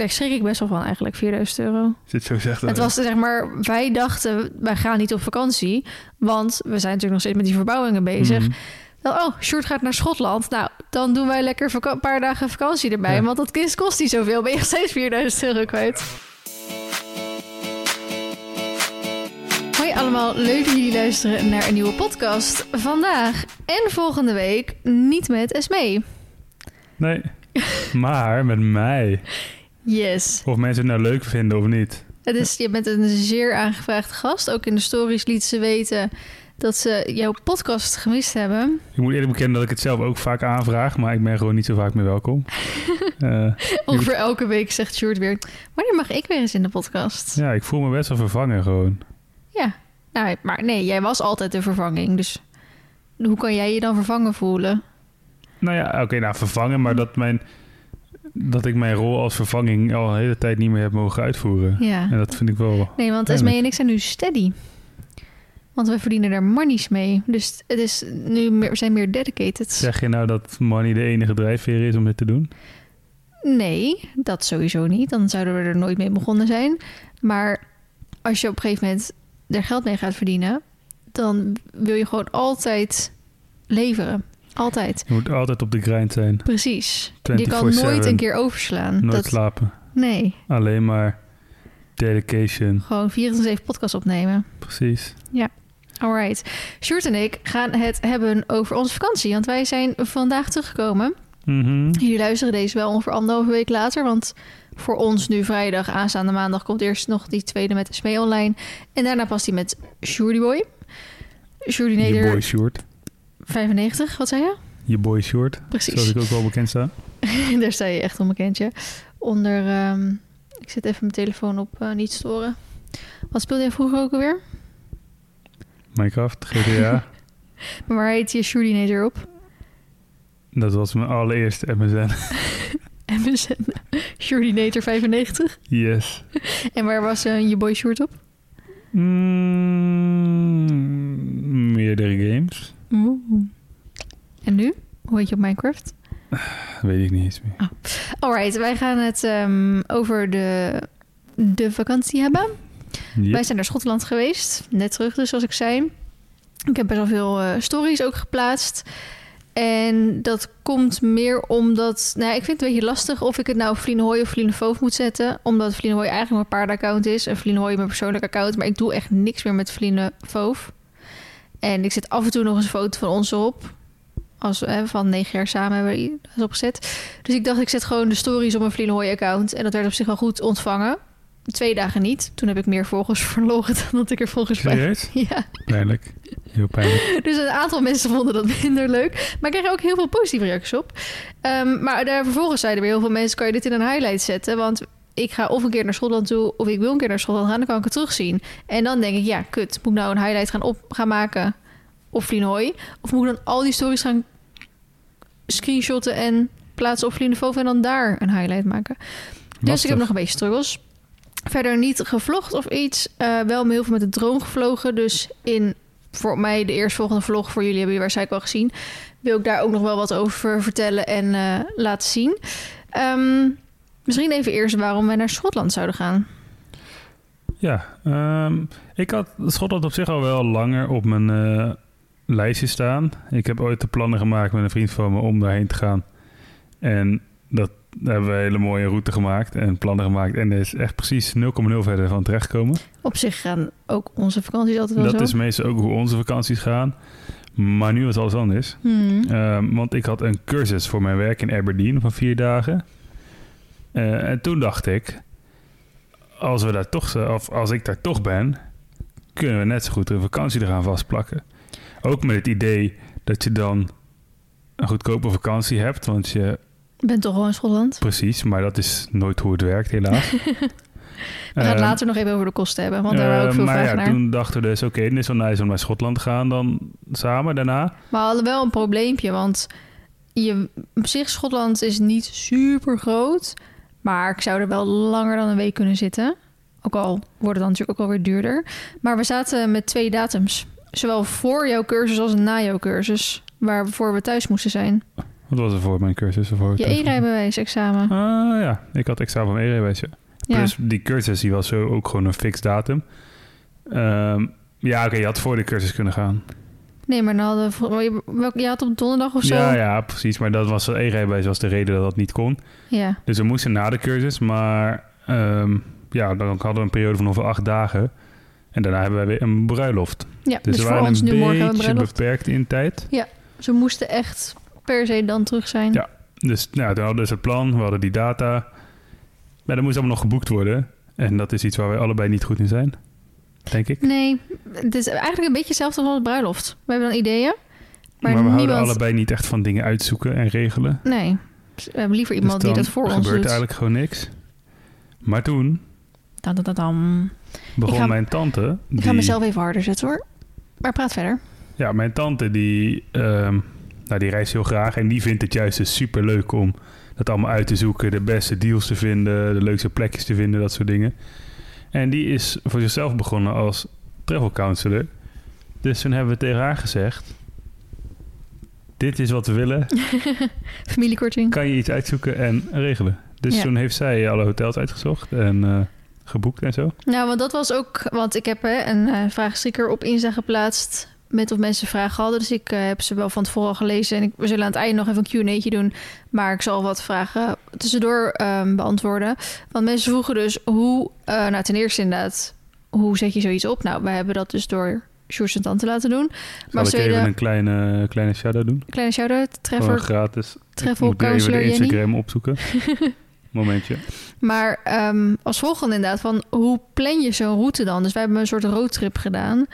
daar schrik ik best wel van eigenlijk, 4000 euro. Het zo zegt Het was zeg maar, wij dachten, wij gaan niet op vakantie. Want we zijn natuurlijk nog steeds met die verbouwingen bezig. Mhm. Dan, oh, Sjoerd gaat naar Schotland. Nou, dan doen wij lekker een paar dagen vakantie erbij. Ja. Want dat kist kost niet zoveel. Ben je steeds 4000 euro kwijt. Hoi allemaal, leuk dat jullie luisteren naar een nieuwe podcast. Vandaag en volgende week niet met Esmee. Nee, maar met mij. Yes. Of mensen het nou leuk vinden of niet. Het is, je bent een zeer aangevraagde gast. Ook in de stories liet ze weten dat ze jouw podcast gemist hebben. Ik moet eerlijk bekennen dat ik het zelf ook vaak aanvraag, maar ik ben gewoon niet zo vaak meer welkom. Eh, Ongeveer elke week zegt Sjoerd weer... wanneer mag ik weer eens in de podcast? ja, ik voel me best wel vervangen gewoon. Ja, nou, maar nee, jij was altijd de vervanging. Dus hoe kan jij je dan vervangen voelen? Nou ja, oké, nou vervangen, maar dat, mijn, dat ik mijn rol als vervanging al een hele tijd niet meer heb mogen uitvoeren. Ja. En dat vind ik wel... Nee, want. Esmee en ik zijn nu steady. Want we verdienen er monies mee. Dus het is nu meer, we zijn meer dedicated. Zeg je nou dat money de enige drijfveer is om dit te doen? Nee, dat sowieso niet. Dan zouden we er nooit mee begonnen zijn. Maar als je op een gegeven moment er geld mee gaat verdienen... dan wil je gewoon altijd leveren. Altijd. Je moet altijd op de grind zijn. Precies. Je kan 24/7. nooit een keer overslaan. Nooit dat, slapen. nee, Alleen maar dedication. gewoon 24 podcast opnemen. Precies. Alright. Sjoerd en ik gaan het hebben over onze vakantie. Want wij zijn vandaag teruggekomen. Mhm. Jullie luisteren deze wel ongeveer anderhalve week later. Want voor ons nu vrijdag, aanstaande maandag... komt eerst nog die tweede met Smee online. En daarna past die met Sjoerdy Boy. Je Neder, boy short. 95, wat zei je? Je boy short. Zoals Precies. ik ook wel bekend sta. Daar sta je echt onbekendje. Onder, ehm, ik zet even mijn telefoon op eh, niet storen. Wat speelde jij vroeger ook alweer? Minecraft, GTA. Maar waar heet je Sjoerdy Neder op? dat was mijn allereerste MSN. MSN. Sjoerdy Nater 95. Yes. En waar was eh, je boy short op? Mm, meerdere games. En nu? Hoe heet je op Minecraft? Weet ik niet eens meer. Alright, wij gaan het ehm, over de, de vakantie hebben. Yep. Wij zijn naar Schotland geweest. Net terug dus, zoals ik zei. Ik heb best wel veel eh, stories ook geplaatst. En dat komt meer omdat... Nou, ik vind het een beetje lastig of ik het nou Vlienhooi of Vlienenvoof moet zetten. Omdat Vlienhooi eigenlijk mijn paardenaccount is. En Vlienhooi mijn persoonlijk account. Maar ik doe echt niks meer met Vlienenvoof. En ik zet af en toe nog eens een foto van ons op. Als we van negen jaar samen hebben we opgezet. Dus ik dacht, ik zet gewoon de stories op mijn Vlienhooi-account. En dat werd op zich wel goed ontvangen. Twee dagen niet. Toen heb ik meer volgers verloren dan dat ik er volgers bij. Ja, Pijnlijk. Heel pijnlijk. dus een aantal mensen vonden dat minder leuk. Maar ik kreeg ook heel veel positieve reacties op. Ehm, maar daar vervolgens zeiden weer heel veel mensen... kan je dit in een highlight zetten? Want ik ga of een keer naar Schotland toe... of ik wil een keer naar Schotland gaan, dan kan ik het terugzien. En dan denk ik, ja, kut. Moet ik nou een highlight gaan, op, gaan maken op Vlienhooi? Of moet ik dan al die stories gaan screenshotten... en plaatsen op Vlienhooi en dan daar een highlight maken? Dus ik heb nog een beetje struggles. Verder niet gevlogd of iets. Eh, wel heel veel met de drone gevlogen. Dus in voor mij de eerstvolgende vlog voor jullie hebben jullie waarschijnlijk al gezien. Wil ik daar ook nog wel wat over vertellen en eh, laten zien. Ehm, misschien even eerst waarom wij naar Schotland zouden gaan. Ja, ehm, ik had Schotland op zich al wel langer op mijn eh, lijstje staan. Ik heb ooit de plannen gemaakt met een vriend van me om daarheen te gaan. En dat hebben we een hele mooie route gemaakt en plannen gemaakt. En er is echt precies 0,0 verder van terechtgekomen. Op zich gaan ook onze vakanties altijd wel Dat zo. is meestal ook hoe onze vakanties gaan. Maar nu was alles anders. Hmm. Ehm, want ik had een cursus voor mijn werk in Aberdeen van vier dagen. Eh, en toen dacht ik, als, we daar toch, of als ik daar toch ben, kunnen we net zo goed een vakantie eraan vastplakken. Ook met het idee dat je dan een goedkope vakantie hebt, want je Ik ben toch wel in Schotland. precies, maar dat is nooit hoe het werkt helaas. We gaan het Ehm, later nog even over de kosten hebben, want daar hebben we ook eh, veel maar vraag ja, naar. toen dachten we dus, oké, het is wel nice om naar Schotland te gaan dan samen daarna. Maar we hadden wel een probleempje, want je, op zich Schotland is niet super groot. Maar ik zou er wel langer dan een week kunnen zitten. Ook al wordt het dan natuurlijk ook alweer duurder. Maar we zaten met twee datums. Zowel voor jouw cursus als na jouw cursus. Waarvoor we thuis moesten zijn. Wat was er voor mijn cursus? Of voor Je e-rijbewijs-examen. Ah ja, ik had examen van e-rijbewijs, ja. Ja. Dus die cursus die was zo ook gewoon een fix datum. Ehm, ja, oké, je had voor de cursus kunnen gaan. Nee, maar hadden je- Je had op donderdag of zo? Ja, ja, precies. Maar dat was e-rijbewijs was de reden dat dat niet kon. Ja. Dus we moesten na de cursus, maar ehm, ja, dan hadden we een periode van ongeveer acht dagen. En daarna hebben wij weer een bruiloft. Ja, Dus, dus, we voor waren ons een nu morgen een beetje beperkt in tijd. Ze moesten echt per se dan terug zijn. Ja. Dus nou, toen hadden we dus het plan, we hadden die data. Maar dat moest allemaal nog geboekt worden. En dat is iets waar wij allebei niet goed in zijn, denk ik. Nee, het is eigenlijk een beetje hetzelfde als bruiloft. We hebben dan ideeën, maar, Maar, we houden niemand... allebei niet echt van dingen uitzoeken en regelen. Nee, we hebben liever Dus iemand die dat voor ons gebeurt doet. eigenlijk gewoon niks. Maar toen Dan, dan, dan, dan. begon ga- mijn tante... Ik ga mezelf even harder zetten hoor. Maar praat verder. Ja, mijn tante die, ehm, nou, die reist heel graag en die vindt het juist dus super leuk om dat allemaal uit te zoeken, de beste deals te vinden, de leukste plekjes te vinden, dat soort dingen. En die is voor zichzelf begonnen als travel counselor. Dus toen hebben we tegen haar gezegd: Dit is wat we willen. Familiekorting. Kan je iets uitzoeken en regelen? Dus Ja. toen heeft zij alle hotels uitgezocht en eh, geboekt en zo. Nou, want dat was ook... Want ik heb hè, een eh vraagsticker op Insta geplaatst... met of mensen vragen hadden. Dus ik eh, heb ze wel van tevoren al gelezen. En ik, we zullen aan het einde nog even een Q&A'tje doen. Maar ik zal wat vragen tussendoor ehm, beantwoorden. Want mensen vroegen dus hoe... eh, nou, ten eerste inderdaad... Hoe zet je zoiets op? Nou, wij hebben dat dus door Sjoerd en Tante laten doen. Zal Maar ik even een kleine, kleine shout-out doen? kleine shout-out. Gewoon Treffer, gratis. Treffel Ik moet even de Jenny. Instagram opzoeken. Momentje. Maar ehm, als volgende inderdaad, van hoe plan je zo'n route dan? Dus wij hebben een soort roadtrip gedaan.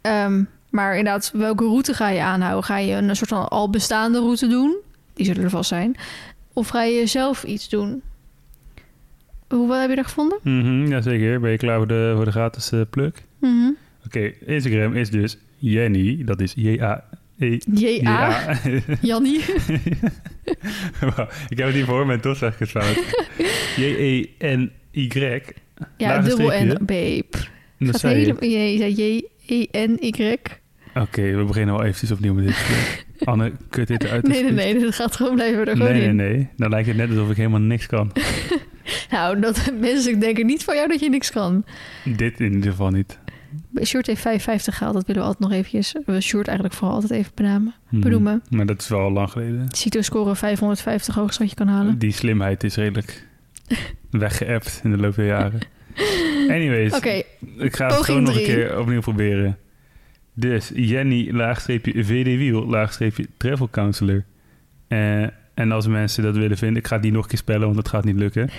Ehm, maar inderdaad, welke route ga je aanhouden? Ga je een soort van al bestaande route doen? Die zullen er vast zijn. Of ga je zelf iets doen? Hoe wat heb je er gevonden? Mhm, Jazeker. Ben je klaar voor de, voor de gratis eh, plug? Mhm. Oké, Instagram is dus Jenny. Dat is J-A-E. J.A. Jannie. Ik heb het niet voor mijn toch echt fout. J-E-N-Y. Ja, dubbel. N, babe. Dat zei je. helemaal... Je zei J-E-N-Y. Oké, we beginnen wel eventjes opnieuw met dit. Anne, kut dit eruit. Nee, nee, nee. Dat gaat gewoon blijven er gewoon Nee, nee, in. nee. Dan lijkt het net alsof ik helemaal niks kan. Nou, dat, mensen denken niet van jou dat je niks kan. Dit in ieder geval niet. Sjoerd heeft 55 gehaald. Dat willen we altijd nog eventjes... We Sjoerd eigenlijk vooral altijd even benamen. Mhm. Benoemen. Maar dat is wel al lang geleden. CITO-score 550 hoogst wat je kan halen. Die slimheid is redelijk weggeëpt in de loop der jaren. Anyways, ik ga het gewoon nog een keer opnieuw proberen. Dus Jenny, laagstreepje VD Wiel, laagstreepje Travel Counselor. Eh, en als mensen dat willen vinden, ik ga die nog een keer spellen, want dat gaat niet lukken.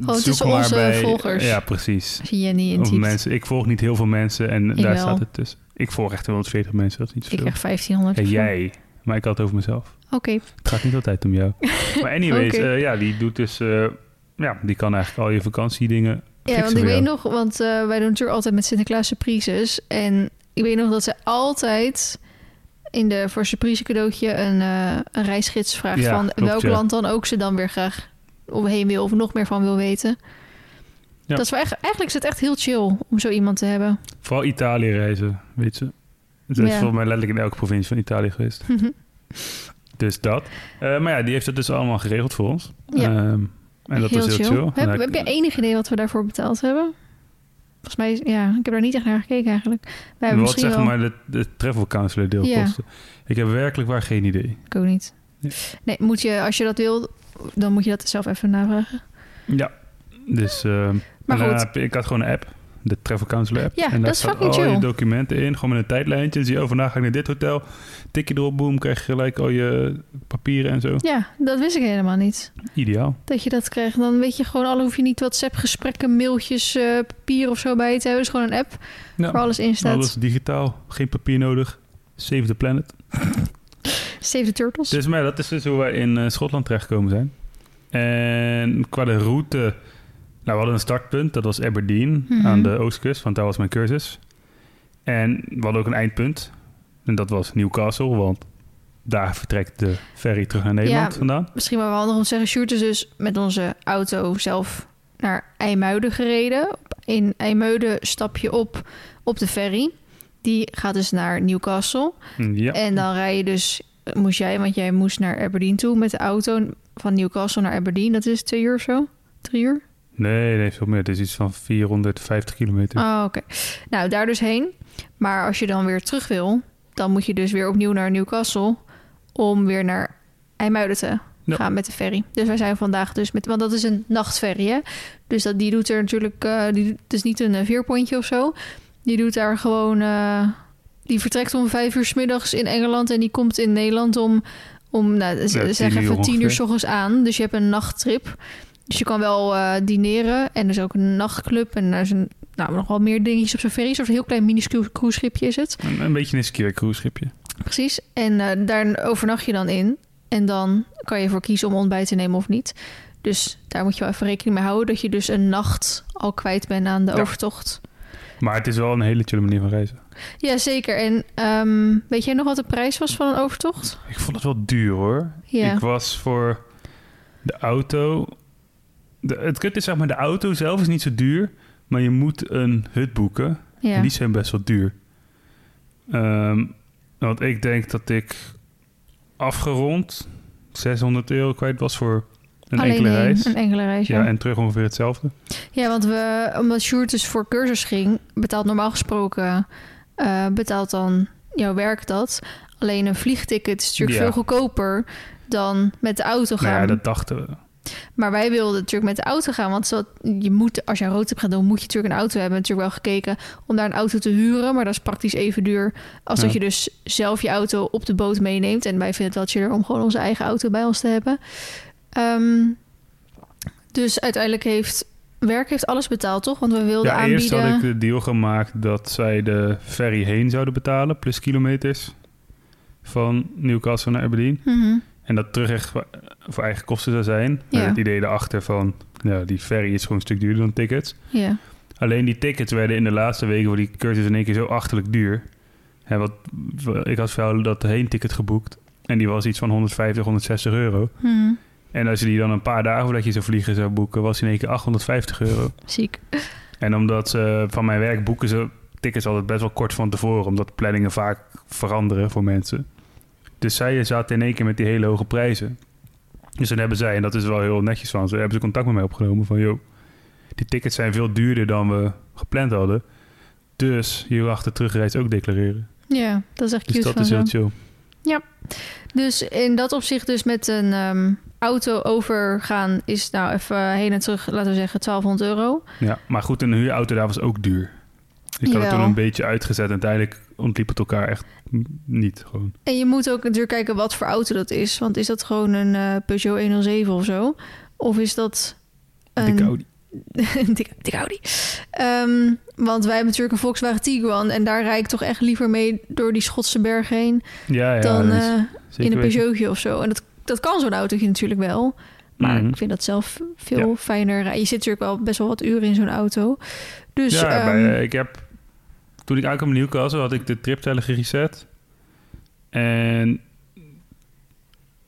Gewoon Zoek tussen onze volgers. Ja, precies. als je Jenny intypt. mensen, ik volg niet heel veel mensen en Ik daar wel. staat het tussen. Ik volg echt 140 mensen, dat is niet Ik zoveel. krijg 1500. En zo. jij, maar ik had het over mezelf. Oké, Het gaat niet altijd om jou. maar anyways, eh, ja, die doet dus... eh, ja, die kan eigenlijk al je vakantiedingen ja, want ik weet nog... Want wij doen natuurlijk altijd met Sinterklaas surprises. En ik weet nog dat ze altijd... In de voor surprise cadeautje een, eh, een reisgids vraagt Ja, van klopt, welk ja. land dan ook ze dan weer graag omheen wil of nog meer van wil weten. Ja. Dat is wel echt, eigenlijk is het echt heel chill om zo iemand te hebben. Vooral Italië reizen, weet ze. Ze is volgens mij letterlijk in elke provincie van Italië geweest. Dus dat. Eh, maar ja, die heeft het dus allemaal geregeld voor ons. Ja. Ehm, en dat heel is heel chill. Heb, heb je enig idee wat we daarvoor betaald hebben? Volgens mij, is- ja, ik heb daar niet echt naar gekeken eigenlijk. Wij wat zeg wel... maar de, de travel counselor deel Ja. Ik heb werkelijk waar geen idee. Ik ook niet. Ja. Nee, moet je, als je dat wil, dan moet je dat zelf even navragen. Ja, dus... ehm, Maar goed. ik had gewoon een app. De Travel Counselor app. Ja, en dat daar is staan fucking al je documenten in. Gewoon met een tijdlijntje. Dan zie je, oh, vandaag ga ik naar dit hotel. Tik je erop, boom, krijg je gelijk al je papieren en zo. Ja, dat wist ik helemaal niet. Ideaal. Dat je dat krijgt. Dan weet je gewoon, alle hoef je niet WhatsApp gesprekken, mailtjes, eh, papier of zo bij je te hebben. Het is gewoon een app waar Ja, alles in staat. alles digitaal. Geen papier nodig. Save the planet. Save the Turtles. Dus maar ja, dat is dus hoe wij in eh, Schotland terechtgekomen zijn. En qua de route... Nou, we hadden een startpunt. Dat was Aberdeen Mhm. aan de oostkust. Want daar was mijn cursus. En we hadden ook een eindpunt. En dat was Newcastle. Want daar vertrekt de ferry terug naar Nederland Ja. vandaan. Misschien wel handig om te zeggen, Sjoerd is dus met onze auto zelf naar IJmuiden gereden. In IJmuiden stap je op op de ferry. Die gaat dus naar Newcastle. Ja. En dan rij je dus moest jij, want jij moest naar Aberdeen toe met de auto van Newcastle naar Aberdeen. Dat is twee uur of zo? Drie uur? Nee, nee, veel meer. Het is iets van 450 kilometer. Oh, oké. Nou, daar dus heen. Maar als je dan weer terug wil, dan moet je dus weer opnieuw naar Newcastle om weer naar IJmuiden te Ja. gaan met de ferry. Dus wij zijn vandaag dus met, want dat is een nachtferry, hè? Dus dat, die doet er natuurlijk, eh die, het is niet een eh, veerpontje of zo. Die doet daar gewoon, eh, die vertrekt om vijf uur 's middags in Engeland en die komt in Nederland om, om nou, Ja, tien zeg uur even tien uur s ochtends aan. Dus je hebt een nachttrip. Dus je kan wel eh, dineren en er is ook een nachtclub en er is een, nou, nog wel meer dingetjes op zo'n ferry. Een heel klein mini cruiseschipje is het. Een, een beetje een skier cruiseschipje. Precies. En eh, daar overnacht je dan in. En dan kan je ervoor kiezen om ontbijt te nemen of niet. Dus daar moet je wel even rekening mee houden... dat je dus een nacht al kwijt bent aan de Ja. overtocht. Maar het is wel een hele chille manier van reizen. Ja, zeker. En ehm, weet jij nog wat de prijs was van een overtocht? Ik vond het wel duur hoor. Ja. Ik was voor de auto. De, het kut is zeg maar, de auto zelf is niet zo duur. Maar je moet een hut boeken. ja. En die zijn best wel duur. Ehm, want ik denk dat ik afgerond 600 euro kwijt was voor een Alleen enkele reis. Een enkele reis, ja. ja. en terug ongeveer hetzelfde. Ja, want we, omdat Sjoerd dus voor cursus ging... betaalt normaal gesproken... eh, betaalt dan jouw werk dat. Alleen een vliegticket is natuurlijk Ja. veel goedkoper... dan met de auto gaan. Nou ja, dat dachten we. Maar wij wilden natuurlijk met de auto gaan. Want zo, je moet, als je een roadtrip gaat doen, moet je natuurlijk een auto hebben. Natuurlijk wel gekeken om daar een auto te huren. Maar dat is praktisch even duur als Ja. dat je dus zelf je auto op de boot meeneemt. En wij vinden het wel chiller om gewoon onze eigen auto bij ons te hebben. Ehm, dus uiteindelijk heeft werk heeft alles betaald, toch? Want we wilden Ja, eerst had ik de deal gemaakt dat zij de ferry heen zouden betalen, plus kilometers van Newcastle naar Aberdeen. Mhm. En dat terug echt voor, eigen kosten zou zijn. Ja. het idee erachter van, ja, die ferry is gewoon een stuk duurder dan tickets. Ja. Alleen die tickets werden in de laatste weken voor die cursus in één keer zo achterlijk duur. En wat, ik had jou dat heen-ticket geboekt. En die was iets van 150, 160 euro. Mhm. En als je die dan een paar dagen voordat je zou vliegen zou boeken, was die in één keer 850 euro. Ziek. En omdat ze van mijn werk boeken ze tickets altijd best wel kort van tevoren, omdat planningen vaak veranderen voor mensen. Dus zij zaten in één keer met die hele hoge prijzen. Dus dan hebben zij, en dat is wel heel netjes van ze, hebben ze contact met mij opgenomen van, joh, die tickets zijn veel duurder dan we gepland hadden. Dus hier achter terugreis ook declareren. Ja, dat is echt Dus cute dat van is zo. heel chill. Dus in dat opzicht dus met een ehm, auto overgaan is nou even heen en terug, laten we zeggen, 1200 euro. Ja, maar goed, een huurauto daar was ook duur. Ik had het toen een beetje uitgezet en uiteindelijk ontliep het elkaar echt niet gewoon. En je moet ook natuurlijk kijken wat voor auto dat is. Want is dat gewoon een eh, Peugeot 107 of zo? Of is dat een Dikke Audi. een dikke, dikke Audi? Ehm, want wij hebben natuurlijk een Volkswagen Tiguan. En daar rijd ik toch echt liever mee door die Schotse berg heen... Ja, ja. dan eh, in een. Peugeotje of zo. En dat, dat kan zo'n autootje natuurlijk wel. Maar Mhm. ik vind dat zelf veel fijner. Je zit natuurlijk wel best wel wat uren in zo'n auto. Dus ja, ehm, bij, eh, ik heb... Toen ik aankwam in Newcastle had ik de tripteller gereset. En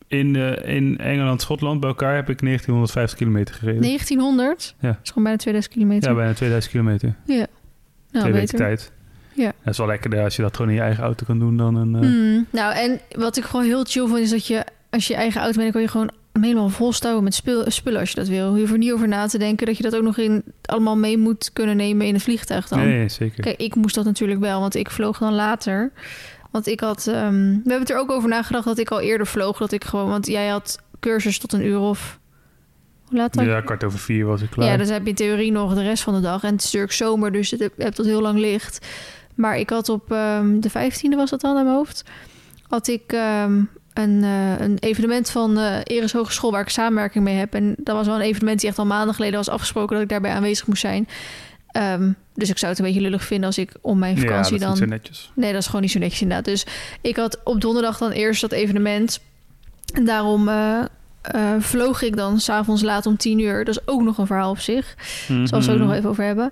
in, eh, in Engeland, Schotland bij elkaar heb ik 1950 kilometer gereden. 1900? Ja. Dat is gewoon bijna 2000 kilometer. Ja, bijna 2000 kilometer. nou, twee weken tijd. Ja. Dat is wel lekker als je dat gewoon in je eigen auto kan doen dan een... eh, Hmm, nou, en wat ik gewoon heel chill vind, is dat je als je je eigen auto bent, dan kan je gewoon helemaal volstouwen met spul, spullen als je dat wil. Je hoeft er niet over na te denken dat je dat ook nog in allemaal mee moet kunnen nemen in het vliegtuig dan. Nee, zeker. Kijk, ik moest dat natuurlijk wel, want ik vloog dan later. Want ik had, ehm, we hebben het er ook over nagedacht dat ik al eerder vloog, dat ik gewoon, want jij had cursus tot een uur of hoe laat dan? Ja, kwart over vier was ik klaar. Ja, dus heb je in theorie nog de rest van de dag. En het is natuurlijk zomer, dus het heb, heb tot heel lang licht. Maar ik had op ehm, de 15e was dat dan in mijn hoofd. Had ik ehm, een, eh, een evenement van eh Eres Hogeschool waar ik samenwerking mee heb. En dat was wel een evenement die echt al maanden geleden was afgesproken dat ik daarbij aanwezig moest zijn. Ehm, dus ik zou het een beetje lullig vinden als ik om mijn ja, dat vakantie is dan niet zo netjes. Nee, dat is gewoon niet zo netjes inderdaad. Dus ik had op donderdag dan eerst dat evenement. En daarom eh, vloog ik dan s'avonds laat om tien uur. Dat is ook nog een verhaal op zich. Daar zal we het ook Mhm. nog even over hebben.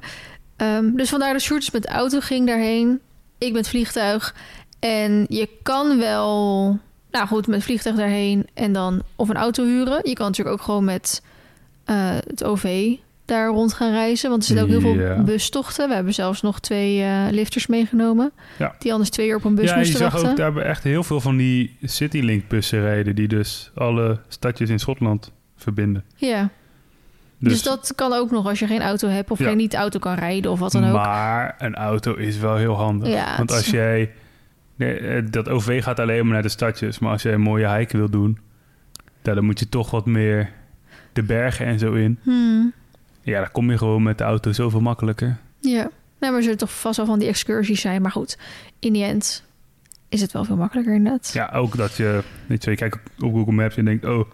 Ehm, dus vandaar dat dus met de auto ging daarheen. Ik met vliegtuig. En je kan wel... Nou goed, met vliegtuig daarheen en dan of een auto huren. Je kan natuurlijk ook gewoon met eh, het OV daar rond gaan reizen. Want er zitten ook heel Ja. veel bustochten. We hebben zelfs nog twee eh, lifters meegenomen. Ja. Die anders twee uur op een bus ja, je moesten zag wachten. ook daar echt heel veel van die Citylink-bussen rijden... die dus alle stadjes in Schotland verbinden. Ja, dus, dat kan ook nog als je geen auto hebt... of Ja. geen niet auto kan rijden of wat dan ook. Maar een auto is wel heel handig. Ja, Want als jij... nee, eh, dat OV gaat alleen maar naar de stadjes. Maar als jij een mooie hike wil doen... dan moet je toch wat meer de bergen en zo in. Hmm, Ja, dan kom je gewoon met de auto zoveel makkelijker. ja. Nou, maar er zullen toch vast wel van die excursies zijn. Maar goed, in die end is het wel veel makkelijker inderdaad. Ja, ook dat je... Weet je, je kijkt op, op Google Maps en denkt... oh,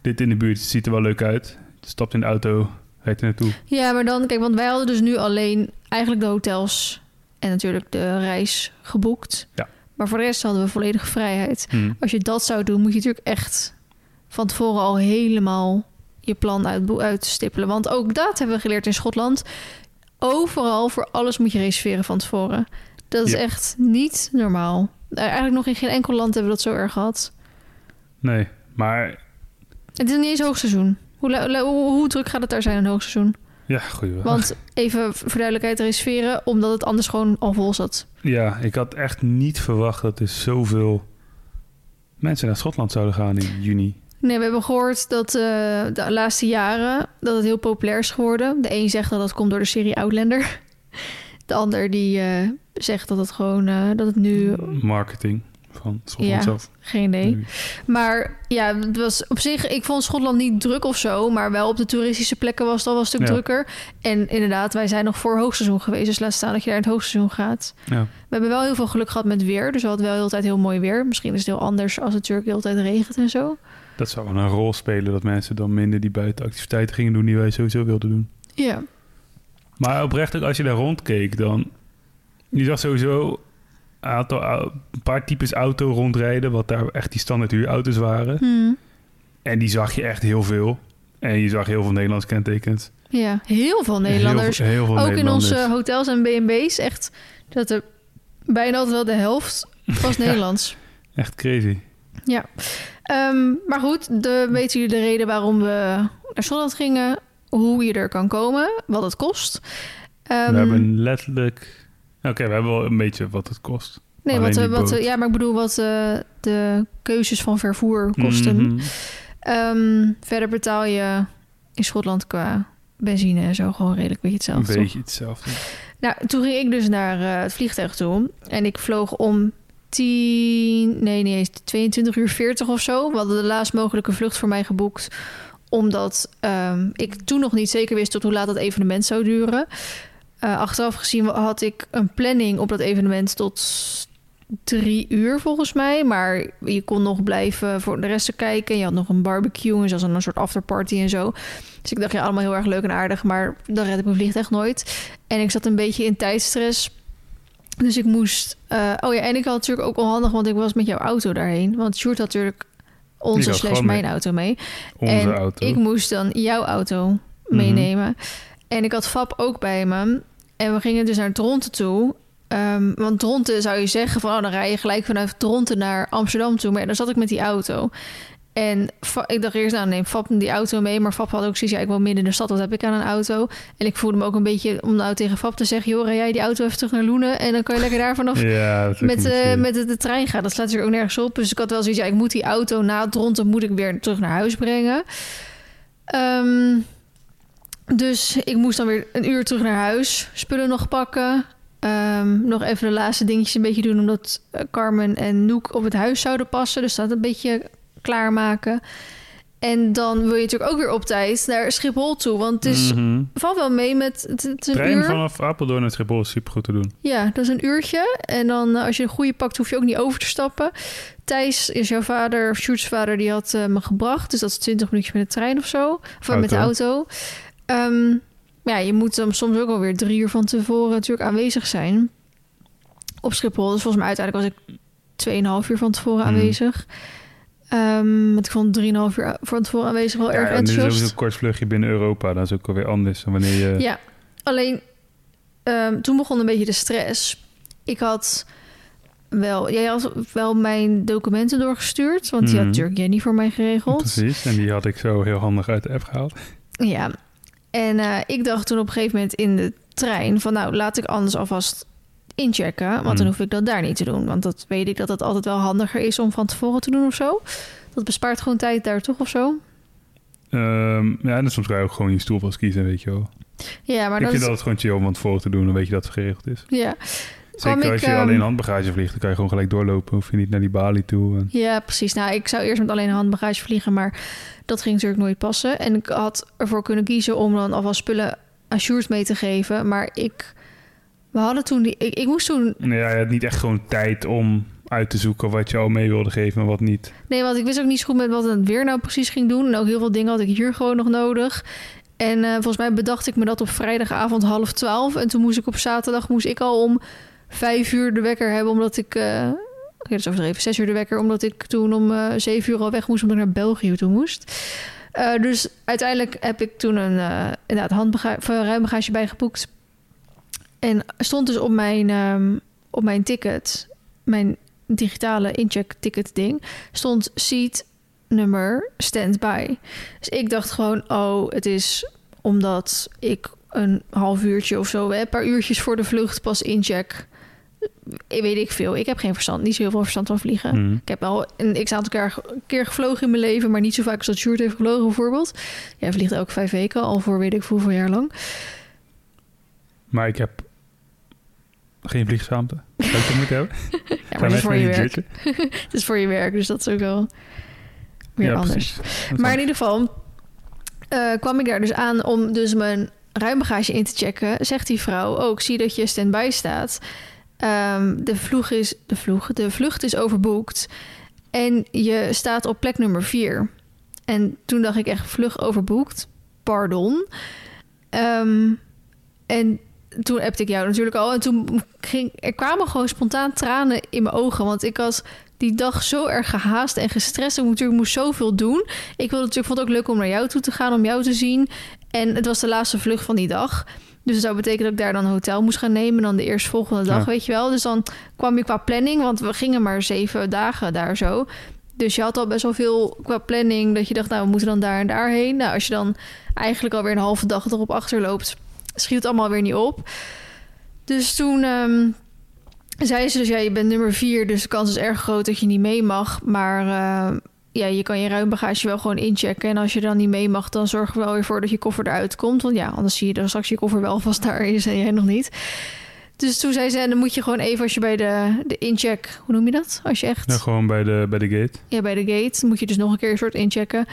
dit in de buurt ziet er wel leuk uit. Je stapt in de auto, rijdt er naartoe. Ja, maar dan, kijk, want wij hadden dus nu alleen eigenlijk de hotels en natuurlijk de reis geboekt. Ja. Maar voor de rest hadden we volledige vrijheid. Hm. Als je dat zou doen, moet je natuurlijk echt van tevoren al helemaal je plan uit, uitstippelen. Want ook dat hebben we geleerd in Schotland. Overal voor alles moet je reserveren van tevoren. Dat is Ja. echt niet normaal. Eh, Eigenlijk nog in geen enkel land hebben we dat zo erg gehad. Nee, maar... Het is niet eens hoogseizoen. Hoe, hoe, hoe druk gaat het daar zijn in hoogseizoen? Ja, goeie. Want even voor duidelijkheid reserveren, omdat het anders gewoon al vol zat. Ja, ik had echt niet verwacht dat er zoveel mensen naar Schotland zouden gaan in juni. Nee, we hebben gehoord dat eh, de laatste jaren dat het heel populair is geworden. De een zegt dat dat komt door de serie Outlander. De ander die eh, zegt dat het gewoon eh, dat het nu Marketing van Schotland Ja. zelf. geen idee. Nu. Maar ja, het was op zich. Ik vond Schotland niet druk of zo, maar wel op de toeristische plekken was het al wel een stuk Ja. drukker. En inderdaad, wij zijn nog voor hoogseizoen geweest, dus laat staan dat je daar in het hoogseizoen gaat. Ja. We hebben wel heel veel geluk gehad met weer, dus we hadden wel heel tijd heel mooi weer. Misschien is het heel anders als het natuurlijk de hele tijd regent en zo. Dat zou wel een rol spelen dat mensen dan minder die buitenactiviteiten gingen doen die wij sowieso wilden doen. Ja. Maar oprecht als je daar rondkeek dan... Je zag sowieso aantal, een paar types auto rondrijden... wat daar echt die standaard huurauto's waren. Hmm. En die zag je echt heel veel. En je zag heel veel Nederlands kentekens. Ja, heel veel Nederlanders. Heel, heel veel Ook in onze hotels en B&B's. Echt dat er bijna altijd wel de helft was Nederlands. Echt crazy. Ehm, maar goed, de, weten jullie de reden waarom we naar Schotland gingen? Hoe je er kan komen, wat het kost. Ehm, we hebben letterlijk... Oké, we hebben wel een beetje wat het kost. nee, alleen wat, eh, wat, boot. ja, maar ik bedoel wat eh, de keuzes van vervoer kosten. Mhm. Ehm, verder betaal je in Schotland qua benzine en zo gewoon redelijk beetje Een hetzelfde. toch? beetje hetzelfde. Nou, toen ging ik dus naar eh, het vliegtuig toe. En ik vloog om 10, nee, eens 22 uur 40 of zo. We hadden de laatst mogelijke vlucht voor mij geboekt. Omdat ehm, ik toen nog niet zeker wist tot hoe laat dat evenement zou duren. Eh, achteraf gezien had ik een planning op dat evenement tot drie uur volgens mij. Maar je kon nog blijven voor de rest te kijken. Je had nog een barbecue en zelfs een soort afterparty en zo. Dus ik dacht, ja, allemaal heel erg leuk en aardig. Maar dan red ik mijn vliegtuig nooit. En ik zat een beetje in tijdstress. Dus ik moest... eh, oh ja, en ik had natuurlijk ook onhandig... want ik was met jouw auto daarheen. Want Sjoerd had natuurlijk onze slash mijn mee. auto mee. Onze en auto. ik moest dan jouw auto Mhm. meenemen. En ik had Fab ook bij me. En we gingen dus naar Dronten toe. Ehm, want Dronten zou je zeggen van... Oh, dan rij je gelijk vanuit Dronten naar Amsterdam toe. Maar dan zat ik met die auto. En ik dacht eerst, nou neem Fab die auto mee. Maar Fab had ook zoiets, ja, ik woon midden in de stad. Wat heb ik aan een auto? En ik voelde me ook een beetje om nou tegen Fab te zeggen... joh, rij jij die auto even terug naar Loenen... en dan kan je lekker daar vanaf ja, met, eh, met de, de trein gaan. Dat slaat natuurlijk ook nergens op. Dus ik had wel zoiets, ja, ik moet die auto na Dronten... moet ik weer terug naar huis brengen. Ehm, dus ik moest dan weer een uur terug naar huis. Spullen nog pakken. Ehm, nog even de laatste dingetjes een beetje doen... omdat eh, Carmen en Noek op het huis zouden passen. Dus dat een beetje klaarmaken. En dan wil je natuurlijk ook weer op tijd naar Schiphol toe. Want het is, Mhm. valt wel mee met... Het, het een Trein uur. vanaf Apeldoorn naar Schiphol is supergoed te doen. Ja, dat is een uurtje. En dan eh, als je een goede pakt, hoef je ook niet over te stappen. Thijs is jouw vader, Sjoerd's vader, die had eh, me gebracht. Dus dat is 20 minuutjes met de trein of zo. Of met de auto. Maar ja, je moet dan soms ook alweer drie uur van tevoren natuurlijk aanwezig zijn. Op Schiphol. Dus volgens mij uiteindelijk was ik 2,5 uur van tevoren Hmm. aanwezig. Want ik vond 3,5 uur van tevoren aanwezig wel erg en dit is ook enthousiast. een kort vluchtje binnen Europa. Dat is ook alweer anders dan wanneer je... Ja, alleen ehm, toen begon een beetje de stress. Ik had wel, jij had wel mijn documenten doorgestuurd, want die had Mhm. natuurlijk Jenny voor mij geregeld. Precies, en die had ik zo heel handig uit de app gehaald. Ja, En eh, ik dacht toen op een gegeven moment in de trein van nou laat ik anders alvast inchecken, want dan Hmm. hoef ik dat daar niet te doen, want dat weet ik dat het altijd wel handiger is om van tevoren te doen of zo. Dat bespaart gewoon tijd daar toch of zo. Ehm, ja, en soms kan je ook gewoon je stoel vast kiezen, weet je wel. Ja, maar ik dat vind is, dat het gewoon chill om van tevoren te doen, dan weet je dat het geregeld is. ja. Zeker als je ehm, alleen handbagage vliegt, dan kan je gewoon gelijk doorlopen. Hoef je niet naar die balie toe. En... Ja, precies. Nou, ik zou eerst met alleen handbagage vliegen, maar dat ging natuurlijk nooit passen. En ik had ervoor kunnen kiezen om dan alvast spullen aan Sjoerd mee te geven. Maar ik, we hadden toen die, ik, ik moest toen, ja, je had niet echt gewoon tijd om uit te zoeken wat je al mee wilde geven en wat niet. nee, want ik wist ook niet zo goed met wat het weer nou precies ging doen. En ook heel veel dingen had ik hier gewoon nog nodig. En eh, volgens mij bedacht ik me dat op vrijdagavond half twaalf. En toen moest ik op zaterdag moest ik al om vijf uur de wekker hebben, omdat ik. eh Oké, is overdreven. Zes uur de wekker, omdat ik toen om eh, zeven uur al weg moest, omdat ik naar België toe moest. Eh, dus uiteindelijk heb ik toen een eh inderdaad handbagage, ruimbagage bijgeboekt. En stond dus op mijn, ehm, op mijn ticket, mijn digitale incheck ticket ding, stond seat nummer standby. Dus ik dacht gewoon, oh, het is omdat ik een half uurtje of zo, een paar uurtjes voor de vlucht pas incheck. Ik weet ik veel. Ik heb geen verstand, niet zo heel veel verstand van vliegen. Mhm. Ik heb wel een x aantal keer, keer gevlogen in mijn leven, maar niet zo vaak als dat Sjoerd heeft gevlogen bijvoorbeeld. Jij vliegt elke vijf weken, al voor weet ik veel hoeveel jaar lang. Maar ik heb geen. Zou ik dat moeten hebben? Ja, maar het is voor je werk. Het is voor je werk, dus dat is ook wel weer Ja, anders. Maar in ieder geval eh, kwam ik daar dus aan om dus mijn ruimbagage in te checken. Zegt die vrouw ook, zie dat je stand-by staat. Ehm, de, vloeg is, de, vloeg, de vlucht is overboekt en je staat op plek nummer 4. En toen dacht ik echt, vlug overboekt? Pardon. Ehm, en toen appte ik jou natuurlijk al. En toen ging, er kwamen gewoon spontaan tranen in mijn ogen. Want ik had die dag zo erg gehaast en gestrest. Ik natuurlijk moest zoveel doen. Ik wilde natuurlijk, vond het ook leuk om naar jou toe te gaan, om jou te zien. En het was de laatste vlucht van die dag. Dus dat zou betekenen dat ik daar dan een hotel moest gaan nemen. Dan de eerstvolgende dag, Ja. weet je wel. Dus dan kwam je qua planning, want we gingen maar zeven dagen daar zo. Dus je had al best wel veel qua planning. Dat je dacht, nou, we moeten dan daar en daarheen. Nou, als je dan eigenlijk alweer een halve dag erop achterloopt, schiet het allemaal weer niet op. Dus toen ehm, zei ze dus, ja, je bent nummer vier, dus de kans is erg groot dat je niet mee mag. Maar eh, ja, je kan je ruimbagage wel gewoon inchecken. En als je dan niet mee mag, dan zorgen we wel weer voor dat je koffer eruit komt. Want ja, anders zie je dan straks je koffer wel vast daar is en jij nog niet. Dus toen zei ze, en dan moet je gewoon even als je bij de, de incheck, hoe noem je dat? Als je echt Ja, gewoon bij de, bij de gate. ja, bij de gate moet je dus nog een keer een soort inchecken.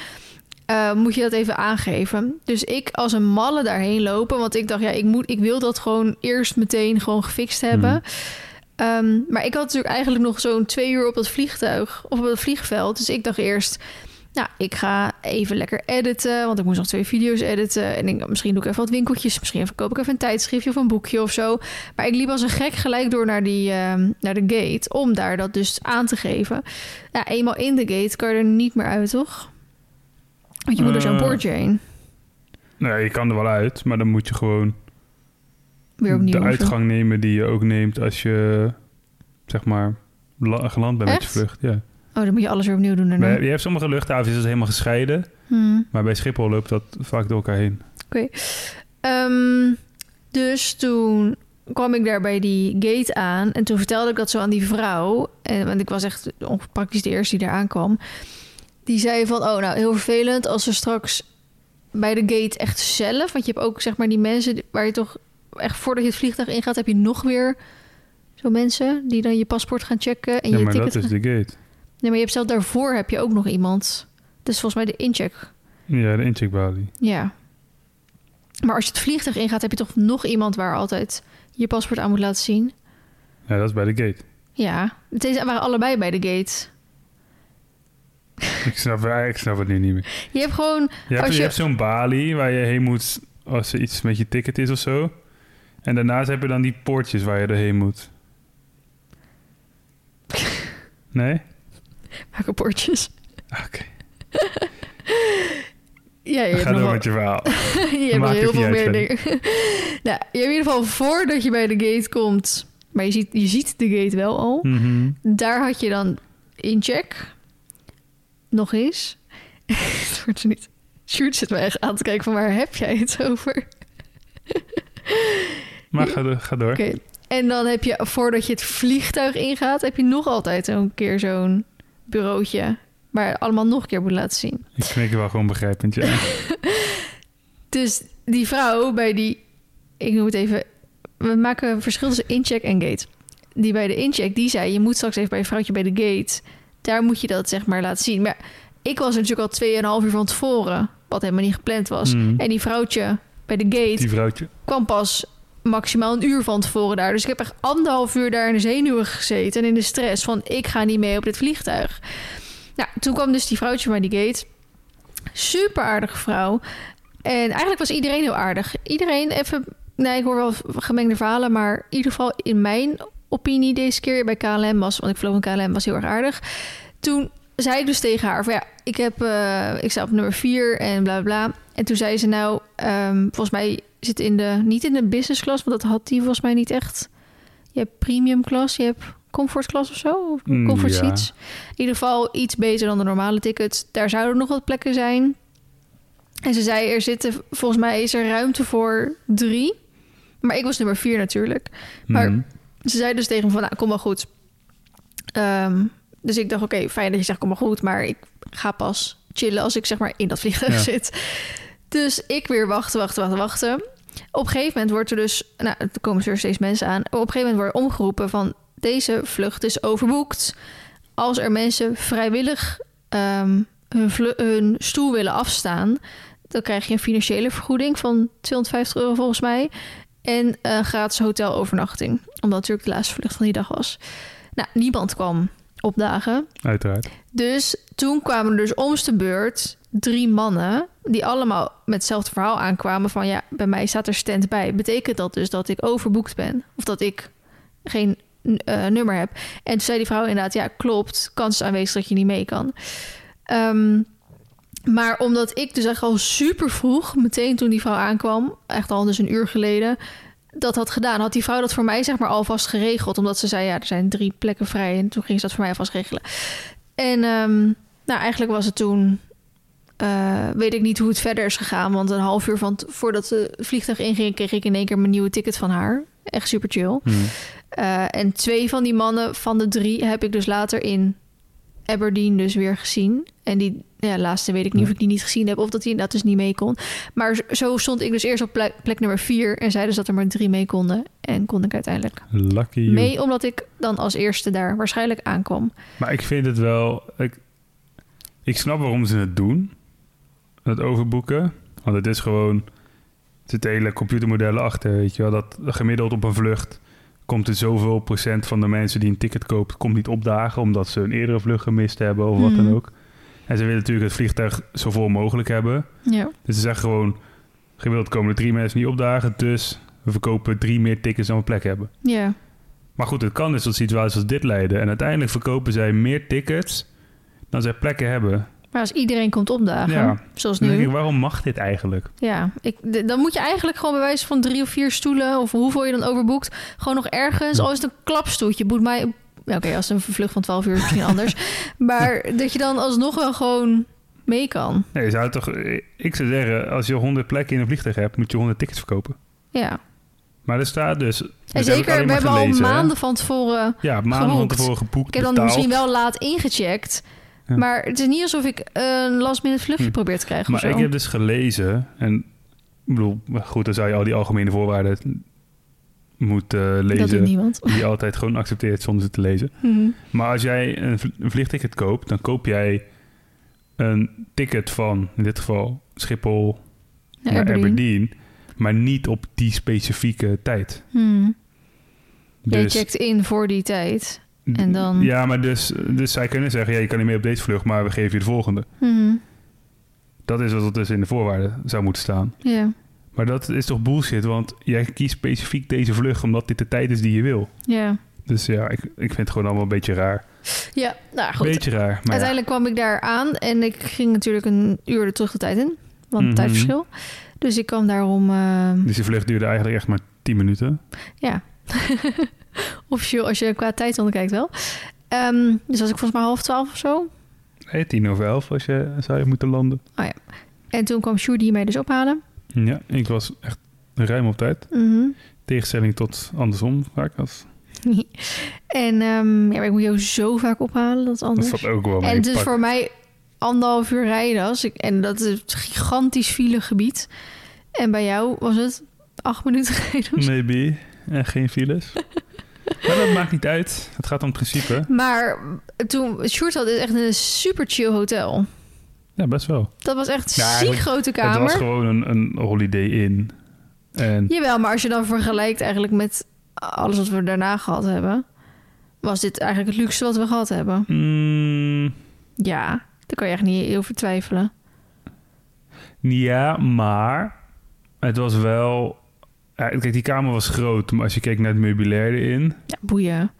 Eh, moet je dat even aangeven. Dus ik als een malle daarheen lopen. Want ik dacht, ja, ik, moet, ik wil dat gewoon eerst meteen gewoon gefixt hebben. Mhm. Ehm, maar ik had natuurlijk eigenlijk nog zo'n twee uur op dat vliegtuig. Of op het vliegveld. Dus ik dacht eerst, nou, ik ga even lekker editen. Want ik moest nog twee video's editen. En ik, misschien doe ik even wat winkeltjes. Misschien even, koop ik even een tijdschriftje of een boekje of zo. Maar ik liep als een gek gelijk door naar, die, ehm, naar de gate. Om daar dat dus aan te geven. Ja, eenmaal in de gate kan je er niet meer uit, toch? Want je moet dus aan Eh, boord heen. Nee, je kan er wel uit, maar dan moet je gewoon Weer opnieuw. de zo. uitgang nemen die je ook neemt als je, zeg maar, la- geland bent met je Echt? vlucht. Ja. Oh, dan moet je alles weer opnieuw doen. Maar je hebt sommige luchthavens is het helemaal gescheiden, Hmm. maar bij Schiphol loopt dat vaak door elkaar heen. Ehm, dus toen kwam ik daar bij die gate aan. En toen vertelde ik dat zo aan die vrouw. En, want ik was echt praktisch de eerste die daar aankwam. Die zei van, oh nou, heel vervelend als we straks bij de gate echt zelf... Want je hebt ook zeg maar die mensen waar je toch echt voordat je het vliegtuig ingaat... heb je nog weer zo mensen die dan je paspoort gaan checken en ja, je maar ticket... dat is de gate. Nee, maar je hebt zelf daarvoor heb je ook nog iemand. Dat is volgens mij de incheck Ja, de incheckbalie. ja. Maar als je het vliegtuig ingaat, heb je toch nog iemand waar altijd je paspoort aan moet laten zien? Ja, dat is bij de gate. Ja, deze waren allebei bij de gate. ik, snap, ik snap het nu niet meer. Je hebt gewoon, Je hebt, je- hebt zo'n balie waar je heen moet als er iets met je ticket is of zo. En daarnaast heb je dan die poortjes waar je doorheen moet. Nee? welke poortjes? Oké. Ja, je Ga door wel, met je verhaal. je hebt heel veel meer dingen. nou, je hebt in ieder geval voordat je bij de gate komt, maar je ziet, je ziet de gate wel al. Mhm. Daar had je dan incheck. Nog eens. Het wordt er niet. Sjoerd zit me echt aan te kijken van waar heb jij het over? Maar ga, door- ga door. Oké. En dan heb je, voordat je het vliegtuig ingaat, heb je nog altijd een keer zo'n bureautje. Waar je allemaal nog een keer moet laten zien. Ik knik wel gewoon begrijpend, ja. Dus die vrouw bij die, ik noem het even, we maken een verschil tussen incheck en gate. Die bij de incheck, die zei, je moet straks even bij je vrouwtje bij de gate. Daar moet je dat zeg maar laten zien. Maar ik was natuurlijk al 2,5 uur van tevoren, wat helemaal niet gepland was. Mm. En die vrouwtje bij de gate Die vrouwtje. kwam pas maximaal een uur van tevoren daar. Dus ik heb echt anderhalf uur daar in de zenuwen gezeten en in de stress van ik ga niet mee op dit vliegtuig. Nou, toen kwam dus die vrouwtje bij die gate. Super aardige vrouw. En eigenlijk was iedereen heel aardig. Iedereen even, nee, ik hoor wel gemengde verhalen, maar in ieder geval in mijn opinie deze keer bij KLM was, want ik vloog in KLM, was heel erg aardig. Toen zei ik dus tegen haar van ja, ik heb, eh, ik sta op nummer 4 en bla bla. En toen zei ze nou, ehm, volgens mij zit in de, niet in de business class, want dat had die volgens mij niet echt. Je hebt premium class, je hebt comfort class of zo, of Mm, comfort ja. seats. In ieder geval iets beter dan de normale tickets. Daar zouden nog wat plekken zijn. En ze zei, er zitten, volgens mij is er ruimte voor drie. Maar ik was nummer vier natuurlijk. Maar- Mhm. Ze zei dus tegen me van, nou, kom wel goed. Ehm, dus ik dacht, oké, fijn dat je zegt, kom maar goed. Maar ik ga pas chillen als ik zeg maar in dat vliegtuig Ja. zit. Dus ik weer wachten, wachten, wachten, wachten. Op een gegeven moment wordt er dus... Nou, er komen steeds mensen aan. Op een gegeven moment wordt er omgeroepen van... Deze vlucht is overboekt. Als er mensen vrijwillig ehm, hun, stoel willen afstaan... dan krijg je een financiële vergoeding van 250 euro volgens mij. En een gratis hotelovernachting. Omdat natuurlijk de laatste vlucht van die dag was. Nou, niemand kwam opdagen. Uiteraard. Dus toen kwamen er dus om de beurt drie mannen... die allemaal met hetzelfde verhaal aankwamen van... ja, bij mij staat er stand bij. Betekent dat dus dat ik overboekt ben? Of dat ik geen eh, nummer heb? En toen zei die vrouw inderdaad... ja, klopt, kans is aanwezig dat je niet mee kan. Ehm, maar omdat ik dus echt al super vroeg... meteen toen die vrouw aankwam... echt al dus een uur geleden... dat had gedaan, had die vrouw dat voor mij zeg maar alvast geregeld. Omdat ze zei, ja, er zijn drie plekken vrij. En toen ging ze dat voor mij alvast regelen. En ehm, nou, eigenlijk was het toen... eh, weet ik niet hoe het verder is gegaan. Want een half uur van voordat de vliegtuig inging... kreeg ik in één keer mijn nieuwe ticket van haar. Echt super chill. Mhm. Eh, en twee van die mannen van de drie... heb ik dus later in Aberdeen dus weer gezien. En die ja, laatste weet ik niet of ik die niet gezien heb... of dat hij inderdaad dus niet mee kon. Maar zo stond ik dus eerst op plek, plek nummer vier... en zei dus dat er maar drie mee konden. En kon ik uiteindelijk Lucky you. mee... omdat ik dan als eerste daar waarschijnlijk aankwam. Maar ik vind het wel... Ik, ik snap waarom ze het doen. Het overboeken. Want het is gewoon... Er zitten hele computermodellen achter, weet je wel. Dat gemiddeld op een vlucht... komt er zoveel procent van de mensen die een ticket koopt... komt niet opdagen omdat ze een eerdere vlucht gemist hebben of wat Mhm. dan ook. En ze willen natuurlijk het vliegtuig zo vol mogelijk hebben. Ja, Dus ze zeggen gewoon... gemiddeld komen er drie mensen niet opdagen... dus we verkopen drie meer tickets dan we plek hebben. ja. Maar goed, het kan dus tot situaties als dit leiden. En uiteindelijk verkopen zij meer tickets dan zij plekken hebben. Maar als iedereen komt opdagen, Ja. zoals denk ik, nu... waarom mag dit eigenlijk? Ja, ik, dan moet je eigenlijk gewoon bij wijze van drie of vier stoelen... of hoeveel je dan overboekt, gewoon nog ergens... Ja. al is het een klapstoeltje, boet mij... Oké, als een vlucht van 12 uur is misschien anders. Maar dat je dan alsnog wel gewoon mee kan. Nee, je zou toch, ik zou zeggen, als je 100 plekken in een vliegtuig hebt, moet je 100 tickets verkopen. Ja. Maar er staat dus. En zeker, we hebben gelezen, al hè? maanden van tevoren... Ja, maanden van tevoren geboekt. Ik heb dan betaald. misschien wel laat ingecheckt. Ja. Maar het is niet alsof ik een last minute vluchtje Hm. probeer te krijgen Maar ik heb dus gelezen, en ik bedoel, goed, dan zou je al die algemene voorwaarden moeten dat doet lezen. niemand. Die je altijd gewoon accepteert zonder ze te lezen. Mhm. Maar als jij een, vl- een vliegticket koopt, dan koop jij een ticket van, in dit geval Schiphol naar Aberdeen. Aberdeen. maar niet op die specifieke tijd. Hmm. Jij Dus, checkt in voor die tijd. En dan- Ja, maar dus, dus zij kunnen zeggen, ja, je kan niet mee op deze vlucht, maar we geven je de volgende. Mhm. Dat is wat er dus in de voorwaarden zou moeten staan. Ja. Maar dat is toch bullshit, want jij kiest specifiek deze vlucht omdat dit de tijd is die je wil. Ja. Dus ja, ik, ik vind het gewoon allemaal een beetje raar. Ja, nou goed. Beetje raar, maar ja. Uiteindelijk kwam ik daar aan en ik ging natuurlijk een uur er terug de tijd in. Want Mhm. tijdverschil. Dus ik kwam daarom... eh, Dus die vlucht duurde eigenlijk echt maar 10 minuten. ja. Officieel, als je qua tijd kijkt wel. Ehm, dus was ik volgens mij half twaalf of zo. Nee, tien over elf als je zou je moeten landen. En toen kwam Sjoerd mij dus ophalen. Ja, ik was echt ruim op tijd. Mhm. Tegenstelling tot andersom vaak. Als, en ehm, ja, ik moet jou zo vaak ophalen, dat is dat anders. valt ook wel. En het is Pak- voor mij anderhalf uur rijden. Als ik, en dat is gigantisch filegebied. En bij jou was het acht minuten rijden. Maybe. En geen files. Maar dat maakt niet uit. Het gaat om het principe. Maar toen, Sjoerd had echt een super chill hotel. Ja, best wel. Dat was echt Ja, ziek grote Het was kamer. gewoon een, een holiday in. En Jawel, maar als je dan vergelijkt eigenlijk met alles wat we daarna gehad hebben... was dit eigenlijk het luxe wat we gehad hebben. mm, Ja, daar kan je echt niet over twijfelen. ja, maar het was wel... Kijk, die kamer was groot, maar als je keek naar het meubilair erin... Ja, boeien.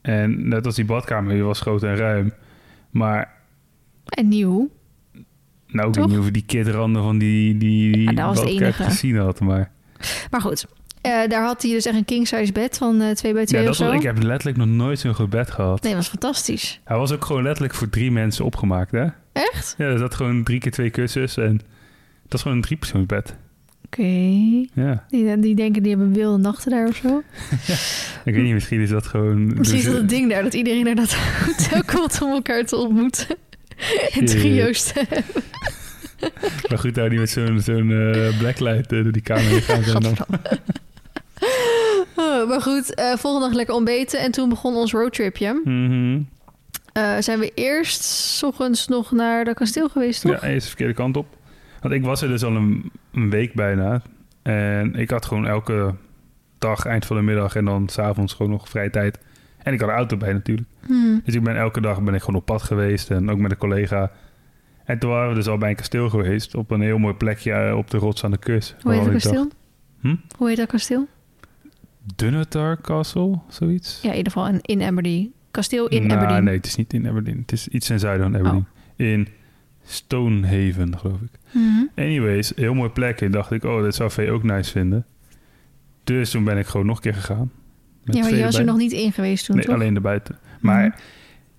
En net als die badkamer, die was groot en ruim. Maar En nieuw. nou, ik Toch? weet niet of die kitranden van die, die Ja, dat was het enige. gezien had. Maar Maar goed, eh, daar had hij dus echt een king-size bed van eh 2 bij 2 ja, of zo. was, ik heb letterlijk nog nooit zo'n goed bed gehad. Nee, dat was fantastisch. Hij was ook gewoon letterlijk voor drie mensen opgemaakt, hè? Echt? Ja, er zat gewoon drie keer twee kussens en dat is gewoon een driepersoonsbed. Oké. Ja, Die, die denken die hebben wilde nachten daar of zo. ik weet niet, misschien is dat gewoon... Misschien is dat het ding daar, dat iedereen naar dat hotel komt om elkaar te ontmoeten. En trio's te hebben. Maar goed, nou die met zo'n zo'n eh, blacklight eh, door die kamer gaan. En dan, Oh, maar goed, eh, volgende dag lekker ontbeten. En toen begon ons roadtripje. Mhm. Eh, zijn we eerst 's ochtends nog naar de kasteel geweest, toch? Ja, eerst de verkeerde kant op. Want ik was er dus al een, een week bijna. En ik had gewoon elke dag, eind van de middag en dan s'avonds gewoon nog vrije tijd. En ik had een auto bij natuurlijk. Hmm. Dus ik ben elke dag ben ik gewoon op pad geweest en ook met een collega. En toen waren we dus al bij een kasteel geweest. Op een heel mooi plekje eh, op de rots aan de kust. Hoe heet dat kasteel? Hm? Hoe heet dat kasteel? Dunnetar Castle, zoiets? Ja, in ieder geval in, in Aberdeen. Kasteel in Nou, Aberdeen. Nee, het is niet in Aberdeen. Het is iets ten zuiden van Aberdeen. Oh. In Stonehaven, geloof ik. Mhm. Anyways, heel mooi plekje. En dacht ik, oh, dit zou Vee ook nice vinden. Dus toen ben ik gewoon nog een keer gegaan. Met Ja, maar je was er nog niet in geweest toen, Nee, toch? alleen erbuiten. Maar Mhm.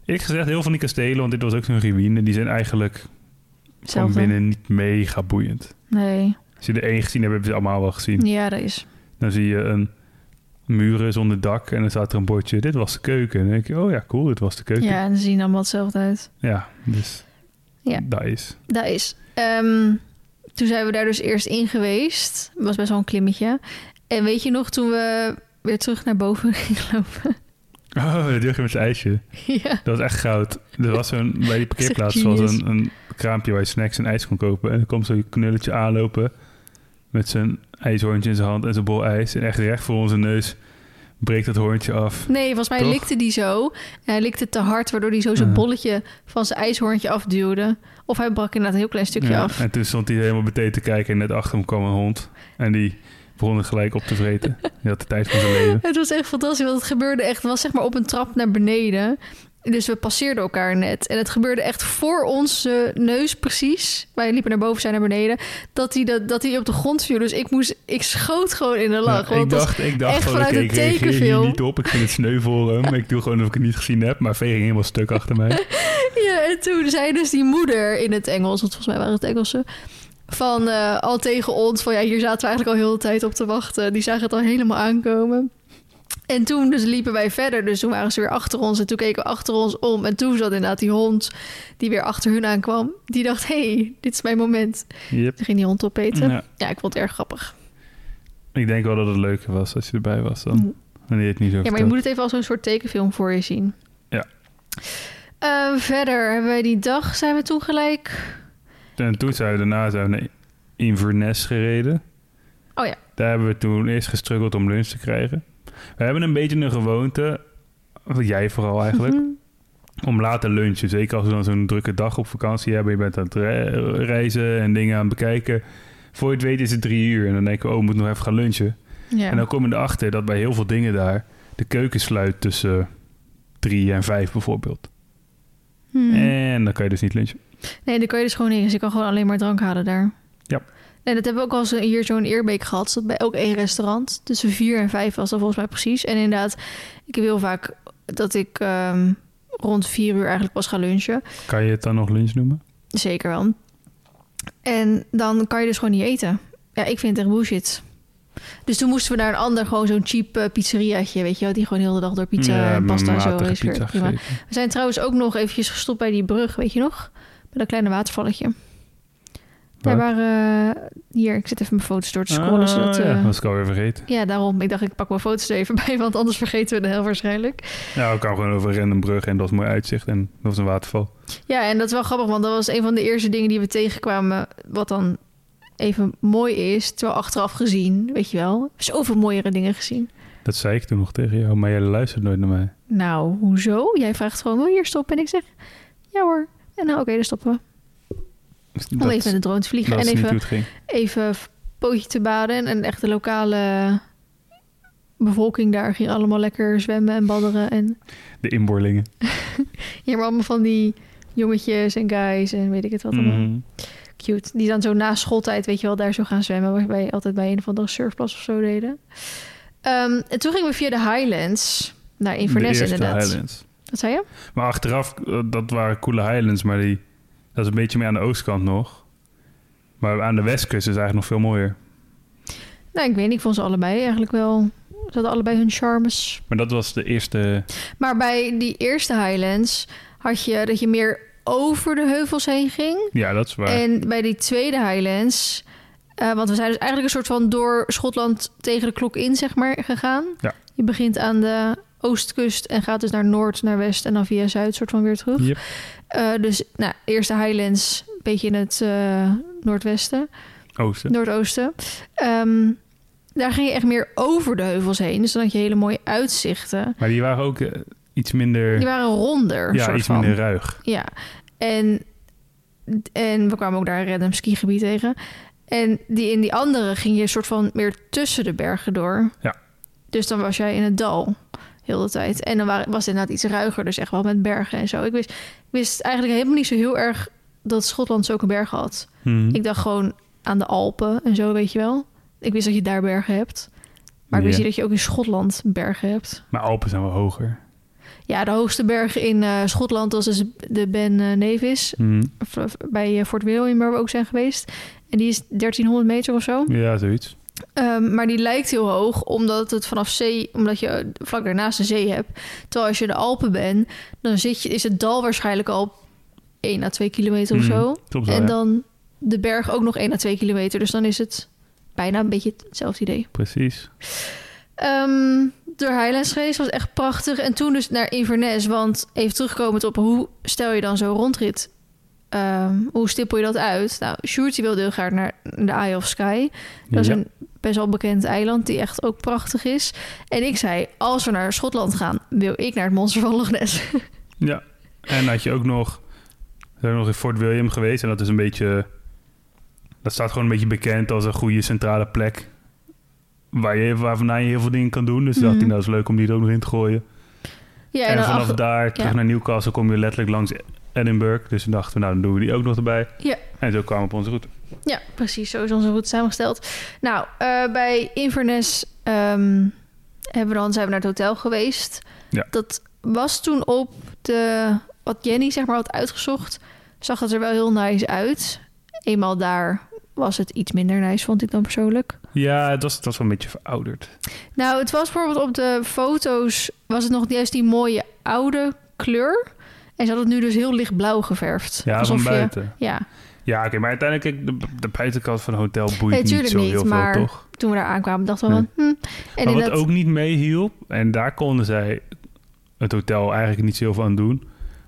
eerlijk gezegd, heel van die kastelen, want dit was ook zo'n ruïne, die zijn eigenlijk van binnen niet mega boeiend. Nee. Als je er één gezien hebt, hebben ze allemaal wel gezien. Ja, dat is. Dan zie je een muren zonder dak en dan staat er een bordje, dit was de keuken. En dan denk je, oh ja, cool, dit was de keuken. Ja, en ze zien allemaal hetzelfde uit. Ja, dus Ja. dat is. Dat is. Ehm, toen zijn we daar dus eerst in geweest. Het was best wel een klimmetje. En weet je nog, toen we weer terug naar boven gingen lopen? Oh, dat je met zijn ijsje. ja. Dat was echt goud. Er was zo'n, bij die parkeerplaats was een, een kraampje waar je snacks en ijs kon kopen. En dan komt zo'n knulletje aanlopen met zijn ijshoorntje in zijn hand en zijn bol ijs. En echt recht voor onze neus breekt dat hoorntje af. Nee, volgens mij Toch? likte die zo. En hij likte te hard, waardoor hij zo zijn bolletje van zijn ijshoorntje afduwde. Of hij brak inderdaad een heel klein stukje Ja, af. En toen stond hij helemaal meteen te kijken en net achter hem kwam een hond. En die begon het gelijk op te vreten. Die had de tijd van zijn leven. Het was echt fantastisch, want het gebeurde echt... Het was zeg maar op een trap naar beneden. Dus we passeerden elkaar net. En het gebeurde echt voor onze neus precies. Wij liepen naar boven, zijn naar beneden. Dat hij, dat, dat hij op de grond viel. Dus ik, moest, ik schoot gewoon in de lach. Ja, want ik dacht, ik dacht echt vanuit ik een tekenfilm. niet op. Ik vind het sneu voor hem. Ik doe gewoon of ik het niet gezien heb. Maar Vee ging helemaal stuk achter mij. Ja, en toen zei dus die moeder in het Engels... want volgens mij waren het Engelsen... van eh, al tegen ons van... ja, hier zaten we eigenlijk al heel de tijd op te wachten. Die zagen het al helemaal aankomen. En toen dus liepen wij verder. Dus toen waren ze weer achter ons. En toen keken we achter ons om. En toen zat inderdaad die hond die weer achter hun aankwam. Die dacht, hey, dit is mijn moment. Yep. Toen ging die hond opeten. Ja, Ja, ik vond het erg grappig. ik denk wel dat het leuker was als je erbij was dan. Mm. Wanneer het niet zo Ja, maar je moet het even als een soort tekenfilm voor je zien. Ja. Eh, verder hebben wij die dag, zijn we toen gelijk... En toen zijn we daarna zijn we naar Inverness gereden. Oh ja. Daar hebben we toen eerst gestruggeld om lunch te krijgen. We hebben een beetje een gewoonte, wat jij vooral eigenlijk, Mhm. om later lunchen. Zeker als we dan zo'n drukke dag op vakantie hebben. Je bent aan het re- reizen en dingen aan het bekijken. Voor je het weet is het drie uur. En dan denken we, oh, we moeten nog even gaan lunchen. Ja. En dan kom je erachter dat bij heel veel dingen daar... de keuken sluit tussen drie en vijf bijvoorbeeld. Hmm. En dan kan je dus niet lunchen. Nee, dan kan je dus gewoon niet. Dus je kan gewoon alleen maar drank halen daar. Ja. En dat hebben we ook al eens hier zo'n eerbeek gehad. Dat bij ook één restaurant. Tussen vier en vijf was dat volgens mij precies. En inderdaad, ik heel vaak dat ik ehm, rond vier uur eigenlijk pas ga lunchen. Kan je het dan nog lunch noemen? Zeker wel. En dan kan je dus gewoon niet eten. Ja, ik vind het echt bullshit. Dus toen moesten we naar een ander, gewoon zo'n cheap eh, pizzeriaatje, weet je wel, die gewoon heel de dag door pizza en pasta en zo Prima. gegeten. We zijn trouwens ook nog eventjes gestopt bij die brug, weet je nog? Bij dat kleine watervalletje. Waar? waren... eh, hier, ik zit even mijn foto's door te scrollen. Ah, zodat, ja, eh, was ik alweer vergeten. ja, daarom. Ik dacht, ik pak mijn foto's er even bij, want anders vergeten we het heel waarschijnlijk. Ja, we kwamen gewoon over een random brug en dat was mooi uitzicht en dat was een waterval. Ja, en dat is wel grappig, want dat was een van de eerste dingen die we tegenkwamen, wat dan even mooi is. Terwijl achteraf gezien, weet je wel, zoveel mooiere dingen gezien. Dat zei ik toen nog tegen jou, maar jij luistert nooit naar mij. Nou, hoezo? Jij vraagt gewoon, wil je hier stoppen? En ik zeg, ja hoor. En nou, oké, dan stoppen we. Om Dat, even met de drone te vliegen dat en even, even pootje te baden. En echt de lokale bevolking daar ging allemaal lekker zwemmen en badderen. En De inboorlingen. hier maar allemaal van die jongetjes en guys en weet ik het wat allemaal. Mhm. Cute. Die dan zo na schooltijd, weet je wel, daar zo gaan zwemmen. Waar wij altijd bij een of andere surfplas of zo deden. Ehm, en toen gingen we via de Highlands naar Inverness de inderdaad. Highlands. Wat zei je? Maar achteraf, eh, dat waren coole Highlands, maar die, dat is een beetje meer aan de oostkant nog. Maar aan de westkust is eigenlijk nog veel mooier. Nou, ik weet niet. Ik vond ze allebei eigenlijk wel... Ze hadden allebei hun charmes. Maar dat was de eerste... Maar bij die eerste Highlands had je dat je meer over de heuvels heen ging. Ja, dat is waar. En bij die tweede Highlands... eh, want we zijn dus eigenlijk een soort van door Schotland tegen de klok in, zeg maar, gegaan. Ja. Je begint aan de oostkust en gaat dus naar noord, naar west en dan via zuid soort van weer terug. Yep. Eh, dus nou, eerste Highlands, een beetje in het eh, noordwesten, Oosten. noordoosten. Ehm, daar ging je echt meer over de heuvels heen. Dus dan had je hele mooie uitzichten. Maar die waren ook eh, iets minder... Die waren ronder, ja, soort iets van. minder ruig. Ja, en, en we kwamen ook daar een random skigebied tegen. En die, in die andere ging je een soort van meer tussen de bergen door. Ja. Dus dan was jij in het dal heel de tijd. En dan wa- was het inderdaad iets ruiger, dus echt wel met bergen en zo. Ik wist, ik wist eigenlijk helemaal niet zo heel erg dat Schotland zulke bergen had. Mhm. Ik dacht gewoon aan de Alpen en zo, weet je wel. Ik wist dat je daar bergen hebt. Maar ik wist niet dat je ook in Schotland bergen hebt. Maar Alpen zijn wel hoger. Ja, de hoogste berg in eh, Schotland was dus de Ben eh, Nevis. Of bij eh, Fort William, waar we ook zijn geweest. En die is 1300 meter of zo. Ja, zoiets. Ehm, maar die lijkt heel hoog, omdat het vanaf zee, omdat je vlak daarnaast de zee hebt. Terwijl als je de Alpen bent, dan zit je, is het dal waarschijnlijk al 1 à 2 kilometer of Mhm, zo. Wel, en ja. dan de berg ook nog 1 à 2 kilometer. Dus dan is het bijna een beetje hetzelfde idee. Precies. Ehm door Highlands geweest was echt prachtig. En toen dus naar Inverness. Want even terugkomend op hoe stel je dan zo'n rondrit? Ehm, hoe stippel je dat uit? Nou, Sjoerd wilde heel graag naar de Eye of Sky. Dat is Ja. een best wel bekend eiland die echt ook prachtig is. En ik zei, als we naar Schotland gaan, wil ik naar het Monster van Loch Ness. Ja. En had je ook nog... We zijn nog in Fort William geweest en dat is een beetje... Dat staat gewoon een beetje bekend als een goede centrale plek. Waar, je, waar vandaan je heel veel dingen kan doen. Dus dacht Mhm. ik, nou, dat is leuk om die er ook nog in te gooien. ja, en vanaf af- daar terug ja. naar Newcastle kom je letterlijk langs Edinburgh. Dus we dachten, nou, dan doen we die ook nog erbij. Ja. En zo kwamen we op onze route. Ja, precies. Zo is onze route samengesteld. Nou, eh, bij Inverness ehm, hebben we dan, zijn we naar het hotel geweest. Ja. Dat was toen op de... Wat Jenny zeg maar had uitgezocht, zag het er wel heel nice uit. Eenmaal daar was het iets minder nice, vond ik dan persoonlijk. Ja, het was, het was wel een beetje verouderd. Nou, het was bijvoorbeeld op de foto's... was het nog juist die mooie oude kleur. En ze had het nu dus heel lichtblauw geverfd. Ja, Alsof van je- buiten. ja, Ja, oké, maar uiteindelijk, kijk, de, de buitenkant van een hotel boeit Nee, niet zo niet, heel maar- veel, toch? toen we daar aankwamen dachten we van... Hm. En maar wat inderdaad- ook niet meehielp, en daar konden zij het hotel eigenlijk niet zoveel aan doen.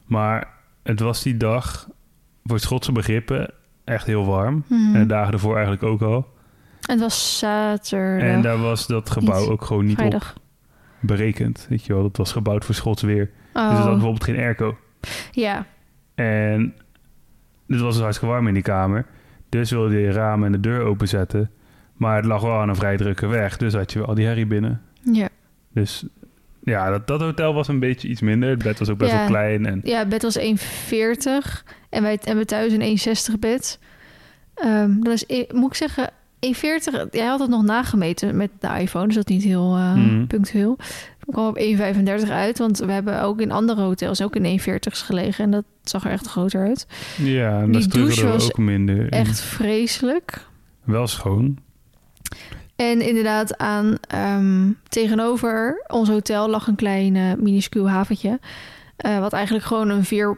Maar het was die dag, voor Schotse begrippen, echt heel warm. Mhm. En de dagen ervoor eigenlijk ook al. En het was zaterdag. En daar was dat gebouw Niet. ook gewoon niet vrijdag. op berekend. Weet je wel, dat was gebouwd voor Schots weer. Oh, Dus er zat bijvoorbeeld geen airco. Ja. En het was dus hartstikke warm in die kamer. Dus wilde je ramen en de deur openzetten. Maar het lag wel aan een vrij drukke weg. Dus had je al die herrie binnen. Ja. Dus ja, dat, dat hotel was een beetje iets minder. Het bed was ook best Ja. wel klein. En ja, het bed was 1,40 en wij hebben thuis een 1,60 bed. Ehm dat is, eh, moet ik zeggen, 1,40. Jij had het nog nagemeten met de iPhone, dus dat is niet heel eh, Mhm. punctueel. Kwam op 1,35 uit. Want we hebben ook in andere hotels ook in 1,40's gelegen. En dat zag er echt groter uit. Ja, en Die dat douche was ook minder. in. Echt vreselijk. Wel schoon. En inderdaad, aan ehm, tegenover ons hotel lag een klein eh, minuscuul haventje. eh, wat eigenlijk gewoon een veer...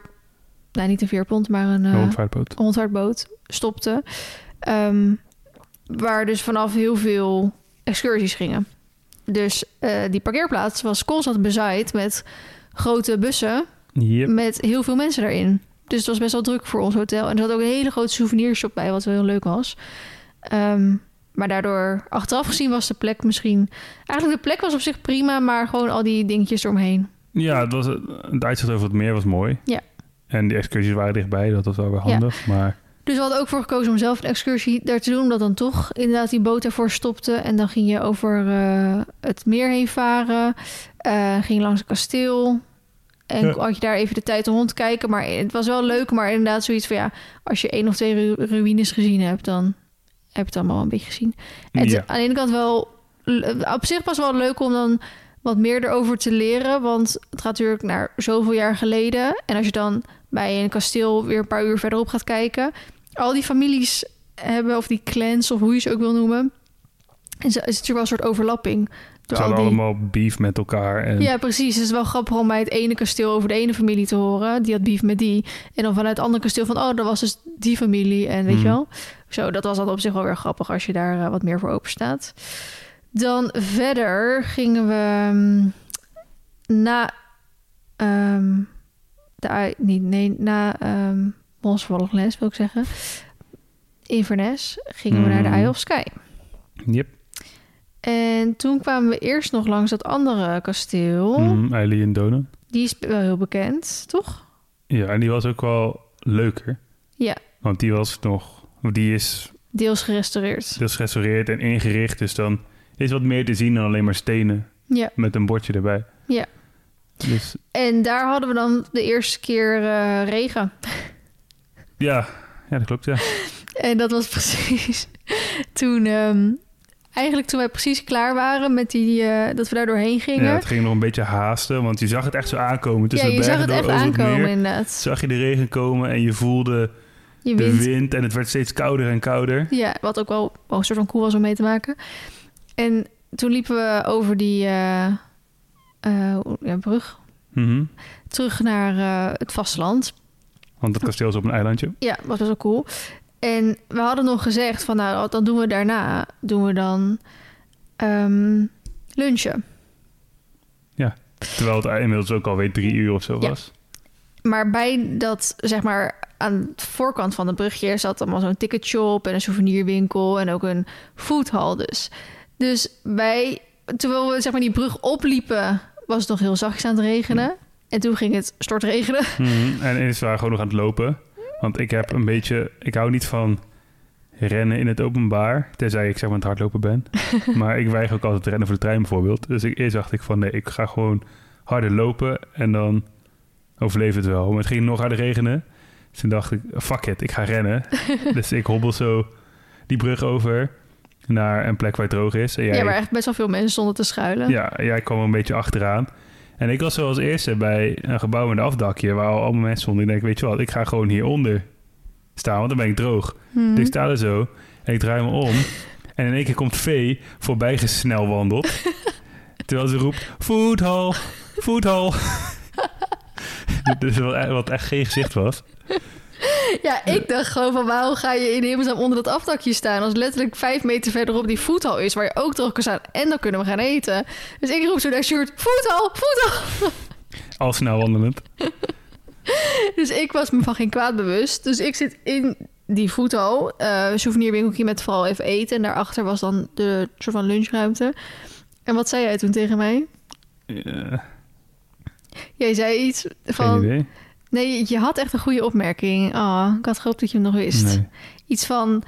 Nou, niet een veerpont, maar een... Uh, rondvaartboot. rondvaartboot stopte. Ehm, waar dus vanaf heel veel excursies gingen. Dus eh, die parkeerplaats was constant bezaaid met grote bussen Yep. met heel veel mensen daarin. Dus het was best wel druk voor ons hotel. En er zat ook een hele grote souvenirshop bij, wat wel heel leuk was. Ehm, maar daardoor, achteraf gezien, was de plek misschien... Eigenlijk de plek was op zich prima, maar gewoon al die dingetjes eromheen. Ja, het, was, het uitzicht over het meer was mooi. Ja. En die excursies waren dichtbij, dat was wel weer handig. Maar Dus we hadden ook voor gekozen om zelf een excursie daar te doen. Omdat dan toch inderdaad die boot ervoor stopte. En dan ging je over eh, het meer heen varen. Eh, ging langs het kasteel. En Ja. had je daar even de tijd om rond te kijken. Maar het was wel leuk. Maar inderdaad zoiets van ja... Als je één of twee ru- ruïnes gezien hebt... dan heb je het allemaal een beetje gezien. En ja. aan de ene kant wel... Op zich was wel leuk om dan wat meer erover te leren. Want het gaat natuurlijk naar zoveel jaar geleden. En als je dan bij een kasteel weer een paar uur verderop gaat kijken... al die families hebben, of die clans, of hoe je ze ook wil noemen... Is het natuurlijk wel een soort overlapping. Ze hadden die... allemaal beef met elkaar. En Ja, precies. Het is wel grappig om bij het ene kasteel over de ene familie te horen. Die had beef met die. En dan vanuit het andere kasteel van... oh, dat was dus die familie. En weet Hmm. je wel? Zo, dat was dan op zich wel weer grappig... als je daar eh, wat meer voor open staat. Dan verder gingen we mm, na... ehm, de, I- niet, nee, na um, Monsvervolgles wil ik zeggen. Inverness gingen we naar de Hmm. Isle of Sky. Yep. En toen kwamen we eerst nog langs dat andere kasteel. Mm, Eileen en Donen. Die is wel heel bekend, toch? Ja, en die was ook wel leuker. Ja. Want die was nog... Die is Deels gerestaureerd. deels gerestaureerd en ingericht. Dus dan is wat meer te zien dan alleen maar stenen Ja. met een bordje erbij. Ja. Dus En daar hadden we dan de eerste keer eh, regen. Ja, ja dat klopt, ja. En dat was precies toen... ehm, eigenlijk toen wij precies klaar waren met die... eh, dat we daar doorheen gingen. Ja, Ja, het ging nog een beetje haasten, want je zag het echt zo aankomen. Tussen je de zag het echt het aankomen meer. inderdaad. Zag je de regen komen en je voelde Je de wind en het werd steeds kouder en kouder. Ja, wat ook wel, wel een soort van cool was om mee te maken. En toen liepen we over die eh, eh, ja, brug Mhm. terug naar het vasteland. Want het kasteel is op een eilandje. Ja, was best wel cool. En we hadden nog gezegd van nou, dan doen we daarna, doen we dan ehm, lunchen. Terwijl het inmiddels ook alweer drie uur of zo Ja. was. Maar bij dat, zeg maar, aan de voorkant van het brugje zat allemaal zo'n ticketshop en een souvenirwinkel en ook een foodhall dus. Dus wij, terwijl we zeg maar die brug opliepen, was het nog heel zachtjes aan het regenen. En toen ging het stortregenen. Mhm. En eerst waren we gewoon nog aan het lopen. Want ik heb een beetje... Ik hou niet van rennen in het openbaar. Tenzij ik zeg maar aan het hardlopen ben. maar ik weiger ook altijd rennen voor de trein bijvoorbeeld. Dus ik, eerst dacht ik van nee, ik ga gewoon harder lopen. En dan overleef het wel. Maar het ging nog harder regenen. Dus toen dacht ik, fuck it, ik ga rennen. dus ik hobbel zo die brug over naar een plek waar het droog is. En jij, Ja, waar echt best wel veel mensen stonden te schuilen. ja, jij kwam er een beetje achteraan. En ik was zo als eerste bij een gebouw met een afdakje waar al allemaal mensen stonden. Ik denk, weet je wat, ik ga gewoon hieronder staan, want dan ben ik droog. Mhm. Dus ik sta er zo en ik draai me om. En in één keer komt Vee voorbij gesnel wandeld. terwijl ze roept, voethal, voethal. dus wat, wat echt geen gezicht was. Ja, ik dacht gewoon van waarom ga je in hemelsnaam onder dat afdakje staan... als letterlijk vijf meter verderop die voethal is... waar je ook terug kan staan en dan kunnen we gaan eten. Dus ik roep zo naar Sjoerd, voethal, voethal. Al snel wandelend. Dus ik was me van geen kwaad bewust. Dus ik zit in die voethal, eh souvenirwinkeltje met vooral even eten... en daarachter was dan de soort van lunchruimte. En wat zei jij toen tegen mij? Eh, Jij zei iets geen van... idee. Nee, je had echt een goede opmerking. Ah, ik had gehoopt dat je hem nog wist. Nee. Iets van...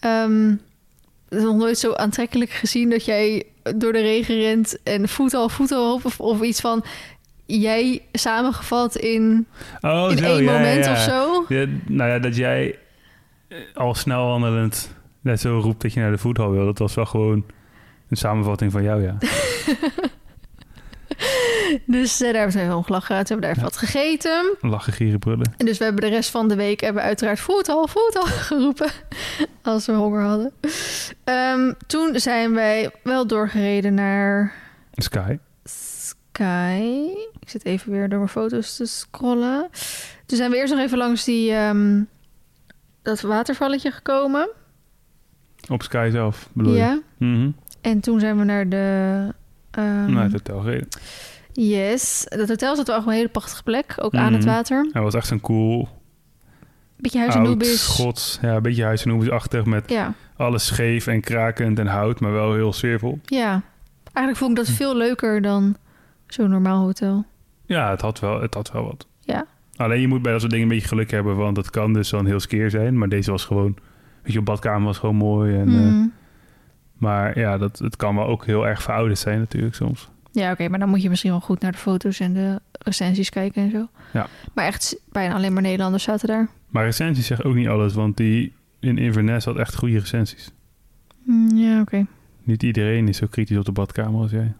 het is nog nooit zo aantrekkelijk gezien dat jij door de regen rent en voet al voet al op. Of, of iets van jij samengevat in, Oh, in zo, één ja, moment ja. of zo. Ja, nou ja, dat jij eh, al snel wandelend net zo roept dat je naar de voethal wil. Dat was wel gewoon een samenvatting van jou, ja. Dus eh, daar hebben we even om gelachen. Toen hebben we daar even wat gegeten. Lachen, gieren, brullen. En dus we hebben de rest van de week hebben we uiteraard voetal, voetal geroepen. Als we honger hadden. Ehm, toen zijn wij wel doorgereden naar Sky. Sky. Ik zit even weer door mijn foto's te scrollen. Toen zijn we eerst nog even langs die, ehm, dat watervalletje gekomen. Op Sky zelf, bedoel je? Ja. Mhm. En toen zijn we naar de... ehm, Naar het hotel gereden. Yes. Dat hotel zat wel echt een hele prachtige plek. Ook aan het Mhm. water. Hij was echt zo'n cool, Beetje huis en schots. Ja, een beetje huis en Noobis-achtig met Ja. alles scheef en krakend en hout, maar wel heel sfeervol. ja. Eigenlijk vond ik dat veel leuker dan zo'n normaal hotel. Ja, het had wel, het had wel wat. Ja. Alleen je moet bij dat soort dingen een beetje geluk hebben, want het kan dus zo'n heel skeer zijn. Maar deze was gewoon, weet je, op badkamer was gewoon mooi. En, eh, Hmm. Maar ja, dat, het kan wel ook heel erg verouderd zijn natuurlijk soms. Ja, oké, maar dan moet je misschien wel goed naar de foto's en de recensies kijken en zo. Ja. Maar echt, bijna alleen maar Nederlanders zaten daar. Maar recensies zeggen ook niet alles, want die in Inverness had echt goede recensies. Hmm, ja, oké. Niet iedereen is zo kritisch op de badkamer als jij.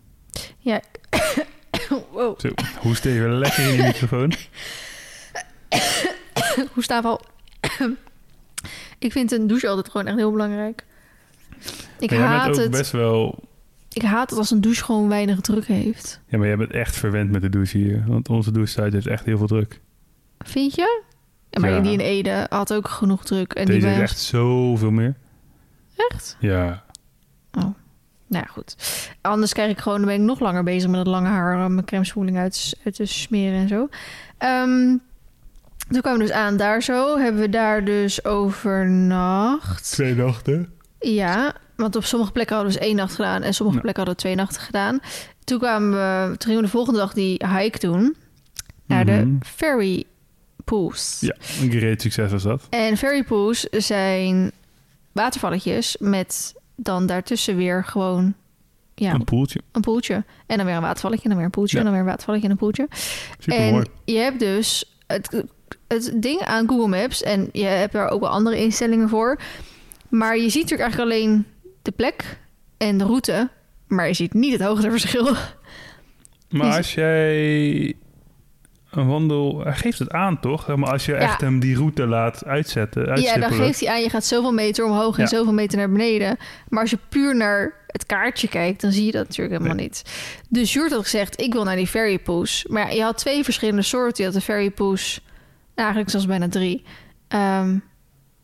Ja. wow. Zo, hoest even lekker in de microfoon. Hoestaanval. ik vind een douche altijd gewoon echt heel belangrijk. Ik Maar jij haat bent ook het. best wel... Ik haat het als een douche gewoon weinig druk heeft. Ja, maar jij bent echt verwend met de douche hier. Want onze douchesite heeft echt heel veel druk. Vind je? Ja, maar Ja. die in Ede had ook genoeg druk. En die Deze bij heeft ons- echt zoveel meer. Echt? Ja. Nou ja, goed. Anders krijg ik gewoon, dan ben ik nog langer bezig met het lange haar, om mijn crème spoeling uit, uit te smeren en zo. Ehm, toen kwamen we dus aan daar zo. Hebben we daar dus overnacht. Twee nachten. Ja, want op sommige plekken hadden we dus één nacht gedaan en sommige Ja. plekken hadden we twee nachten gedaan. Toen kwamen we, toen gingen we de volgende dag die hike doen naar Mhm. de ferry pools. Ja, een great succes was dat. En ferry pools zijn watervalletjes met dan daartussen weer gewoon ja, Een poeltje. een poeltje. En dan weer een watervalletje, en dan weer een poeltje, Ja. en dan weer een watervalletje en een poeltje. Super en mooi. je hebt dus het, het ding aan Google Maps, en je hebt daar ook wel andere instellingen voor. Maar je ziet natuurlijk eigenlijk alleen de plek en de route, maar je ziet niet het hoogteverschil. Maar is- als jij een wandel... Hij geeft het aan, toch? Maar als je Ja. echt hem die route laat uitzetten... Ja, dan geeft hij aan, je gaat zoveel meter omhoog en Ja. zoveel meter naar beneden. Maar als je puur naar het kaartje kijkt, dan zie je dat natuurlijk helemaal niet. Dus Jurt had gezegd, ik wil naar die ferry poes. Maar je had twee verschillende soorten. Je had de ferry poes, nou, eigenlijk zelfs bijna drie. Ehm,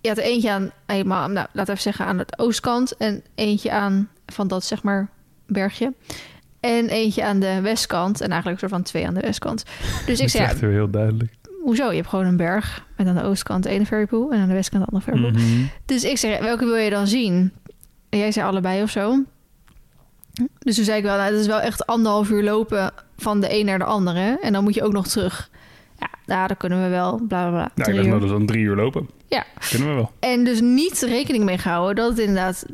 je had er eentje aan, helemaal, nou, laten we even zeggen, aan de oostkant. En eentje aan, van dat zeg maar, bergje. En eentje aan de westkant. En eigenlijk een soort van twee aan de westkant. Dus ik Dat is ja, heel duidelijk. hoezo? Je hebt gewoon een berg. Met aan de oostkant de ene ferrypool en aan de westkant de andere ferrypool. Mhm. Dus ik zeg, welke wil je dan zien? En jij zei allebei of zo. Dus toen zei ik wel, nou, het is wel echt anderhalf uur lopen van de een naar de andere. En dan moet je ook nog terug. Ja, nou, dan kunnen we wel, bla bla bla. Nou, ik dacht uur. nou, dat is dan drie uur lopen. Ja. Kunnen we wel. En dus niet rekening mee gehouden dat het inderdaad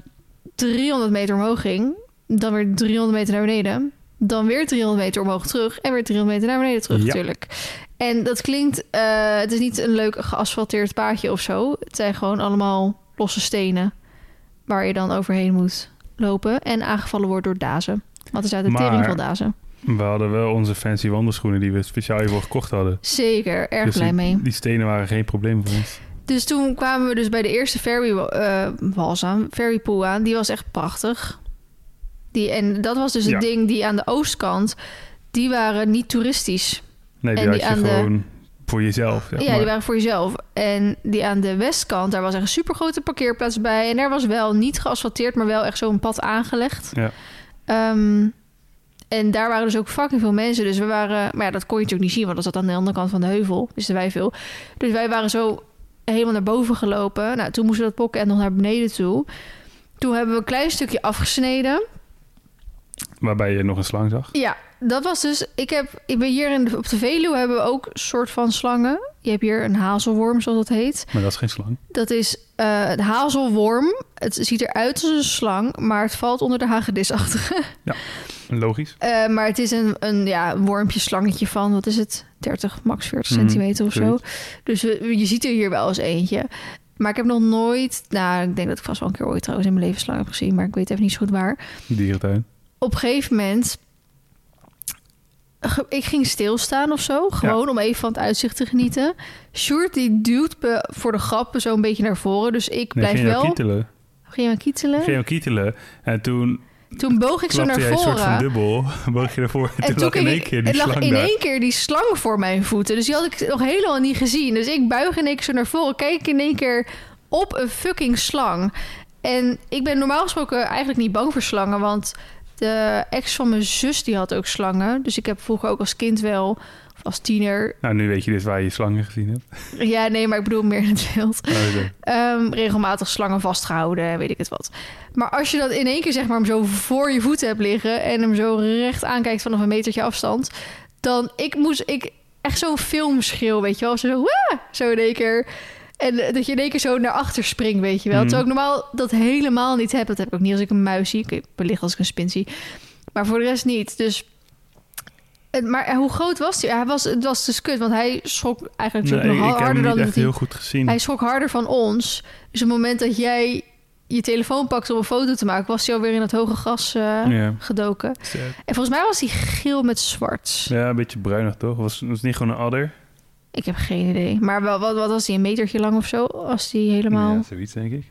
300 meter omhoog ging. Dan weer 300 meter naar beneden. Dan weer 300 meter omhoog terug. En weer 300 meter naar beneden terug Ja. natuurlijk. En dat klinkt... eh, het is niet een leuk geasfalteerd paadje of zo. Het zijn gewoon allemaal losse stenen. Waar je dan overheen moet lopen. En aangevallen wordt door dazen. Want er zaten Maar- tering veel dazen. We hadden wel onze fancy wandelschoenen die we speciaal hiervoor gekocht hadden. Zeker, erg Dus blij die, mee. die stenen waren geen probleem voor ons. Dus toen kwamen we dus bij de eerste ferry eh, wals aan, ferry pool aan. Die was echt prachtig. Die, en dat was dus het ding die aan de oostkant, die waren niet toeristisch. Nee, die En had die je aan de- gewoon voor jezelf. zeg ja, maar. die waren voor jezelf. En die aan de westkant, daar was echt een supergrote parkeerplaats bij. En daar was wel niet geasfalteerd, maar wel echt zo'n pad aangelegd. Ja. Ehm, en daar waren dus ook fucking veel mensen. Dus we waren... Maar ja, dat kon je natuurlijk niet zien, want dat zat aan de andere kant van de heuvel. Wisten wij veel. Dus wij waren zo helemaal naar boven gelopen. Nou, toen moesten we dat pokken en nog naar beneden toe. Toen hebben we een klein stukje afgesneden. Waarbij je nog een slang zag. Ja, dat was dus... Ik, heb, ik ben hier in de, op de Veluwe hebben we ook een soort van slangen. Je hebt hier een hazelworm, zoals dat heet. Maar dat is geen slang. Dat is eh een hazelworm. Het ziet eruit als een slang, maar het valt onder de hagedisachtige. Logisch. Eh, maar het is een, een ja, een wormpje, slangetje van, wat is het? 30, max 40 Mhm, centimeter of zo. Dus we- je ziet er hier wel eens eentje. Maar ik heb nog nooit... Nou, ik denk dat ik vast wel een keer ooit trouwens in mijn leven slang heb gezien. Maar ik weet even niet zo goed waar. Dierentuin. Op een gegeven moment ik ging stilstaan of zo. Gewoon om even van het uitzicht te genieten. Sjoerd die duwt me voor de grappen zo een beetje naar voren. Dus ik Nee, blijf ging jou wel... kietelen. Ging je aan kietelen? Ging jou kietelen. En toen Toen boog ik zo naar jij een soort van voren. dubbel. Boog je ervoor. En En toen lag in één keer die lag slang in daar. één keer die slang voor mijn voeten. Dus die had ik nog helemaal niet gezien. Dus ik buig in één keer zo naar voren. Kijk in één keer op een fucking slang. En ik ben normaal gesproken eigenlijk niet bang voor slangen. Want de ex van mijn zus die had ook slangen. Dus ik heb vroeger ook als kind wel... Of als tiener... Nou, nu weet je dus waar je slangen gezien hebt. Ja, nee, maar ik bedoel meer in het wild. Oh. Ehm, regelmatig slangen vastgehouden, weet ik het wat. Maar als je dat in één keer zeg maar hem zo voor je voeten hebt liggen en hem zo recht aankijkt vanaf een metertje afstand, dan ik moest ik echt zo'n filmschreeuw, weet je wel, zo "Wah!" zo in één keer. En eh, dat je in één keer zo naar achter springt, weet je wel. Mhm. Terwijl ik normaal dat helemaal niet heb. Dat heb ik ook niet als ik een muis zie. Ik wellicht als ik een spin zie. Maar voor de rest niet. Dus... Maar hoe groot was hij? hij was, het was dus kut, want hij schrok eigenlijk Nee, nog heb hem harder niet dan echt dat hij heel goed gezien. hij schrok harder van ons. Dus op het moment dat jij je telefoon pakte om een foto te maken, was hij alweer in het hoge gras eh, gedoken. Sad. En volgens mij was hij geel met zwart. Ja, een beetje bruinig toch? Was, was het niet gewoon een adder? Ik heb geen idee. Maar wel, wat, wat was hij? Een metertje lang of zo? Was hij helemaal. Ja, zoiets denk ik.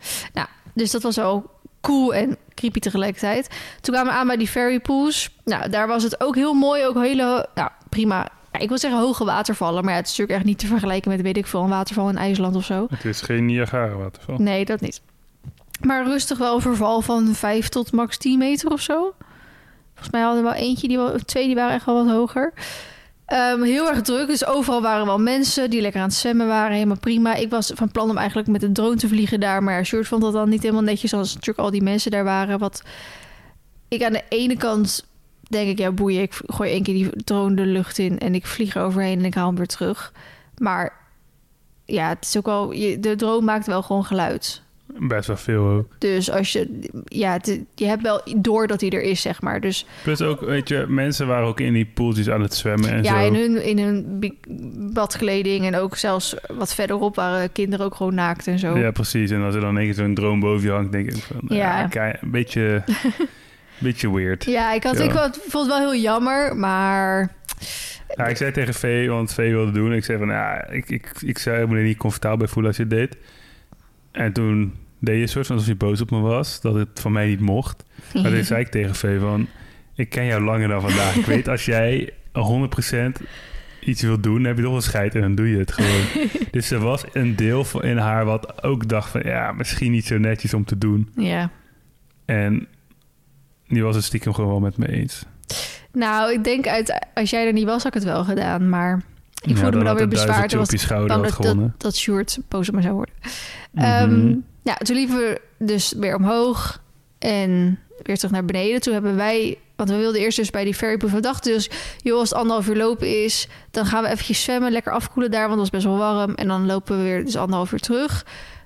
Dus dat was wel cool en creepy tegelijkertijd. Toen kwamen we aan bij die ferry pools. Nou, daar was het ook heel mooi. Ook hele, nou, prima. Ik wil zeggen hoge watervallen. Maar ja, het is natuurlijk echt niet te vergelijken met, weet ik veel, een waterval in IJsland of zo. Het is geen Niagara-waterval. Nee, dat niet. Maar rustig wel een verval van 5 tot max 10 meter of zo. Volgens mij hadden we wel eentje, die wel, twee die waren echt wel wat hoger. Ehm, heel erg druk, dus overal waren wel mensen die lekker aan het zwemmen waren. Helemaal prima. Ik was van plan om eigenlijk met een drone te vliegen daar. Maar Sjoerd vond dat dan niet helemaal netjes als natuurlijk al die mensen daar waren. Wat ik aan de ene kant denk ik, ja boeien, ik gooi één keer die drone de lucht in en ik vlieg er overheen en ik haal hem weer terug. Maar ja, het is ook wel, de drone maakt wel gewoon geluid. Best wel veel ook. Dus als je, ja, je hebt wel door dat hij er is, zeg maar. Dus Plus ook, weet je, mensen waren ook in die poeltjes aan het zwemmen en ja, zo. in hun, in hun badkleding en ook zelfs wat verderop waren kinderen ook gewoon naakt en zo. Ja, precies. En als er dan in één keer zo'n droom boven je hangt, denk ik van... Ja. Ja, kijk, een beetje, beetje weird. Ja, ik, had, Ja. ik vond het wel heel jammer, maar Ja, ik zei tegen Vee, want Vee wilde doen. Ik zei van, ja, ik, ik, ik zou me er niet comfortabel bij voelen als je het deed. En toen deed je soort van alsof je boos op me was, dat het van mij niet mocht. Maar toen zei ik tegen Vee van, ik ken jou langer dan vandaag. Ik weet, als jij 100% iets wil doen, dan heb je toch een scheid en dan doe je het gewoon. dus er was een deel van in haar wat ook dacht van, ja, misschien niet zo netjes om te doen. ja. En die was het stiekem gewoon wel met me eens. Nou, ik denk uit, als jij er niet was, had ik het wel gedaan, maar ik Ja, voelde me dan weer bezwaard. was had dat, dat, dat Sjoerd boos op me zou worden. Ehm, ja, toen liepen we dus weer omhoog en weer terug naar beneden. Toen hebben wij, want we wilden eerst dus bij die ferrypool van dachten dus, joh, als het anderhalf uur lopen is, dan gaan we eventjes zwemmen, lekker afkoelen daar, want het was best wel warm. En dan lopen we weer dus anderhalf uur terug.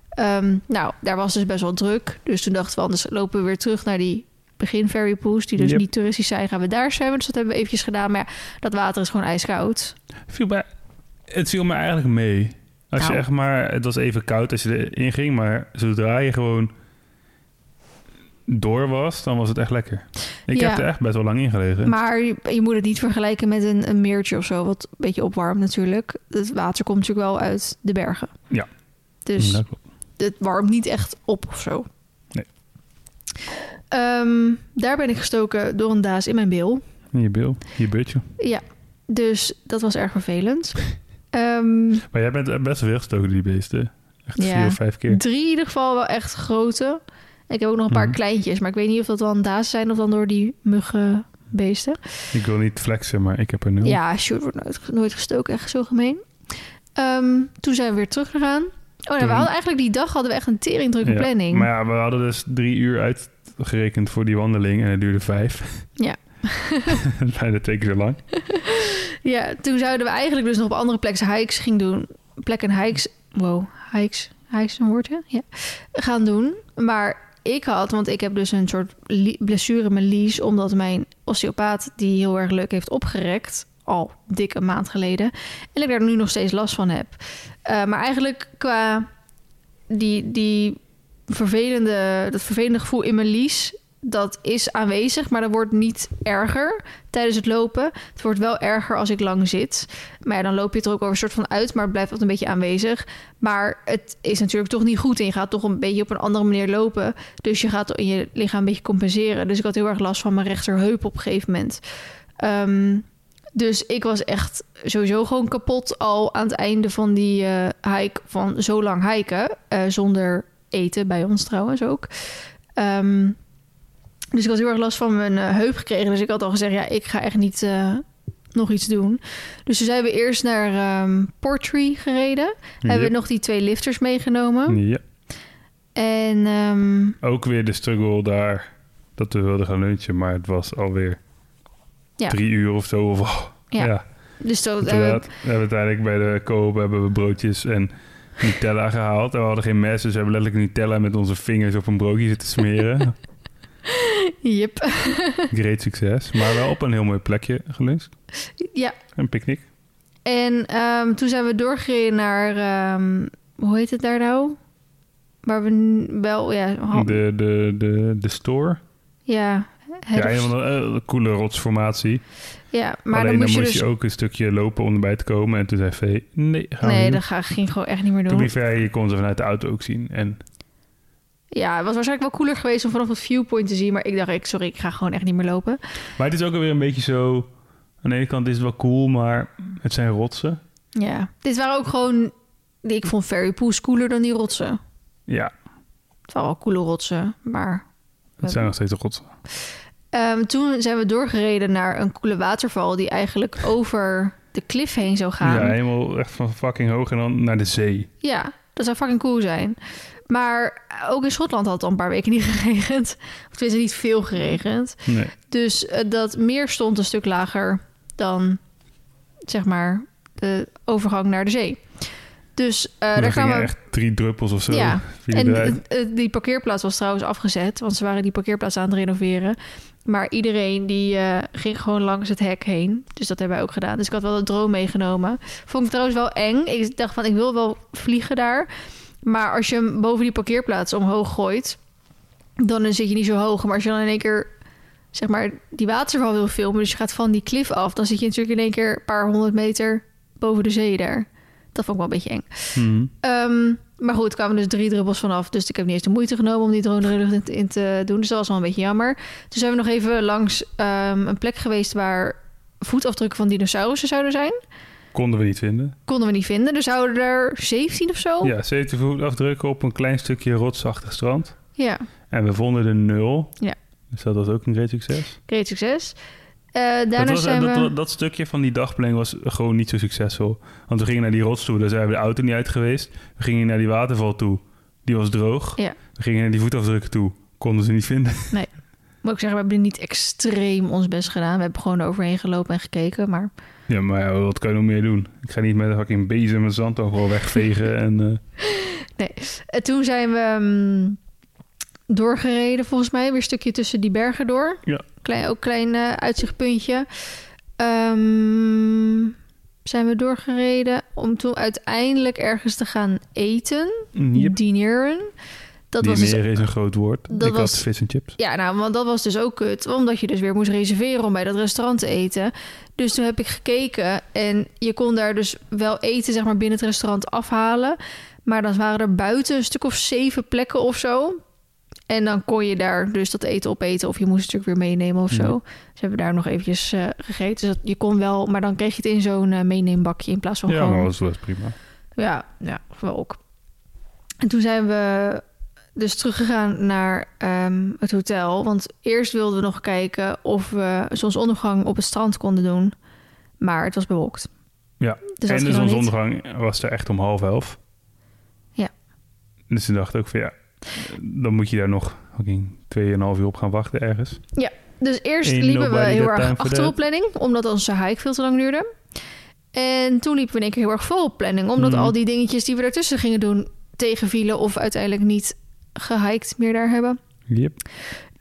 Ehm, nou, daar was dus best wel druk. Dus toen dachten we, anders lopen we weer terug naar die begin ferrypools, die dus Yep. niet toeristisch zijn, gaan we daar zwemmen. Dus dat hebben we eventjes gedaan. Maar ja, dat water is gewoon ijskoud. Viel mij, het viel me eigenlijk mee. Als je Nou. echt maar, het was even koud als je erin ging, maar zodra je gewoon door was, dan was het echt lekker. Ik Ja. heb er echt best wel lang in gelegen. Maar je, je moet het niet vergelijken met een, een meertje of zo, wat een beetje opwarmt natuurlijk. Het water komt natuurlijk wel uit de bergen. Ja. Dus het warmt niet echt op of zo. Nee. Ehm, daar ben ik gestoken door een daas in mijn bil. In je bil, je butje. Ja, dus dat was erg vervelend. Ehm, Maar jij bent best veel gestoken die beesten. Echt Ja. vier of vijf keer. drie in ieder geval wel echt grote. Ik heb ook nog een paar Mhm. kleintjes, maar ik weet niet of dat wel een daas zijn of dan door die muggenbeesten. Ik wil niet flexen, maar ik heb er nul. Ja, Sjoerd wordt nooit, nooit gestoken, echt zo gemeen. Ehm, toen zijn we weer teruggegaan. Oh, nou, we hadden eigenlijk die dag hadden we echt een teringdrukke Ja, planning. Maar ja, we hadden dus drie uur uitgerekend voor die wandeling en het duurde vijf. Ja. Bijna twee keer zo lang. Ja, toen zouden we eigenlijk dus nog op andere plekken hikes ging doen. Plekken hikes, wow, hikes, hikes een woord, hè? Ja. Gaan doen. Maar ik had, want ik heb dus een soort blessure in mijn lies, omdat mijn osteopaat die heel erg leuk heeft opgerekt, al dik een maand geleden, en ik daar nu nog steeds last van heb. Eh, maar eigenlijk qua die, die vervelende, dat vervelende gevoel in mijn lies dat is aanwezig, maar dat wordt niet erger tijdens het lopen. Het wordt wel erger als ik lang zit. Maar ja, dan loop je het er ook over een soort van uit, maar het blijft altijd een beetje aanwezig. Maar het is natuurlijk toch niet goed en je gaat toch een beetje op een andere manier lopen. Dus je gaat in je lichaam een beetje compenseren. Dus ik had heel erg last van mijn rechterheup op een gegeven moment. Ehm, dus ik was echt sowieso gewoon kapot al aan het einde van die uh, hike, van zo lang hiken, uh, zonder eten bij ons trouwens ook. Um, dus ik had heel erg last van mijn uh, heup gekregen. Dus ik had al gezegd, ja, ik ga echt niet uh, nog iets doen. Dus toen zijn we eerst naar um, Portree gereden. Yep. Hebben we nog die twee lifters meegenomen. Ja. En... Um, Ook weer de struggle daar dat we wilden gaan lunchen. Maar het was alweer ja. drie uur of zo. Of, ja. ja. Dus dat hebben we... we hebben uiteindelijk bij de koop hebben we broodjes en Nutella gehaald. En we hadden geen mes, dus we hebben letterlijk Nutella met onze vingers op een broodje zitten smeren. Yep. Great succes. Maar wel op een heel mooi plekje geluncht. Ja. Een picknick. En um, toen zijn we doorgereden naar... Um, hoe heet het daar nou? Waar we wel... Ja, de, de, de, de store. Ja. Ja, een uh, coole rotsformatie. Ja, maar Alleen dan moest dan je moest dus... je ook een stukje lopen om erbij te komen. En toen zei Vee, nee, gaan we Nee, niet dat ga, ging gewoon echt niet meer doen. doen. To be fair, je kon ze vanuit de auto ook zien. En Ja, het was waarschijnlijk wel cooler geweest om vanaf het viewpoint te zien. Maar ik dacht, ik, sorry, ik ga gewoon echt niet meer lopen. Maar het is ook alweer een beetje zo... Aan de ene kant is het wel cool, maar het zijn rotsen. Ja, dit waren ook gewoon... Ik vond Fairy Pools cooler dan die rotsen. Ja, Het waren wel coole rotsen, maar... het zijn nog steeds rotsen. Ehm, toen zijn we doorgereden naar een coole waterval... die eigenlijk over de klif heen zou gaan. Ja, helemaal echt van fucking hoog en dan naar de zee. Ja, dat zou fucking cool zijn. Maar ook in Schotland had het al een paar weken niet geregend. Of tenminste niet veel geregend. Nee. Dus uh, dat meer stond een stuk lager dan, zeg maar, de overgang naar de zee. Dus uh, daar daar gaan we... echt drie druppels of zo. Ja, en die parkeerplaats was trouwens afgezet. Want ze waren die parkeerplaats aan het renoveren. Maar iedereen die uh, ging gewoon langs het hek heen. Dus dat hebben wij ook gedaan. Dus ik had wel de droom meegenomen. Vond ik trouwens wel eng. Ik dacht van, ik wil wel vliegen daar. Maar als je hem boven die parkeerplaats omhoog gooit... dan zit je niet zo hoog. Maar als je dan in één keer zeg maar, die waterval wil filmen... dus je gaat van die klif af... dan zit je natuurlijk in één keer een paar honderd meter boven de zee daar. Dat vond ik wel een beetje eng. Mhm. Um, maar goed, er kwamen dus drie druppels vanaf. Dus ik heb niet eens de moeite genomen om die drone de lucht in, in, te doen. Dus dat was wel een beetje jammer. Toen zijn we nog even langs um, een plek geweest... waar voetafdrukken van dinosaurussen zouden zijn. Konden we niet vinden. Konden we niet vinden. Dus zouden er 17 of zo. Ja, 17 voetafdrukken op een klein stukje rotsachtig strand. Ja. En we vonden er nul. Ja. Dus dat was ook een great succes. Great succes. Daarna dat, was, zijn dat, we... dat, stukje van die dagplanning was gewoon niet zo succesvol. Want we gingen naar die rots toe, daar zijn we de auto niet uit geweest. We gingen naar die waterval toe, die was droog. Ja. We gingen naar die voetafdrukken toe, konden ze niet vinden. Nee. Moet ik zeggen, we hebben niet extreem ons best gedaan. We hebben gewoon overheen gelopen en gekeken, maar... Ja, maar wat kan je nog meer doen? Ik ga niet met een fucking bezem en zand overal wegvegen en... Uh... Nee. En toen zijn we um, doorgereden, volgens mij. Weer een stukje tussen die bergen door. Ja. Klein, ook klein uh, uitzichtpuntje. Um, zijn we doorgereden om toen uiteindelijk ergens te gaan eten. Yep. Dineren. Dat Dineren was dus, is een groot woord. Dat ik was, had vis en chips. Ja, nou, want dat was dus ook kut. Omdat je dus weer moest reserveren om bij dat restaurant te eten. Dus toen heb ik gekeken en je kon daar dus wel eten, zeg maar, binnen het restaurant afhalen. Maar dan waren er buiten een stuk of zeven plekken of zo. En dan kon je daar dus dat eten opeten. Of je moest het natuurlijk weer meenemen of zo. Ja. Dus hebben we daar nog eventjes uh, gegeten. Dus dat, je kon wel, maar dan kreeg je het in zo'n uh, meeneembakje in plaats van ja, gewoon... maar dat was prima. Ja, ja, wel ook. En toen zijn we dus teruggegaan naar um, het hotel. Want eerst wilden we nog kijken of we zonsondergang op het strand konden doen. Maar het was bewolkt. Ja, dus en de zonsondergang was er echt om half elf. Ja. Dus toen dacht ik ook van ja, dan moet je daar nog fucking 2,5 uur op gaan wachten ergens. Ja, dus eerst Ain't liepen we heel erg achter op planning, omdat onze hike veel te lang duurde. En toen liepen we in één keer heel erg vol op planning, omdat Mhm. al die dingetjes die we daartussen gingen doen tegenvielen of uiteindelijk niet gehiked meer daar hebben. Yep.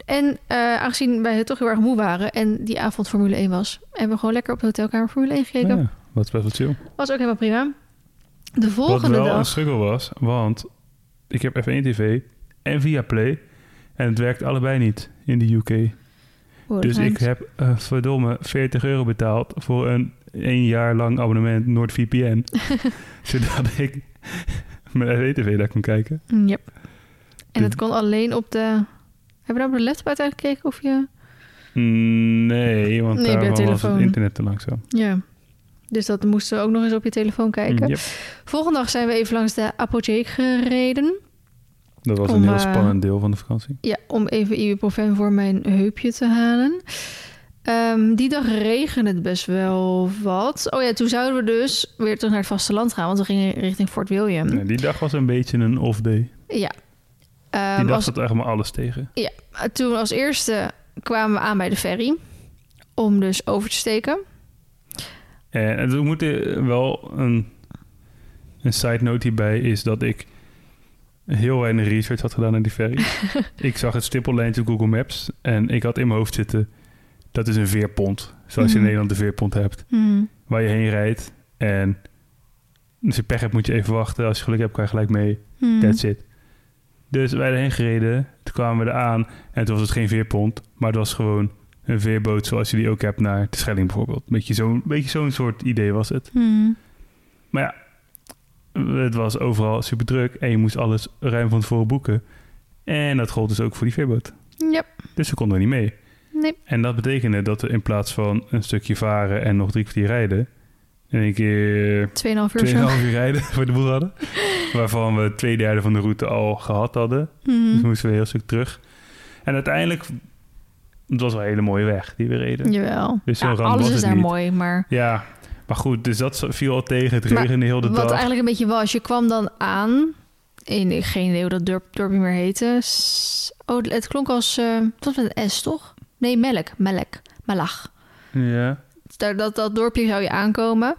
En uh, aangezien wij toch heel erg moe waren en die avond Formule 1 was, hebben we gewoon lekker op de hotelkamer Formule 1 gekeken. Ja, wat best wel chill. Was ook helemaal prima. De Wat volgende wel een dag. struggle was, want ik heb F1 TV en via Play en het werkt allebei niet in de UK. Oh, Dus ik heb eh, verdomme 40 euro betaald voor een één jaar lang abonnement NordVPN. zodat ik mijn WTV daar kon kijken. Yep. En het kon alleen op de... Hebben we nou op de laptop uiteindelijk gekeken of je... Mm, Nee, want Nee, daarvan was het internet te langzaam. Ja. Dus dat moesten we ook nog eens op je telefoon kijken. Yep. Volgende dag zijn we even langs de apotheek gereden. Dat was Om, een heel eh, spannend deel van de vakantie. Ja, om even ibuprofen voor mijn heupje te halen. Ehm, die dag regende het best wel wat. Oh ja, toen zouden we dus weer terug naar het vasteland gaan. Want we gingen richting Fort William. Nee, die dag was een beetje een off-day. Ja. Ehm, Die dag als- zat echt maar alles tegen. ja. Toen als eerste kwamen we aan bij de ferry. Om dus over te steken. En er moet er wel een, een side note hierbij is dat ik heel weinig research had gedaan naar die ferry. ik zag het stippellijntje op Google Maps en ik had in mijn hoofd zitten, dat is een veerpont. Zoals je in Mhm. Nederland de veerpont hebt, Hmm. waar je heen rijdt. En als je pech hebt moet je even wachten. Als je geluk hebt kan je gelijk mee. Hmm. That's it. Dus wij erheen gereden, toen kwamen we eraan en toen was het geen veerpont, maar het was gewoon een veerboot zoals je die ook hebt naar de Schelling bijvoorbeeld. Beetje zo'n beetje zo'n soort idee was het. Hmm. Maar ja, het was overal super druk en je moest alles ruim van tevoren boeken. En dat gold dus ook voor die veerboot. Yep. Dus we konden er niet mee. Nee. En dat betekende dat we in plaats van een stukje varen en nog drie kwartier rijden, in een keer 2,5 uur zo. 2,5 uur rijden voor de boel hadden. Waarvan we twee derde van de route al gehad hadden. Hmm. Dus moesten we een heel stuk terug. En uiteindelijk, het was wel een hele mooie weg die we reden. Jawel. Dus zo Ja, alles is daar niet. mooi, maar... Ja, maar goed, dus dat viel al tegen. Het Maar regende heel de Wat dag. eigenlijk een beetje was, je kwam dan aan... In, ik geen idee hoe dat dorp, dorpje meer heette. Oh, het klonk als... het was met een S, toch? Nee, Melk. Melk. Malach. Ja. Daar, dat, dat dorpje zou je aankomen.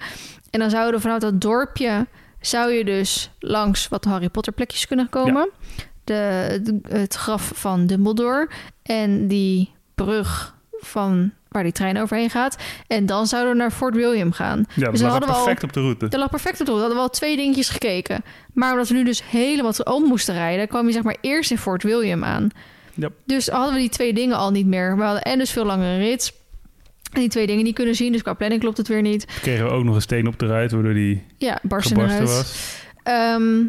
En dan zouden we vanuit dat dorpje... zou je dus langs wat Harry Potter plekjes kunnen komen. De, de- het graf van Dumbledore. En die brug van waar die trein overheen gaat. En dan zouden we naar Fort William gaan. Ja, Dus we al- perfect op de route. Dat lag perfect op de route. We hadden wel twee dingetjes gekeken. Maar omdat we nu dus helemaal om moesten rijden... kwam je zeg maar eerst in Fort William aan. Ja. Dus hadden we die twee dingen al niet meer. We hadden en dus veel langere rits... en die twee dingen niet kunnen zien. Dus qua planning klopt het weer niet. Kregen we ook nog een steen op de ruit, waardoor die Ja, barsten was. Ehm,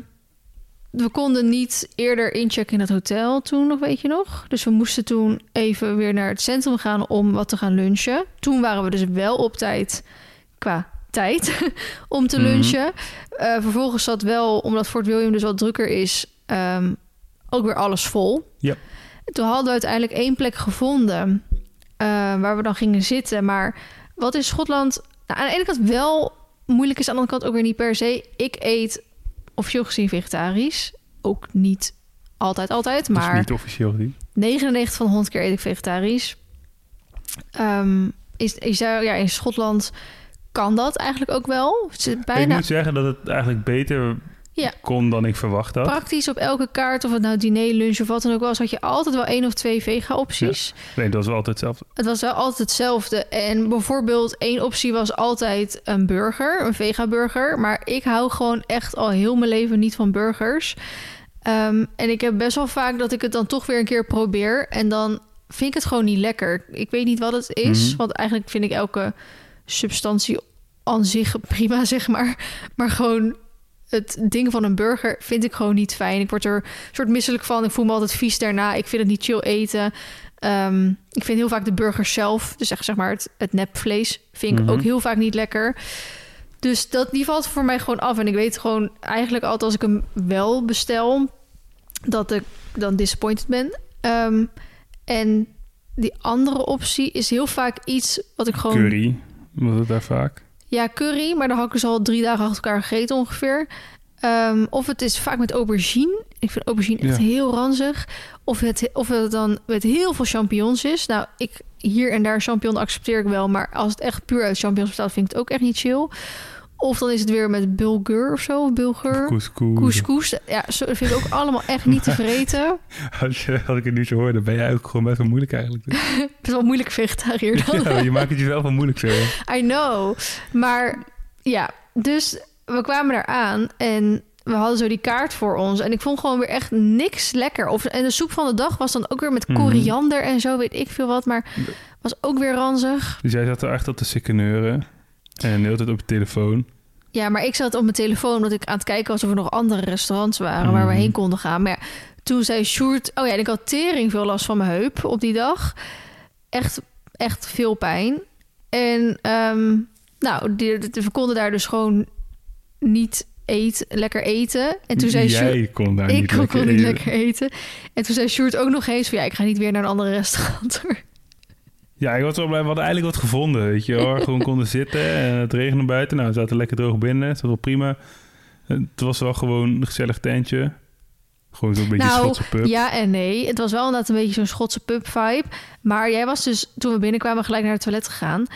we konden niet eerder inchecken in het hotel toen nog, weet je nog. Dus we moesten toen even weer naar het centrum gaan om wat te gaan lunchen. Toen waren we dus wel op tijd qua tijd om te Mhm. lunchen. Eh, vervolgens zat wel, omdat Fort William dus wat drukker is, ehm, ook weer alles vol. Ja. Toen hadden we uiteindelijk één plek gevonden eh, waar we dan gingen zitten. Maar wat in Schotland nou, aan de ene kant wel moeilijk is, aan de andere kant ook weer niet per se. Ik eet officieel gezien vegetarisch. Ook niet altijd, altijd, maar niet officieel die. 99 van de 100 keer eet ik vegetarisch. Ehm, is, is daar, ja, in Schotland kan dat eigenlijk ook wel. Het zit Ik bijna moet zeggen dat het eigenlijk beter Ja. kon dan ik verwacht had. praktisch op elke kaart, of het nou diner, lunch of wat dan ook was, had je altijd wel één of twee vega-opties. Nee, dat was wel altijd hetzelfde. Het was wel altijd hetzelfde. En bijvoorbeeld één optie was altijd een burger, een vega-burger. Maar ik hou gewoon echt al heel mijn leven niet van burgers. Ehm, en ik heb best wel vaak dat ik het dan toch weer een keer probeer. En dan vind ik het gewoon niet lekker. Ik weet niet wat het is. Mhm. Want eigenlijk vind ik elke substantie aan zich prima, zeg maar. Maar gewoon het ding van een burger vind ik gewoon niet fijn. Ik word er soort misselijk van. Ik voel me altijd vies daarna. Ik vind het niet chill eten. Ehm, ik vind heel vaak de burger zelf, dus echt zeg maar het, het nepvlees, vind ik Mhm. ook heel vaak niet lekker. Dus dat, die valt voor mij gewoon af. En ik weet gewoon eigenlijk altijd als ik hem wel bestel, dat ik dan disappointed ben. Ehm, en die andere optie is heel vaak iets wat ik gewoon... Curry, was het daar vaak. Ja, curry, maar dan had ik dus al drie dagen achter elkaar gegeten ongeveer. Ehm, of het is vaak met aubergine. Ik vind aubergine echt Ja. heel ranzig. Of het, of het dan met heel veel champignons is. Nou, ik hier en daar champignon accepteer ik wel. Maar als het echt puur uit champignons bestaat, vind ik het ook echt niet chill. Of dan is het weer met bulgur of zo. Bulgur. Couscous. Couscous. Ja, zo dat vind ik ook allemaal echt niet te vreten. Als, je, als ik het nu zo hoor, dan ben jij ook gewoon best wel moeilijk eigenlijk. Het is wel moeilijk vegetariër dan. ja, je maakt het jezelf wel moeilijk zo. I know. Maar ja, dus we kwamen daar aan en we hadden zo die kaart voor ons. En ik vond gewoon weer echt niks lekker. Of, en de soep van de dag was dan ook weer met Mhm. koriander en zo, weet ik veel wat. Maar was ook weer ranzig. Dus jij zat er echt op de sikkeneuren. En de hele tijd op je telefoon. Ja, maar ik zat op mijn telefoon omdat ik aan het kijken was of er nog andere restaurants waren waar we Mhm. heen konden gaan. Maar ja, toen zei Sjoerd... Oh ja, en ik had tering veel last van mijn heup op die dag. Echt, echt veel pijn. En ehm, nou, die, die- we konden daar dus gewoon niet eten, lekker eten. En toen zei Sjoerd... Jij kon daar Ik niet kon lekker niet eten. lekker eten. En toen zei Sjoerd ook nog eens van... Ja, ik ga niet weer naar een andere restaurant. Ja, ik was wel blij. We hadden eigenlijk wat gevonden, weet je wel. Gewoon konden zitten en het regende buiten. Nou, we zaten lekker droog binnen. Het was wel prima. Het was wel gewoon een gezellig tentje. Gewoon zo'n beetje Nou, Schotse pub. Ja en nee. Het was wel inderdaad een beetje zo'n Schotse pub vibe. Maar jij was dus, toen we binnenkwamen, gelijk naar het toilet gegaan.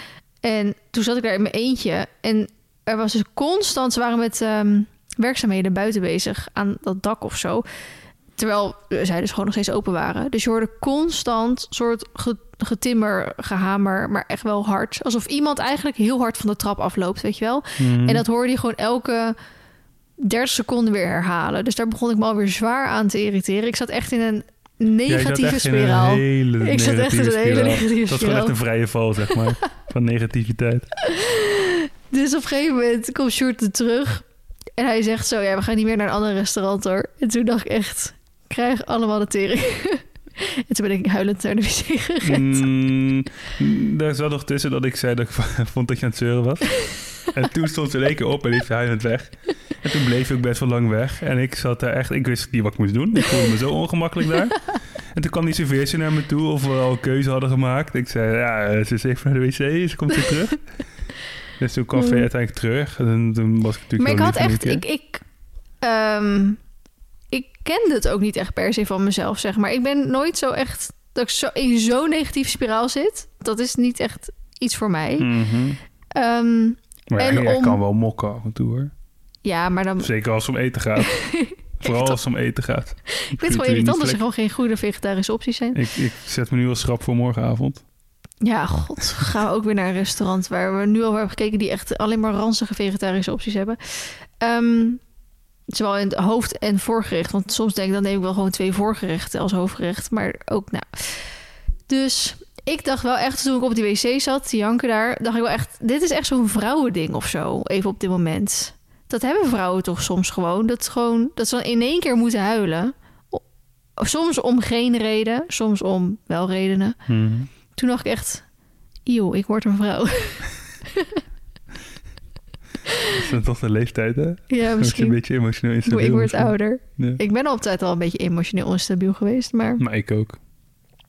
En toen zat ik daar in mijn eentje. En er was dus constant, ze waren met ehm, werkzaamheden buiten bezig aan dat dak of zo. Terwijl zij dus gewoon nog steeds open waren. Dus je hoorde constant soort ge- getimmer, gehamer, maar echt wel hard. Alsof iemand eigenlijk heel hard van de trap afloopt, weet je wel. Mhm. En dat hoorde je gewoon elke 30 seconden weer herhalen. Dus daar begon ik me alweer zwaar aan te irriteren. Ik zat echt in een Ja, negatieve in spiraal. Hele Ik zat echt in een negatieve hele spiraal. negatieve Dat was gewoon echt spiraal. een vrije val, zeg maar. van negativiteit. Dus op een gegeven moment komt Sjoerd er terug. En hij zegt zo, ja, we gaan niet meer naar een ander restaurant hoor. En toen dacht ik echt, krijg allemaal de tering. en toen ben ik huilend naar de wc gerend. Mm, daar zat nog tussen dat ik zei dat ik vond dat je aan het zeuren was. en toen stond ze in één keer op en liep ze huilend weg. En toen bleef ik best wel lang weg. En ik zat daar echt... Ik wist niet wat ik moest doen. Ik voelde me zo ongemakkelijk daar. En toen kwam die serveerster naar me toe of we al een keuze hadden gemaakt. Ik zei, ja, ze is even naar de wc. Ze komt weer terug. Dus toen kwam Mm. Vee uiteindelijk terug. En toen was ik natuurlijk Maar ik had echt, ik, ik, ehm, ik kende het ook niet echt per se van mezelf, zeg maar. Ik ben nooit zo echt, dat ik zo in zo'n negatieve spiraal zit. Dat is niet echt iets voor mij. Mhm. Ehm, Maar ja, En om- kan wel mokken af en toe hoor. ja, maar dan, Zeker als het om eten gaat. Vooral als het om eten gaat. ik vind het gewoon irritant als er gewoon geen goede vegetarische opties zijn. Ik, ik zet me nu al schrap voor morgenavond. Ja, god, gaan we ook weer naar een restaurant waar we nu al hebben gekeken die echt alleen maar ranzige vegetarische opties hebben. Ehm, zowel in het hoofd- en voorgerecht. Want soms denk ik, dan neem ik wel gewoon twee voorgerechten als hoofdgerecht. Maar ook, nou. Dus ik dacht wel echt, toen ik op die wc zat, die janken daar, dacht ik wel echt, dit is echt zo'n vrouwending of zo, even op dit moment. Dat hebben vrouwen toch soms gewoon. Dat, gewoon, dat ze dan in één keer moeten huilen. Soms om geen reden, soms om wel redenen. Toen dacht ik echt, eeuw, ik word een vrouw. Is dat toch de leeftijd, hè? ja, Word je een misschien. beetje emotioneel Ik instabiel. word misschien. ouder. Ja. Ik ben altijd al een beetje emotioneel onstabiel geweest, maar... Maar ik ook.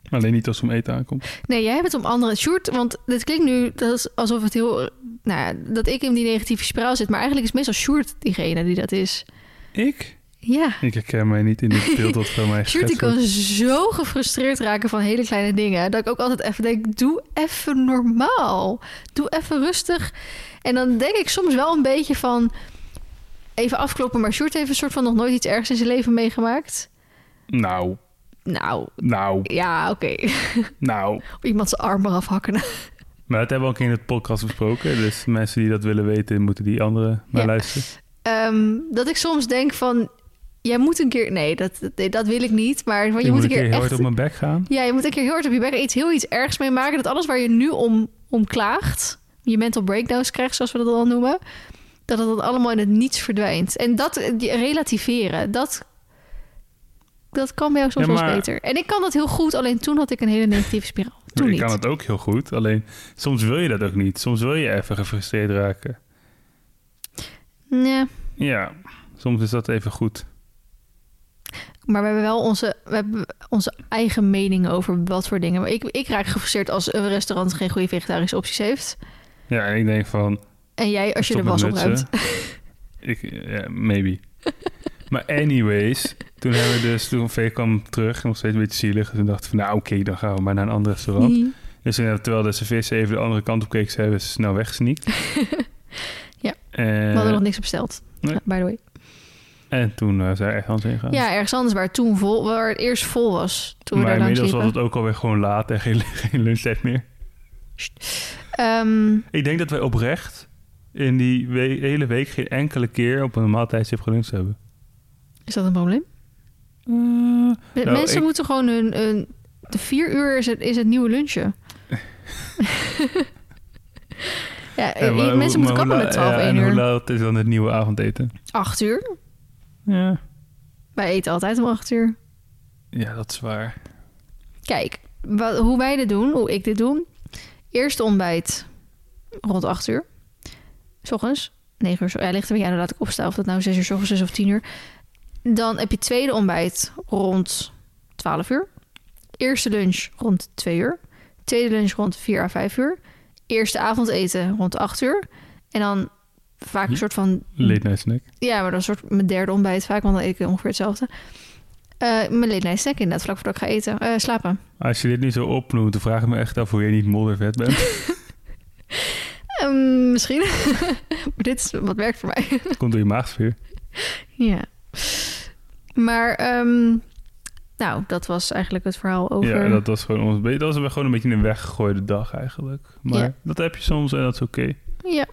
Alleen niet als het om eten aankomt. Nee, jij hebt het om andere... Sjoerd, want dit klinkt nu dat is alsof het heel... Nou ja, dat ik in die negatieve spiraal zit. Maar eigenlijk is meestal Sjoerd diegene die dat is. Ik? Ja. Ik herken mij niet in dit beeld dat van mij geschetst kan wordt. zo gefrustreerd raken van hele kleine dingen. Dat ik ook altijd even denk, doe even normaal. Doe even rustig. En dan denk ik soms wel een beetje van... Even afkloppen, maar Sjoerd heeft een soort van nog nooit iets ergs in zijn leven meegemaakt. Nou, Nou, nou, ja, oké. nou. Iemand zijn arm eraf hakken. Maar dat hebben we ook in het podcast besproken. Dus mensen die dat willen weten, moeten die andere maar Ja. luisteren. Ehm, dat ik soms denk van... Jij moet een keer... Nee, dat, dat, dat wil ik niet. Maar je moet een keer heel echt... hard op mijn bek gaan. Ja, je moet een keer heel hard op je bek iets heel iets ergs mee maken. Dat alles waar je nu om, om klaagt... Je mental breakdowns krijgt, zoals we dat dan noemen... Dat het dan allemaal in het niets verdwijnt. En dat relativeren, dat... Dat kan bij jou soms Ja, wel beter. En ik kan dat heel goed, alleen toen had ik een hele negatieve spiraal. Toen ik niet. kan het ook heel goed. Alleen soms wil je dat ook niet. Soms wil je even gefrustreerd raken. Ja, Ja, soms is dat even goed. Maar we hebben wel onze, we hebben onze eigen mening over wat voor dingen. Maar ik, ik raak gefrustreerd als een restaurant geen goede vegetarische opties heeft. Ja, en ik denk van... En jij als je de was opruimt. mutsen. Ik, ja, maybe. maar anyways, toen hebben we dus... Toen V kwam terug, nog steeds een beetje zielig. En toen dachten we, nou oké, dan gaan we maar naar een ander restaurant. Dus hebben terwijl de serveerster even de andere kant op keek... hebben we ze snel weggesneakt. Ja, En, We hadden nog niks besteld. nee. By the way. En toen uh, zijn we echt heen gegaan. Ja, ergens anders waar het toen vol, waar het eerst vol was. Toen we maar daar inmiddels was het ook alweer gewoon laat en geen, geen lunchtijd meer. Ehm, Ik denk dat wij oprecht in die we- hele week geen enkele keer op een normaal tijdstip geluncht hebben. Is dat een probleem? Eh, Nou, Mensen ik- moeten gewoon hun... hun de vier uur is het, is het nieuwe lunchen. ja, maar- mensen moeten kappen met la- 12, ja, 1 En hoe uur. laat is dan het nieuwe avondeten? 8 uur. Ja. Wij eten altijd om 8 uur. ja, dat is waar. Kijk, wat, hoe wij dit doen, hoe ik dit doe. Eerste ontbijt rond 8 uur. S ochtends. 9 uur. zo- Ja, ligt er weer aan. Dan laat ik opstaan of dat nou 6 uur s ochtends is of 10 uur. Dan heb je tweede ontbijt rond 12 uur. Eerste lunch rond 2 uur. Tweede lunch rond 4 à 5 uur. Eerste avondeten rond 8 uur. En dan vaak een soort van Late night snack. ja, maar dan een soort mijn derde ontbijt vaak, want dan eet ik ongeveer hetzelfde. Eh mijn late night snack inderdaad, vlak voordat ik ga eten. Eh, slapen. Als je dit nu zo opnoemt, dan vraag ik me echt af hoe je niet moddervet bent. Ehm, misschien. maar dit is wat werkt voor mij. Het komt door je maagsfeer. ja. Maar, ehm, nou, dat was eigenlijk het verhaal over... Ja, dat was gewoon ons dat was gewoon een beetje een weggegooide dag eigenlijk. Maar Ja. dat heb je soms en dat is oké. Ja,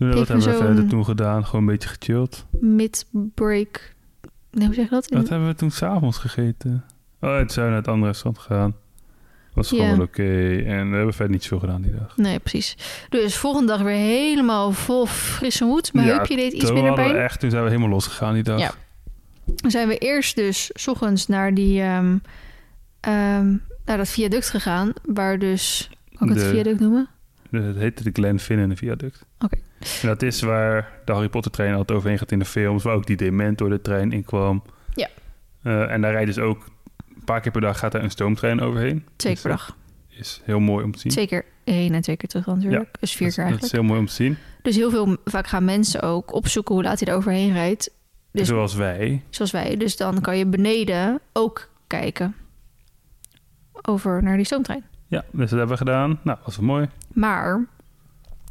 Toen wat hebben we verder toen gedaan? Gewoon een beetje gechilled. mid-break. Nee, hoe zeg je dat? Wat hebben we toen s'avonds gegeten? Oh, het zijn naar het andere restaurant gegaan. Was gewoon oké. En we hebben verder niet veel gedaan die dag. Nee, precies. Dus volgende dag weer helemaal vol frisse moed. Mijn Ja, heupje deed iets minder we pijn. echt, toen zijn we helemaal losgegaan die dag. Ja. Dan zijn we eerst dus 's ochtends naar die ehm, ehm, naar dat viaduct gegaan, waar dus kan ik het De- viaduct noemen? Het heette de Glenfinnan viaduct. Oké. En dat is waar de Harry Potter trein altijd overheen gaat in de films. Waar ook die Dementor de trein in kwam. Ja. Eh, en daar rijdt dus ook... Een paar keer per dag gaat er een stoomtrein overheen. Twee keer per dag. Is heel mooi om te zien. Twee keer heen en twee keer terug natuurlijk. Dus vier dat, keer dat is eigenlijk. heel mooi om te zien. Dus heel veel, vaak gaan mensen ook opzoeken hoe laat hij er overheen rijdt. Dus Zoals wij. zoals wij. Dus dan kan je beneden ook kijken over naar die stoomtrein. Ja, dus dat hebben we gedaan. Nou, was wel mooi. Maar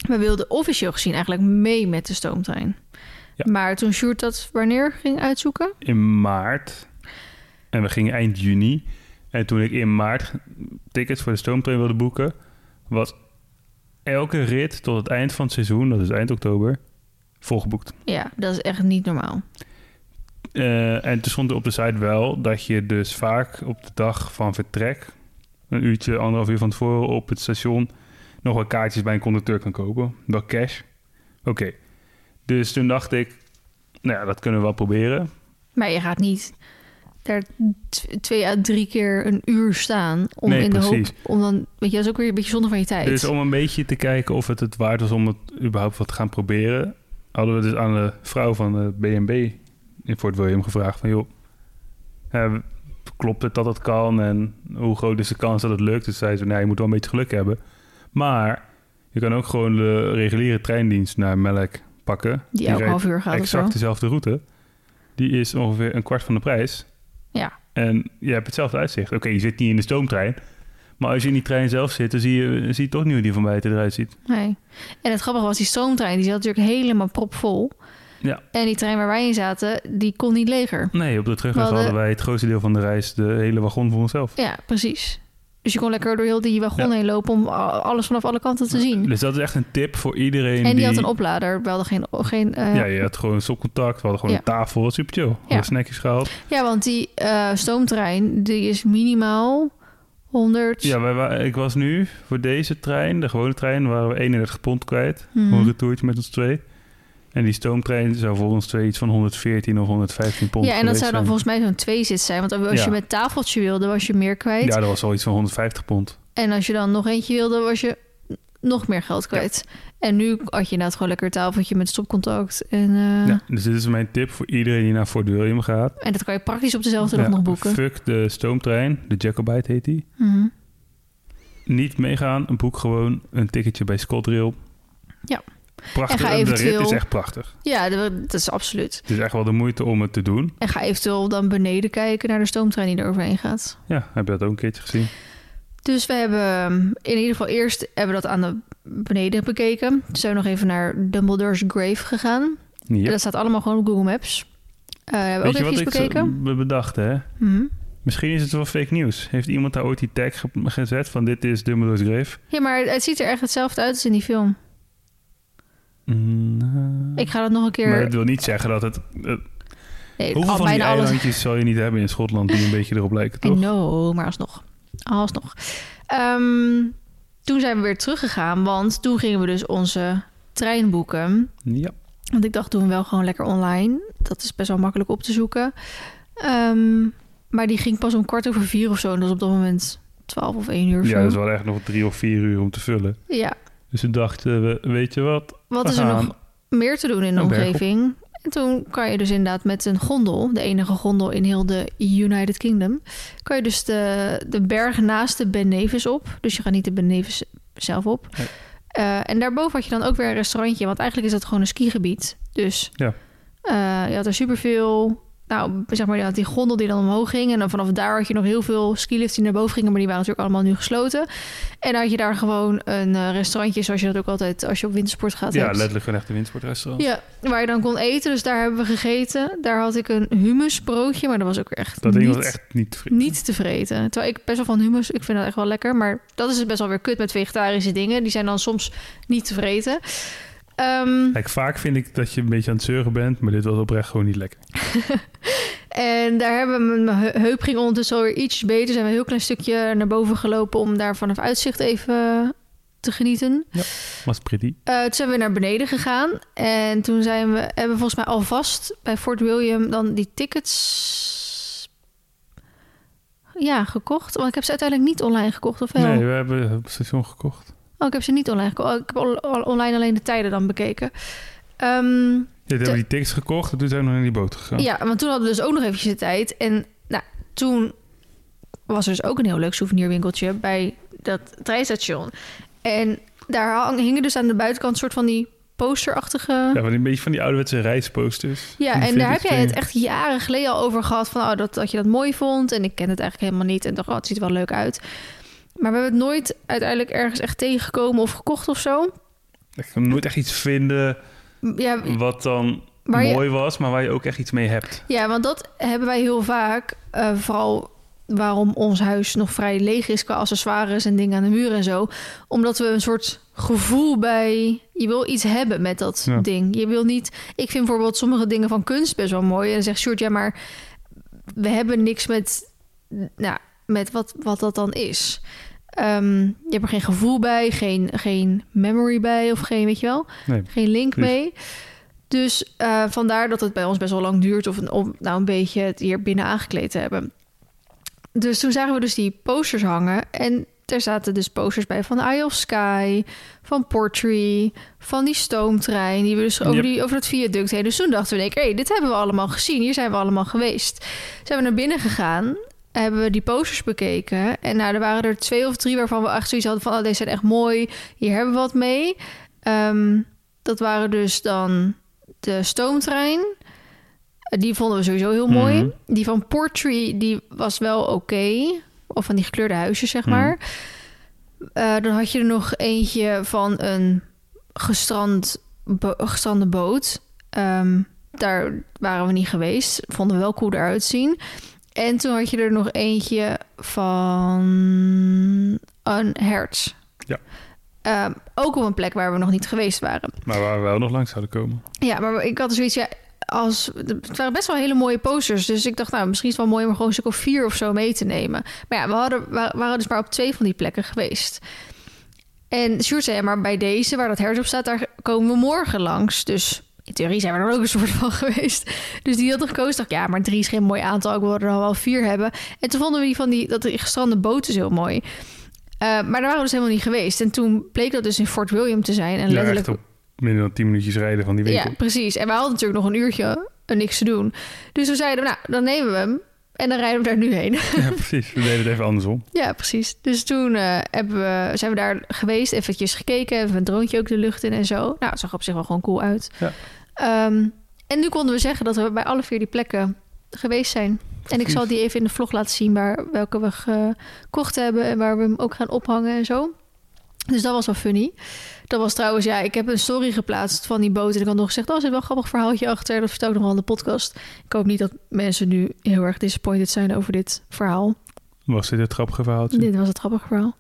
we wilden officieel gezien eigenlijk mee met de stoomtrein. Ja. Maar toen Sjoerd dat wanneer ging uitzoeken... In maart. En we gingen eind juni. En toen ik in maart tickets voor de stoomtrein wilde boeken... was elke rit tot het eind van het seizoen, dat is eind oktober, volgeboekt. Ja, dat is echt niet normaal. Eh, en toen stond er op de site wel dat je dus vaak op de dag van vertrek, een uurtje, anderhalf uur van tevoren op het station, nog wel kaartjes bij een conducteur kan kopen. Wel cash. Oké. Dus toen dacht ik, nou ja, dat kunnen we wel proberen. Maar je gaat niet daar twee à drie keer een uur staan... om Nee, in de hoop... Om dan, weet je, dat is ook weer een beetje zonde van je tijd. Dus om een beetje te kijken of het het waard was om het überhaupt wat te gaan proberen, hadden we dus aan de vrouw van de B&B in Fort William gevraagd van, joh, eh, klopt het dat het kan en hoe groot is de kans dat het lukt? Dus zei ze, nee, je moet wel een beetje geluk hebben. Maar je kan ook gewoon de reguliere treindienst naar Melk pakken. die elke rijdt half uur gaat of zo. exact dezelfde route. Die is ongeveer een kwart van de prijs. Ja. En je hebt hetzelfde uitzicht. Oké, je zit niet in de stoomtrein. Maar als je in die trein zelf zit, dan zie je, zie je toch niet hoe die van buiten eruit ziet. Nee. En het grappige was, die stoomtrein die zat natuurlijk helemaal propvol. Ja. En die trein waar wij in zaten, die kon niet leger. Nee, op de terugweg We hadden- hadden wij het grootste deel van de reis de hele wagon voor onszelf. Ja, precies. Dus je kon lekker door heel die wagon Ja. heen lopen om alles vanaf alle kanten te zien. Dus dat is echt een tip voor iedereen En die had een oplader. We hadden geen... geen eh, Ja, je had gewoon stopcontact. We hadden gewoon Ja. een tafel. Super chill. Hadden snackjes gehaald. Ja, want die eh, stoomtrein, die is minimaal 100... Ja, wij, ik was nu voor deze trein, de gewone trein, waren we 31 pond kwijt. Voor een retourtje met ons twee. En die stoomtrein zou voor ons twee iets van 114 of 115 pond ja, en dat zou dan zijn. volgens mij zo'n twee zit zijn. Want als Ja. je met tafeltje wilde, was je meer kwijt. Ja, dat was al iets van 150 pond. En als je dan nog eentje wilde, was je nog meer geld kwijt. En nu had je inderdaad gewoon lekker een tafeltje met stopcontact. En, eh, Ja, dus dit is mijn tip voor iedereen die naar Fort William gaat. en dat kan je praktisch op dezelfde dag Ja, nog boeken. Fuck de stoomtrein. De Jacobite heet die. Mhm. Niet meegaan. Boek gewoon een ticketje bij ScotRail. Ja. Prachtig. En ga De rit eventueel- is echt prachtig. Ja, dat is absoluut. Het is echt wel de moeite om het te doen. En ga eventueel dan beneden kijken naar de stoomtrein die er overheen gaat. Ja, heb je dat ook een keertje gezien? Dus we hebben in ieder geval eerst hebben we dat aan de beneden bekeken. Toen zijn we nog even naar Dumbledore's Grave gegaan. En Ja. dat staat allemaal gewoon op Google Maps. Eh hebben we Weet je ook wat even bekeken. zo be- bedacht, hè? Mhm. Misschien is het wel fake nieuws. Heeft iemand daar ooit die tag ge- gezet van dit is Dumbledore's Grave? Ja, maar het ziet er echt hetzelfde uit als in die film. Ik ga dat nog een keer... Maar dat wil niet zeggen dat het... Nee, Hoeveel al- van die bijna alles. eilandjes zal je niet hebben in Schotland die een beetje erop lijken, toch? know, maar alsnog. Alsnog. Ehm, toen zijn we weer teruggegaan, want toen gingen we dus onze trein boeken. Ja. Want ik dacht, doen we wel gewoon lekker online. Dat is best wel makkelijk op te zoeken. Ehm, maar die ging pas om kwart over vier of zo. En dat was op dat moment 12 of 1 uur Ja, zo. dat is wel echt nog drie of vier uur om te vullen. Ja, Dus toen dachten we, weet je wat? wat is er nog meer te doen in de omgeving? En toen kan je dus inderdaad met een gondel, de enige gondel in heel de United Kingdom, kan je dus de, de berg naast de Ben Nevis op. Dus je gaat niet de Ben Nevis zelf op. Nee. Eh, en daarboven had je dan ook weer een restaurantje, want eigenlijk is dat gewoon een skigebied. Dus Ja. eh, je had er superveel, nou zeg maar, had die gondel die dan omhoog ging. En dan vanaf daar had je nog heel veel skilifts die naar boven gingen, maar die waren natuurlijk allemaal nu gesloten. En dan had je daar gewoon een eh, restaurantje, zoals je dat ook altijd als je op wintersport gaat Ja, hebt. letterlijk een windsportrestaurant. Ja, waar je dan kon eten. Dus daar hebben we gegeten. Daar had ik een humusbroodje, maar dat was ook echt, Dat ding niet, was echt niet niet te vreten. Terwijl ik best wel van humus, ik vind dat echt wel lekker. Maar dat is dus best wel weer kut met vegetarische dingen. Die zijn dan soms niet te vreten. Ehm, Kijk, vaak vind ik dat je een beetje aan het zeuren bent, maar dit was oprecht gewoon niet lekker. en daar hebben we mijn heu- heup ging ondertussen alweer iets beter. Zijn we een heel klein stukje naar boven gelopen om daar vanaf uitzicht even te genieten. Was pretty. Eh, toen zijn we naar beneden gegaan. En toen zijn we, hebben we volgens mij alvast bij Fort William dan die tickets ja, gekocht. Want ik heb ze uiteindelijk niet online gekocht, of wel? Nee, we hebben op het station gekocht. Oh, ik heb ze niet online gekocht. Oh, ik heb on- on- online alleen de tijden dan bekeken. Ehm, Ja, toen hebben we die tickets gekocht en toen zijn we nog naar die boot gegaan. ja, want toen hadden we dus ook nog eventjes de tijd. En nou, toen was er dus ook een heel leuk souvenirwinkeltje bij dat treinstation. En daar hingen dus aan de buitenkant soort van die posterachtige... Ja, van die- een beetje van die ouderwetse reisposters. Ja, en daar heb jij het echt jaren geleden al over gehad. Van, oh, dat, dat je dat mooi vond. En ik ken het eigenlijk helemaal niet. En dacht, oh, het ziet er wel leuk uit. Maar we hebben het nooit uiteindelijk ergens echt tegengekomen of gekocht of zo. Ik kan nooit echt iets vinden Ja, wat dan je- mooi was, maar waar je ook echt iets mee hebt. ja want dat hebben wij heel vaak. eh, vooral waarom ons huis nog vrij leeg is qua accessoires en dingen aan de muur en zo. Omdat we een soort gevoel bij... Je wil iets hebben met dat Ja. ding. Je wil niet... Ik vind bijvoorbeeld sommige dingen van kunst best wel mooi. En dan zegt Sjoerd, ja, maar we hebben niks met, nou, met wat, wat dat dan is. Ehm, je hebt er geen gevoel bij, geen, geen memory bij of geen, weet je wel, Nee. geen link mee. Dus eh, vandaar dat het bij ons best wel lang duurt om, om nou een beetje het hier binnen aangekleed te hebben. Dus toen zagen we dus die posters hangen. En er zaten dus posters bij van Eye of Sky, van Portree, van die stoomtrein, die we dus over, Yep. die, over het viaduct heen. Dus toen dachten we, hé, hey, dit hebben we allemaal gezien. Hier zijn we allemaal geweest. Zijn we naar binnen gegaan, hebben we die posters bekeken. En nou, er waren er twee of drie waarvan we echt zoiets hadden van, oh, deze zijn echt mooi. Hier hebben we wat mee. Ehm, dat waren dus dan de stoomtrein. Eh, Die vonden we sowieso heel mooi. Mhm. Die van Portree, die was wel oké. Of van die gekleurde huisjes, zeg Mhm. maar. Eh, dan had je er nog eentje van een gestrand, bo- gestrande boot. Ehm, daar waren we niet geweest. Vonden we wel cool eruit zien. En toen had je er nog eentje van een hert. Ja. Ehm, ook op een plek waar we nog niet geweest waren. Maar waar we wel nog langs zouden komen. Ja, maar ik had zoiets, ja, als, het waren best wel hele mooie posters. Dus ik dacht, nou, misschien is het wel mooi om er gewoon een stuk of vier of zo mee te nemen. Maar ja, we hadden, wa- waren dus maar op twee van die plekken geweest. En Sjoerd zei, ja, maar bij deze, waar dat hert op staat, daar komen we morgen langs. Dus in theorie zijn we er ook een soort van geweest. Dus die had gekozen. Dacht, ja, maar drie is geen mooi aantal. Ik wil er al wel vier hebben. En toen vonden we die van die, dat die gestrande boot is heel mooi. Eh, maar daar waren we dus helemaal niet geweest. En toen bleek dat dus in Fort William te zijn. En Ja, letterlijk echt op minder dan 10 minuutjes rijden van die winkel. ja, precies. En we hadden natuurlijk nog een uurtje eh, niks te doen. Dus we zeiden, nou, dan nemen we hem. En dan rijden we daar nu heen. Ja, precies. We deden het even andersom. ja, precies. Dus toen eh, hebben we, zijn we daar geweest, eventjes gekeken. Even een droontje ook de lucht in en zo. Nou, het zag op zich wel gewoon cool uit. Ja. Ehm, en nu konden we zeggen dat we bij alle vier die plekken geweest zijn. En ik zal die even in de vlog laten zien waar, welke we gekocht hebben en waar we hem ook gaan ophangen en zo. Dus dat was wel funny. Dat was trouwens, ja, ik heb een story geplaatst van die boot. En ik had nog gezegd, oh, er zit wel een grappig verhaaltje achter. Dat vertel ik nog wel in de podcast. Ik hoop niet dat mensen nu heel erg disappointed zijn over dit verhaal. Was dit het grappige verhaaltje? Dit was het grappige verhaal.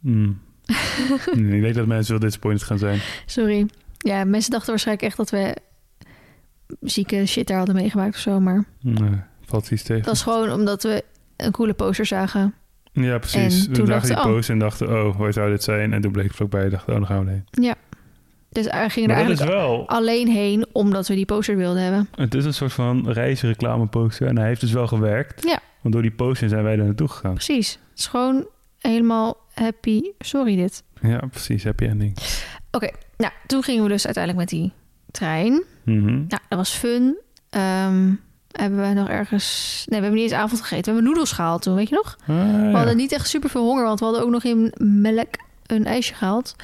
Hmm. Ik denk dat mensen wel disappointed gaan zijn. Sorry. Ja, mensen dachten waarschijnlijk echt dat we zieke shit daar hadden meegemaakt of zo. Maar Nee, valt iets tegen. dat is gewoon omdat we een coole poster zagen. Ja, precies. En we toen zagen dachten die we, oh. post en dachten, oh, waar zou dit zijn? En toen bleek het vlakbij en dachten, oh, dan gaan we heen. Dus we gingen er eigenlijk wel... alleen heen omdat we die poster wilden hebben. Het is een soort van reisreclameposter. En hij heeft dus wel gewerkt. Ja. Want door die poster zijn wij er naartoe gegaan. Precies. Het is gewoon helemaal happy. Sorry dit. Ja, precies. Happy ending. Nou, toen gingen we dus uiteindelijk met die trein. Mhm. Nou, dat was fun. Ehm, hebben we nog ergens... Nee, we hebben niet eens avond gegeten. We hebben noedels gehaald toen, weet je nog? Ah, ja. We hadden niet echt super veel honger, want we hadden ook nog in melk een ijsje gehaald.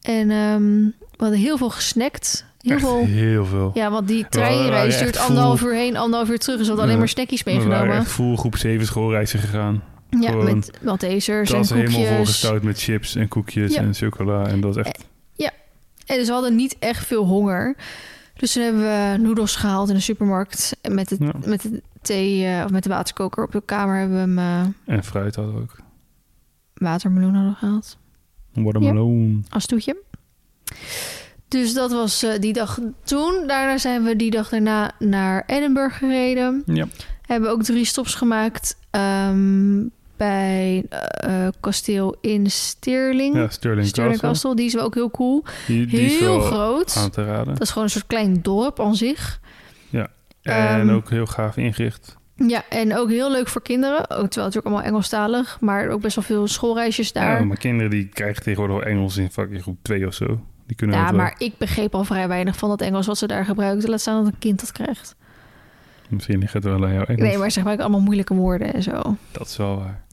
En ehm, we hadden heel veel gesnackt. Heel Echt veel. heel veel. Ja, want die We treinreis duurt full. anderhalf uur heen, anderhalf uur terug. Dus we hadden alleen maar snackies We meegenomen. echt full groep 7 schoolreizen gegaan. Ja, gewoon met Maltesers en Dat was helemaal koekjes. volgestouwd met chips en koekjes Ja. en chocola. En dat echt... En dus we hadden niet echt veel honger. Dus toen hebben we noedels gehaald in de supermarkt. En met de, Ja. met de thee eh, of met de waterkoker op de kamer hebben we hem eh, En fruit hadden we ook. watermeloen hadden gehaald. Watermelon. als toetje. Dus dat was eh, die dag toen. Daarna zijn we die dag daarna naar Edinburgh gereden. Ja. Hebben ook drie stops gemaakt ehm, bij eh, kasteel in Stirling. Ja, Sterling, Stirling Castle. Die is wel ook heel cool. Die, heel groot. aan te raden. Dat is gewoon een soort klein dorp aan zich. En Ehm, ook heel gaaf ingericht. Ja, en ook heel leuk voor kinderen. Ook, terwijl het natuurlijk allemaal Engelstalig. Maar ook best wel veel schoolreisjes daar. Ja, maar kinderen die krijgen tegenwoordig Engels in fucking groep 2 of zo. Die kunnen Ja, maar ik begreep al vrij weinig van dat Engels wat ze daar gebruikten. Laat staan dat een kind dat krijgt. Misschien ligt het wel aan jouw Engels. Nee, maar ze gebruiken allemaal moeilijke woorden en zo. Dat is wel waar.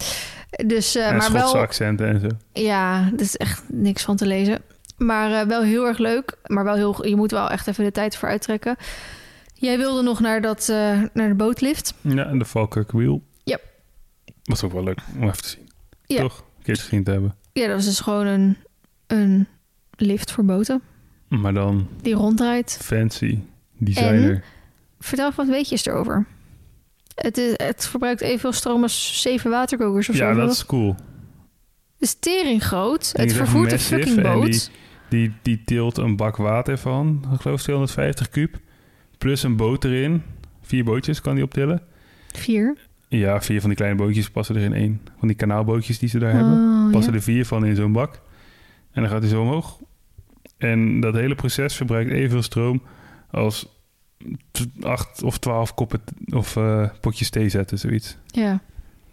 Dus, en maar Schotse wel... accenten en zo. Ja, er is echt niks van te lezen. Maar eh, wel heel erg leuk. Maar wel heel... Je moet wel echt even de tijd voor uittrekken. Jij wilde nog naar, dat, eh, naar de bootlift. Ja, en de Falkirk Wheel. Ja. Was ook wel leuk om even te zien. Ja. Toch? Een keer gezien te hebben. Ja, dat is dus gewoon een, een lift voor boten. Maar dan Die ronddraait. fancy. Designer. Vertel wat weet je erover. Het, is, het verbruikt evenveel stroom als zeven waterkokers of zo. Ja, dat is cool. Het is tering groot. Die Het vervoert een fucking boot. Die, die tilt een bak water van, ik geloof 250 kuub. Plus een boot erin. Vier bootjes kan die optillen. Vier. Ja, vier van die kleine bootjes passen er in één. Van die kanaalbootjes die ze daar hebben. Oh, Passen ja. er vier van in zo'n bak. En dan gaat hij zo omhoog. En dat hele proces verbruikt evenveel stroom als acht of twaalf koppen of eh, potjes thee zetten, zoiets. ja,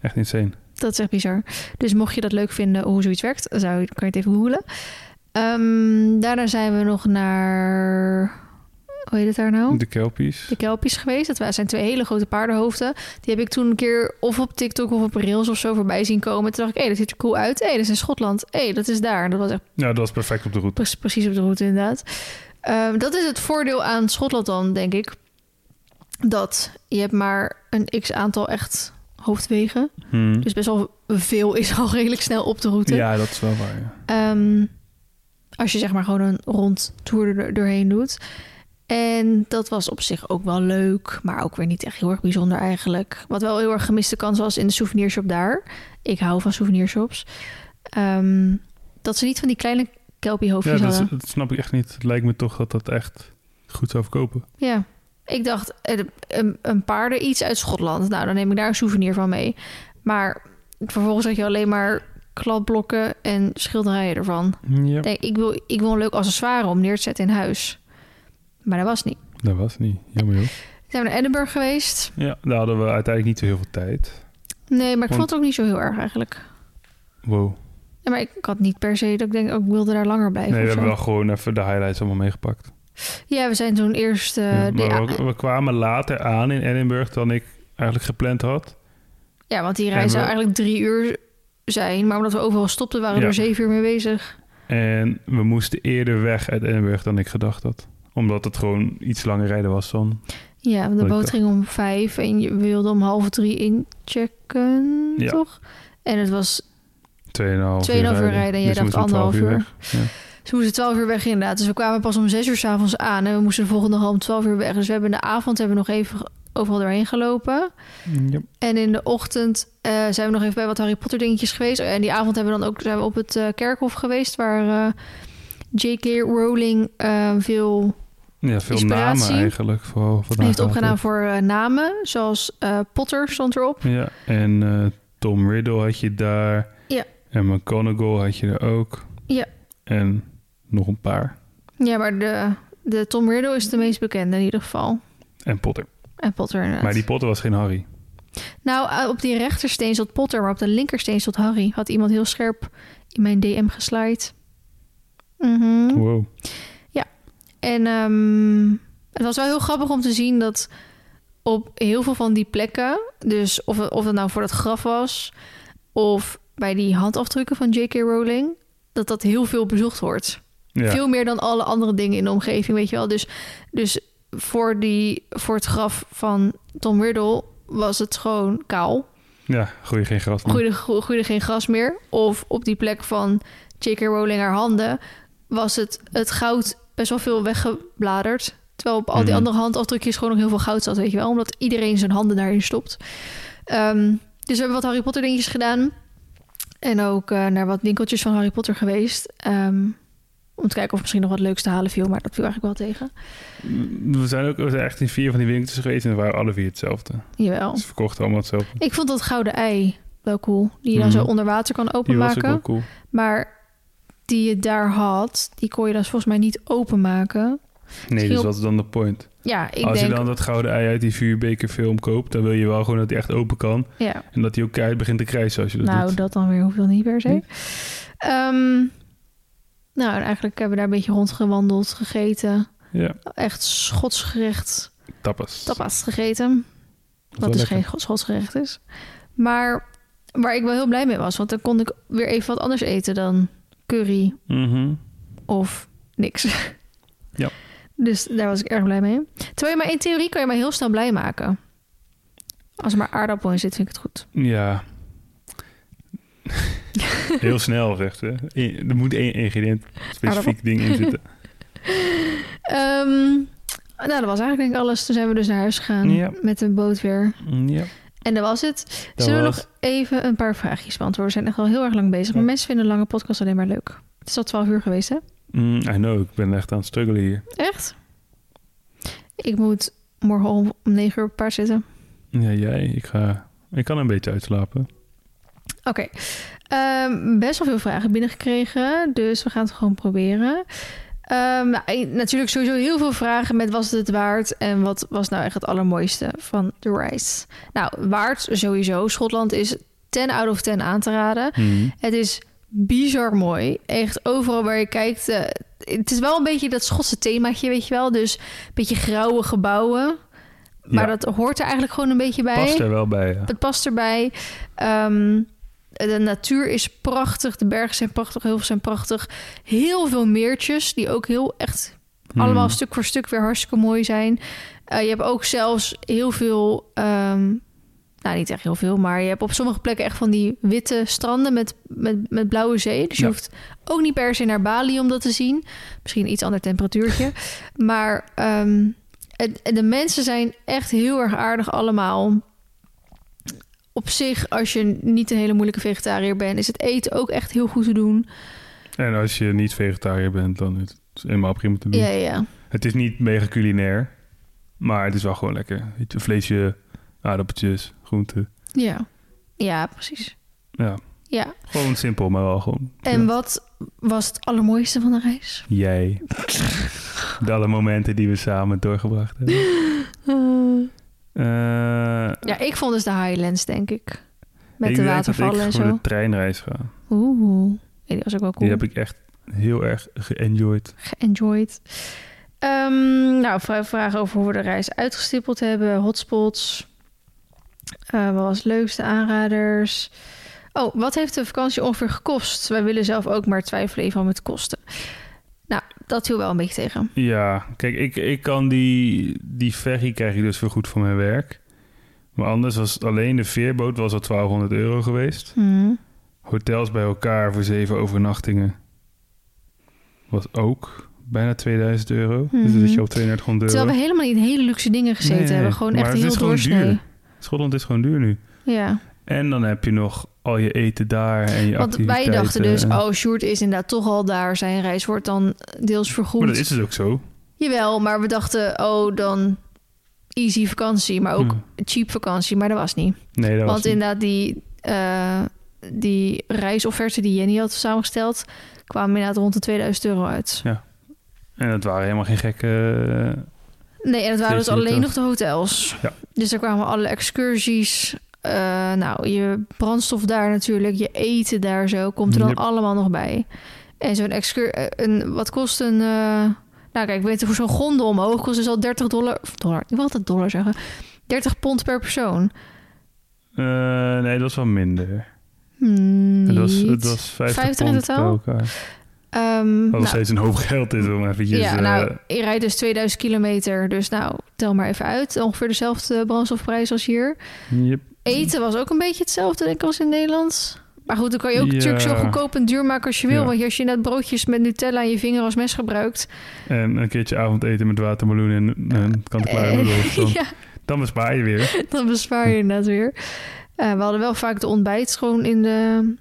Echt insane. dat is echt bizar. Dus mocht je dat leuk vinden hoe zoiets werkt, zou je, kan je het even googlen. Ehm, daarna zijn we nog naar... Hoe heet het daar nou? De kelpies. de Kelpies geweest. Dat zijn twee hele grote paardenhoofden. Die heb ik toen een keer of op TikTok of op Rails of zo voorbij zien komen. Toen dacht ik, hé, dat ziet er cool uit. Hé, dat is in Schotland. Hé, dat is daar. Dat was echt Ja, dat was perfect op de route. pre- precies op de route inderdaad. Ehm, dat is het voordeel aan Schotland dan, denk ik. Dat je hebt maar een x-aantal echt hoofdwegen. Hmm. Dus best wel veel is al redelijk snel op de route. Ja, dat is wel waar. Ja. Ehm, als je zeg maar gewoon een rondtour er doorheen doet. En dat was op zich ook wel leuk, maar ook weer niet echt heel erg bijzonder eigenlijk. Wat wel heel erg gemiste kans was in de souvenirshop daar. Ik hou van souvenirshops. Ehm, dat ze niet van die kleine Ja, dat, hadden. dat snap ik echt niet. Het lijkt me toch dat dat echt goed zou verkopen. Ja, ik dacht eh, een, een paarden iets uit Schotland. Nou, dan neem ik daar een souvenir van mee. Maar vervolgens had je alleen maar kladblokken en schilderijen ervan. Ja, ik wil, ik wil een leuk accessoire om neer te zetten in huis. Maar dat was niet. dat was niet. Jammer joh. Zijn we naar Edinburgh geweest? Ja, daar hadden we uiteindelijk niet zo heel veel tijd. Nee, maar ik Want- vond het ook niet zo heel erg eigenlijk. Wow. Ja, maar ik, ik had niet per se dat ik denk, ook ik wilde daar langer blijven. Nee, we hebben wel gewoon even de highlights allemaal meegepakt. Ja, we zijn toen eerst... Ja, we, we kwamen later aan in Edinburgh dan ik eigenlijk gepland had. ja, want die reis zou we- eigenlijk drie uur zijn. Maar omdat we overal stopten, waren we Ja. er zeven uur mee bezig. En we moesten eerder weg uit Edinburgh dan ik gedacht had. Omdat het gewoon iets langer rijden was dan... Ja, want de boot ging om vijf en je wilde om half drie inchecken, Ja. toch? En het was 2,5 2,5 uur rijden en jij Dus we dacht moesten om 12 anderhalf uur. weg. Ja. Ze moesten 12 uur weg inderdaad. Dus we kwamen pas om 6 uur s'avonds aan. En we moesten de volgende dag om 12 uur weg. Dus we hebben in de avond hebben we nog even overal doorheen gelopen. Ja. En in de ochtend eh, zijn we nog even bij wat Harry Potter dingetjes geweest. En die avond hebben we dan ook zijn we op het eh, kerkhof geweest. Waar eh, J.K. Rowling veel Ja, veel Inspiratie. namen eigenlijk. Vooral Hij heeft opgedaan voor namen, zoals Potter stond erop. Ja, en Tom Riddle had je daar. Ja. En McGonagall had je er ook. Ja. En nog een paar. Ja, maar de, de Tom Riddle is de meest bekende in ieder geval. En Potter. En Potter inderdaad. Maar die Potter was geen Harry. Nou, eh, op die rechtersteen stond Potter, maar op de linkersteen stond Harry. Had iemand heel scherp in mijn DM geslide. Mhm. Wow. En ehm, het was wel heel grappig om te zien dat op heel veel van die plekken, dus of, het- of het nou voor dat graf was of bij die handafdrukken van J.K. Rowling, dat dat heel veel bezocht wordt. Ja. Veel meer dan alle andere dingen in de omgeving, weet je wel. Dus, dus voor, die, voor het graf van Tom Riddle was het gewoon kaal. ja, gooi je geen gras meer. Groeide, gro- groeide geen gras meer. Of op die plek van J.K. Rowling haar handen... was het, het goud best wel veel weggebladerd. Terwijl op al die Mhm. andere handafdrukjes gewoon nog heel veel goud zat, weet je wel. Omdat iedereen zijn handen daarin stopt. Ehm, dus we hebben wat Harry Potter dingetjes gedaan. En ook eh, naar wat winkeltjes van Harry Potter geweest. Ehm, om te kijken of misschien nog wat leuks te halen viel. Maar dat viel eigenlijk wel tegen. We zijn ook we zijn echt in vier van die winkeltjes geweest en waren alle vier hetzelfde. Jawel. Ze verkochten allemaal hetzelfde. Ik vond dat gouden ei wel cool. Die je dan Mhm. zo onder water kan Die was ook openmaken. wel cool. Maar die je daar had, die kon je dan volgens mij niet openmaken. Nee, dus wat is dan de point? Ja, ik Als denk... je dan dat gouden ei uit die vuurbeker film koopt, dan wil je wel gewoon dat die echt open kan. Ja, En dat die ook keihard begint te krijsen als je dat nou, doet. dat dan weer hoeft dan niet per se. Nee. Ehm, nou, en eigenlijk hebben we daar een beetje rondgewandeld, gegeten. Ja, Echt schotsgerecht tapas. tapas gegeten. Wat dus geen schotsgerecht is. Maar waar ik wel heel blij mee was. Want dan kon ik weer even wat anders eten dan curry. Mhm. of niks. Ja. Dus daar was ik erg blij mee. Terwijl je maar in theorie kan je maar heel snel blij maken. Als er maar aardappel in zit, vind ik het goed. Ja. Heel snel, zegt ze. Eén- Er moet één ingrediënt, specifiek ding in zitten. Ehm, nou, dat was eigenlijk denk ik alles. Toen zijn we dus naar huis gegaan Ja. met de boot weer. Ja. En dat was het. Dat Zullen we nog even een paar vraagjes beantwoorden? We zijn echt al heel erg lang bezig. Maar mensen vinden een lange podcast alleen maar leuk. Het is al 12 uur geweest, hè? Mm, I know, ik ben echt aan het struggelen hier. Echt? Ik moet morgen om, 9 uur op paard zitten. Ja, jij, ik ga... Ik kan een beetje uitslapen. Oké. Ehm, best wel veel vragen binnengekregen, dus we gaan het gewoon proberen. Ehm, nou, natuurlijk sowieso heel veel vragen met was het het waard en wat was nou echt het allermooiste van de reis. Nou, waard sowieso. Schotland is 10 out of 10 aan te raden. Mhm. Het is bizar mooi. Echt overal waar je kijkt. eh, het is wel een beetje dat Schotse themaatje, weet je wel. Dus een beetje grauwe gebouwen. Maar Ja. dat hoort er eigenlijk gewoon een beetje bij. Past er wel bij, ja. Het past erbij. Ehm, de natuur is prachtig. De bergen zijn prachtig. Heel veel zijn prachtig. Heel veel meertjes die ook heel echt allemaal Mhm. stuk voor stuk weer hartstikke mooi zijn. Eh, je hebt ook zelfs heel veel... ehm, nou, niet echt heel veel, maar je hebt op sommige plekken echt van die witte stranden met, met, met blauwe zee. Dus je Ja. hoeft ook niet per se naar Bali om dat te zien. Misschien een iets ander temperatuurtje. maar het- de mensen zijn echt heel erg aardig allemaal. Op zich, als je niet een hele moeilijke vegetariër bent, is het eten ook echt heel goed te doen. En als je niet vegetariër bent, dan is het helemaal prima te doen. Ja, ja. Het is niet mega culinair, maar het is wel gewoon lekker. Je, Vleesje, aardappeltjes, groenten. Ja, ja precies. Ja, Ja. gewoon simpel, maar wel gewoon. En ja. wat was het allermooiste van de reis? Jij. De alle momenten die we samen doorgebracht hebben. Eh, Ja, ik vond dus de Highlands, denk ik. Met ik de watervallen en ik voor zo. de treinreis ga. Oeh, die was ook wel cool. Die heb ik echt heel erg geënjoyed. Geënjoyed. Ehm, nou, vra- vragen over hoe we de reis uitgestippeld hebben. Hotspots. Eh, wat was het leukste? Aanraders. Oh, wat heeft de vakantie ongeveer gekost? Wij willen zelf ook maar twijfelen even met kosten. Nou, dat viel wel een beetje tegen. Ja, kijk, ik, ik kan die, die ferry krijg ik dus vergoed voor mijn werk. Maar anders was alleen de veerboot was al 1200 euro geweest. Hm. Hotels bij elkaar voor zeven overnachtingen was ook bijna 2000 euro. Dus dan Mhm. zit je op 3200 euro. Terwijl we helemaal niet in hele luxe dingen gezeten Nee, hebben. Gewoon echt het heel doorsnee. Schotland is gewoon duur nu. Ja, En dan heb je nog al je eten daar en je want wij dachten dus... oh, Sjoerd is inderdaad toch al daar. Zijn reis wordt dan deels vergoed. Maar dat is dus ook zo. Jawel, maar we dachten, oh, dan easy vakantie, maar ook Hmm. cheap vakantie. Maar dat was niet. Nee, dat was Want niet. inderdaad, die, eh, die reisofferte die Jenny had samengesteld... kwamen inderdaad rond de 2000 euro uit. En het waren helemaal geen gekke... Nee, en het waren dus alleen nog de hotels. Ja. Dus er kwamen alle excursies. eh, nou, je brandstof daar natuurlijk, je eten daar zo, komt er dan Yep. allemaal nog bij. En zo'n excur... eh, een, wat kost een... eh, nou kijk, weet je, voor zo'n gondel omhoog kost dus al 30 dollar... Of dollar, ik wil altijd dollar zeggen. 30 pond per persoon. nee, dat was wel minder. Hmm, Het was, niet. het was 50, 50 in totaal? Ehm, Wat nou, nog steeds een hoop geld is om eventjes... ja, eh, nou, je rijdt dus 2000 kilometer. Dus nou, tel maar even uit. Ongeveer dezelfde brandstofprijs als hier. yep. Eten was ook een beetje hetzelfde, denk ik, als in Nederland. Maar goed, dan kan je ook Ja. natuurlijk zo goedkoop en duur maken als je wil. Ja. Want als je net broodjes met Nutella aan je vinger als mes gebruikt... En een keertje avondeten met watermeloen en een kant-en-klare eh, noedels. Dan, ja, dan bespaar je weer. dan bespaar je inderdaad weer. Eh, we hadden wel vaak de ontbijt gewoon in de,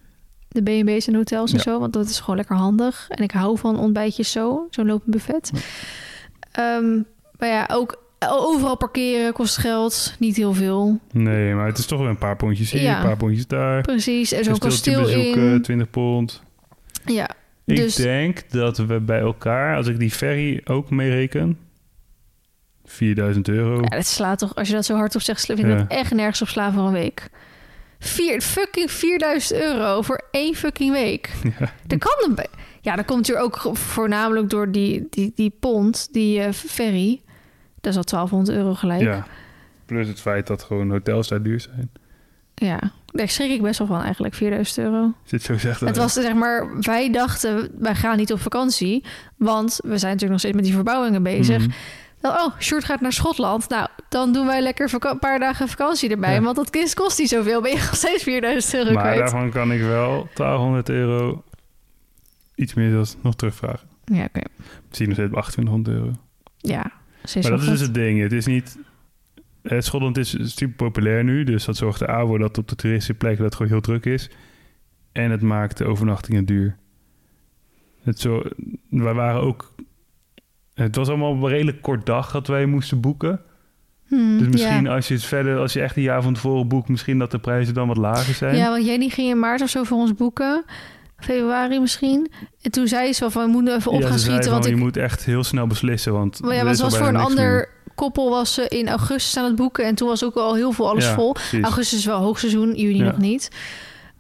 de B&B's en hotels en Ja. zo. Want dat is gewoon lekker handig. En ik hou van ontbijtjes zo, zo'n lopend buffet. Ja. Ehm, maar ja, ook overal parkeren kost geld. Niet heel veel. Nee, maar het is toch wel een paar pondjes hier, Ja. een paar pondjes daar. Precies. En zo'n kasteel in. 20 pond. Ja, Ik Dus- denk dat we bij elkaar, als ik die ferry ook meereken, 4000 euro. Ja, dat slaat toch, als je dat zo hard op zegt, vind ik Ja. dat echt nergens op slaan voor een week. Vier, fucking 4000 euro voor één fucking week. Ja. Dat kan een Ja, dat komt natuurlijk ook voornamelijk door die, die, die pond, die eh, ferry. Dat is al 1200 euro gelijk. Ja. Ja. Plus het feit dat gewoon hotels daar duur zijn. daar schrik ik best wel van eigenlijk, 4000 euro. Zit zo zegt Het was zeg maar, wij dachten, wij gaan niet op vakantie. Want we zijn natuurlijk nog steeds met die verbouwingen bezig. Mhm. Dan, oh, Sjoerd gaat naar Schotland. Nou, dan doen wij lekker een paar dagen vakantie erbij. Ja. Want dat kind kost niet zoveel. Ben je nog steeds 4000 euro Maar kwijt. daarvan kan ik wel 1200 euro iets meer dan nog terugvragen. Ja, oké. Misschien nog steeds op 2800 euro. Ja, Maar dat is dus het ding. Het is niet... eh, Schotland is super populair nu. Dus dat zorgt er A voor dat op de toeristenplekken dat het gewoon heel druk is. En het maakt de overnachtingen duur. Het zo, wij waren ook... Het was allemaal een redelijk kort dag dat wij moesten boeken. Hmm, Dus misschien ja. als je het verder, als je echt een jaar van tevoren boekt, misschien dat de prijzen dan wat lager zijn. ja, want Jenny ging in maart of zo voor ons boeken. Februari misschien. En toen zei ze wel van, we moeten even op Ja, gaan schieten. van, Want ik, je moet echt heel snel beslissen, want maar ja, want is was voor een ander koppel was ze in augustus aan het boeken. En toen was ook al heel veel alles Ja, vol. precies. Augustus is wel hoogseizoen, juni nog niet.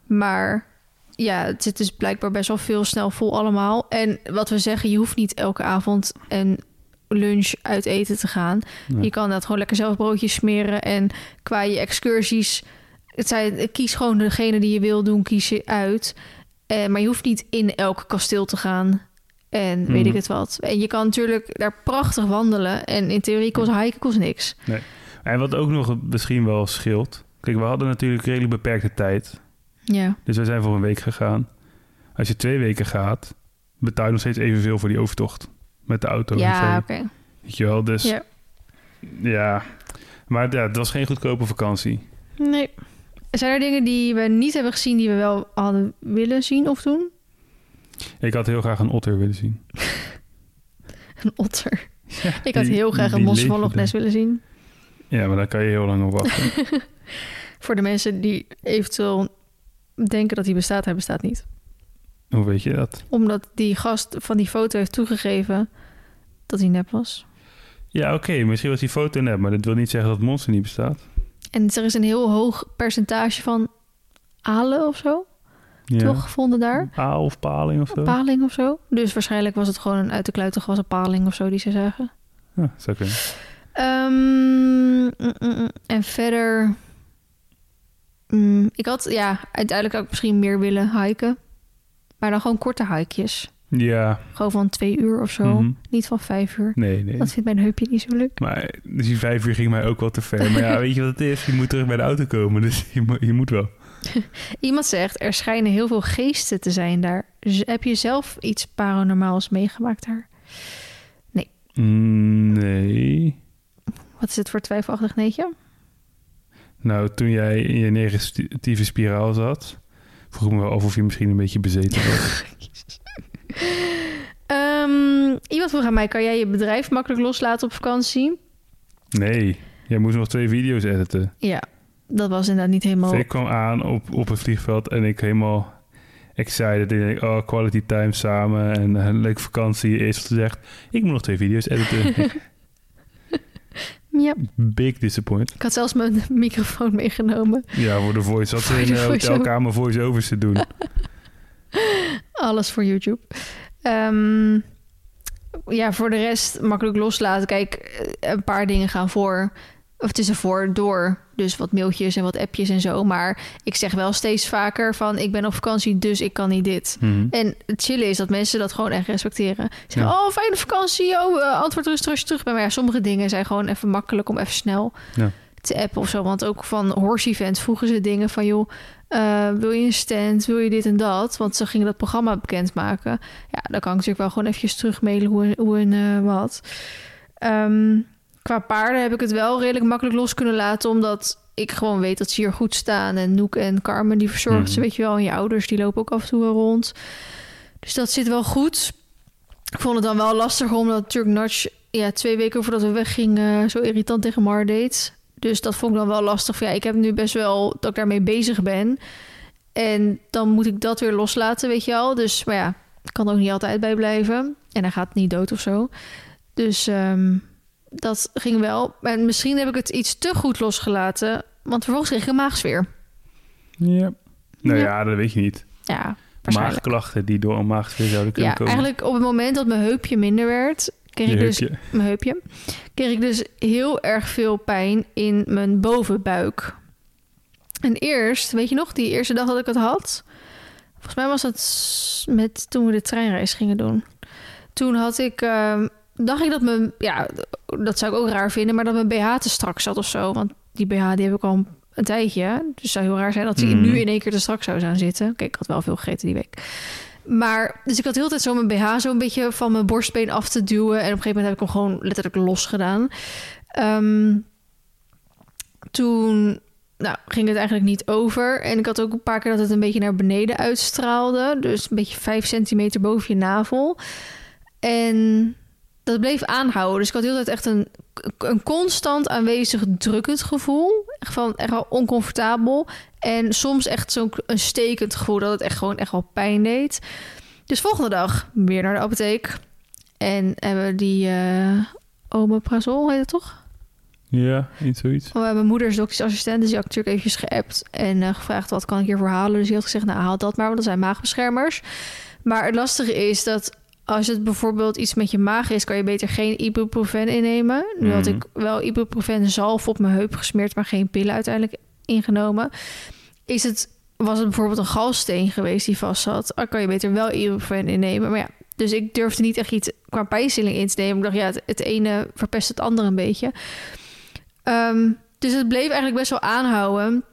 Maar ja, het dus blijkbaar best wel veel snel vol allemaal. En wat we zeggen, je hoeft niet elke avond en lunch uit eten te gaan. Nee. Je kan dat gewoon lekker zelf broodjes smeren. En qua je excursies, het zijn, kies gewoon degene die je wil doen, kies je uit. Eh, maar je hoeft niet in elk kasteel te gaan. En weet Mhm. ik het wat. En je kan natuurlijk daar prachtig wandelen. En in theorie kost hiken kost niks. En wat ook nog misschien wel scheelt. Kijk, we hadden natuurlijk redelijk beperkte tijd. Ja, Dus wij zijn voor een week gegaan. Als je twee weken gaat, betaal je nog steeds evenveel voor die overtocht. Met de auto. ja oké. Weet je wel, dus Ja. ja. Maar ja, het was geen goedkope vakantie. Nee. Zijn er dingen die we niet hebben gezien die we wel hadden willen zien of doen? Ik had heel graag een otter willen zien. Een otter. Ik had die- heel graag een mos van leven Loch Ness willen zien. Ja, maar daar kan je heel lang op wachten. Voor de mensen die eventueel denken dat hij bestaat, hij bestaat niet. Hoe weet je dat? Omdat die gast van die foto heeft toegegeven dat hij nep was. Ja, oké, misschien was die foto net, maar dat wil niet zeggen dat het monster niet bestaat. En er is een heel hoog percentage van alen of zo, Ja. toch, gevonden daar. Aal of paling of zo? Paling of zo. Dus waarschijnlijk was het gewoon een uit de kluiten gewassen paling of zo, die ze zagen. Ja, zou kunnen. Ehm, mm, mm, mm. en verder... mm, ik had, ja, uiteindelijk ik misschien meer willen hiken. Maar dan gewoon korte hikejes. Ja, Gewoon van twee uur of zo. mhm. Niet van vijf uur. nee, nee. Dat vindt mijn heupje niet zo leuk. Maar dus die vijf uur ging mij ook wel te ver. Maar ja, weet je wat het is? Je moet terug bij de auto komen, dus je, mo- je moet wel. Iemand zegt, er schijnen heel veel geesten te zijn daar. Heb je zelf iets paranormaals meegemaakt daar? Mm, Nee. Wat is het voor twijfelachtig neetje? Nou, toen jij in je negatieve spiraal zat, vroeg ik me wel af of je misschien een beetje bezeten was. Ehm, iemand vroeg aan mij, kan jij je bedrijf makkelijk loslaten op vakantie? Nee, jij moest nog twee video's editen. Ja, dat was inderdaad niet helemaal... Ik kwam aan op, op het vliegveld en ik helemaal excited. Ik denk, oh, quality time samen en een leuke vakantie. Eerst gezegd, ik moet nog twee video's editen. ja, Big disappoint. ik had zelfs mijn microfoon meegenomen. Ja, voor de voice. Had ze in de hotelkamer voice-overs te doen. Alles voor YouTube. Ehm, ja, voor de rest makkelijk loslaten. Kijk, eh, een paar dingen gaan voor. Of het is ervoor door. Dus wat mailtjes en wat appjes en zo. Maar ik zeg wel steeds vaker van... ik ben op vakantie, dus ik kan niet dit. Mhm. En het chillen is dat mensen dat gewoon echt respecteren. Ze zeggen, Ja. oh, fijne vakantie. Oh, eh, antwoord rustig als je terug bent. Maar ja, sommige dingen zijn gewoon even makkelijk om even snel Ja. te appen of zo. Want ook van horse events vroegen ze dingen van... joh, eh, wil je een stand? Wil je dit en dat? Want ze gingen dat programma bekendmaken. Ja, dan kan ik natuurlijk wel gewoon eventjes terugmailen hoe, hoe en eh, wat. Ehm, qua paarden heb ik het wel redelijk makkelijk los kunnen laten... omdat ik gewoon weet dat ze hier goed staan. En Noek en Carmen, die verzorgt ze, Mhm. weet je wel. En je ouders, die lopen ook af en toe rond. Dus dat zit wel goed. Ik vond het dan wel lastig omdat natuurlijk Notch... ja, twee weken voordat we weggingen... zo irritant tegen Mar deed. Dus dat vond ik dan wel lastig. Ja, ik heb nu best wel dat ik daarmee bezig ben. En dan moet ik dat weer loslaten, weet je wel. Dus, maar ja, ik kan er ook niet altijd bij blijven. En hij gaat niet dood of zo. Dus ehm, dat ging wel. En misschien heb ik het iets te goed losgelaten. Want vervolgens kreeg ik een maagsfeer. Ja. Nou Ja. ja. dat weet je niet. Ja. Maagklachten die door een maagsfeer zouden kunnen Ja, komen. eigenlijk op het moment dat mijn heupje minder werd... kreeg Je ik dus heupje. mijn heupje, kreeg ik dus heel erg veel pijn in mijn bovenbuik. En eerst, weet je nog, die eerste dag dat ik het had, volgens mij was dat met toen we de treinreis gingen doen. Toen had ik, ehm, dacht ik dat mijn, ja, dat zou ik ook raar vinden, maar dat mijn BH te strak zat of zo. Want die BH die heb ik al een, tijdje. Dus het zou heel raar zijn dat die Mhm. nu in één keer te strak zou zijn zitten. Kijk, ik had wel veel gegeten die week. Maar, dus ik had de hele tijd zo mijn BH zo een beetje van mijn borstbeen af te duwen. En op een gegeven moment heb ik hem gewoon letterlijk los gedaan. Ehm, toen nou, ging het eigenlijk niet over. En ik had ook een paar keer dat het een beetje naar beneden uitstraalde. Dus een beetje vijf centimeter boven je navel. En dat bleef aanhouden. Dus ik had de hele tijd echt een, een constant aanwezig drukkend gevoel. Echt, van, echt wel oncomfortabel. En soms echt zo'n een stekend gevoel dat het echt gewoon echt wel pijn deed. Dus volgende dag weer naar de apotheek. En hebben we die eh omeprazol, heet het toch? Ja, iets zoiets. Oh, mijn moeder is dokter's assistent, dus die had natuurlijk eventjes geappt en eh, gevraagd wat kan ik hiervoor halen. Dus die had gezegd, nou haal dat maar, want dat zijn maagbeschermers. Maar het lastige is dat als het bijvoorbeeld iets met je maag is, kan je beter geen ibuprofen innemen. Nu had Mhm. ik wel ibuprofen zalf op mijn heup gesmeerd, maar geen pillen uiteindelijk ingenomen. Is het, was het bijvoorbeeld een galsteen geweest die vast zat, dan kan je beter wel ibuprofen innemen. Maar ja, dus ik durfde niet echt iets qua pijnstilling in te nemen. Ik dacht, ja, het, het ene verpest het andere een beetje. Ehm, dus het bleef eigenlijk best wel aanhouden.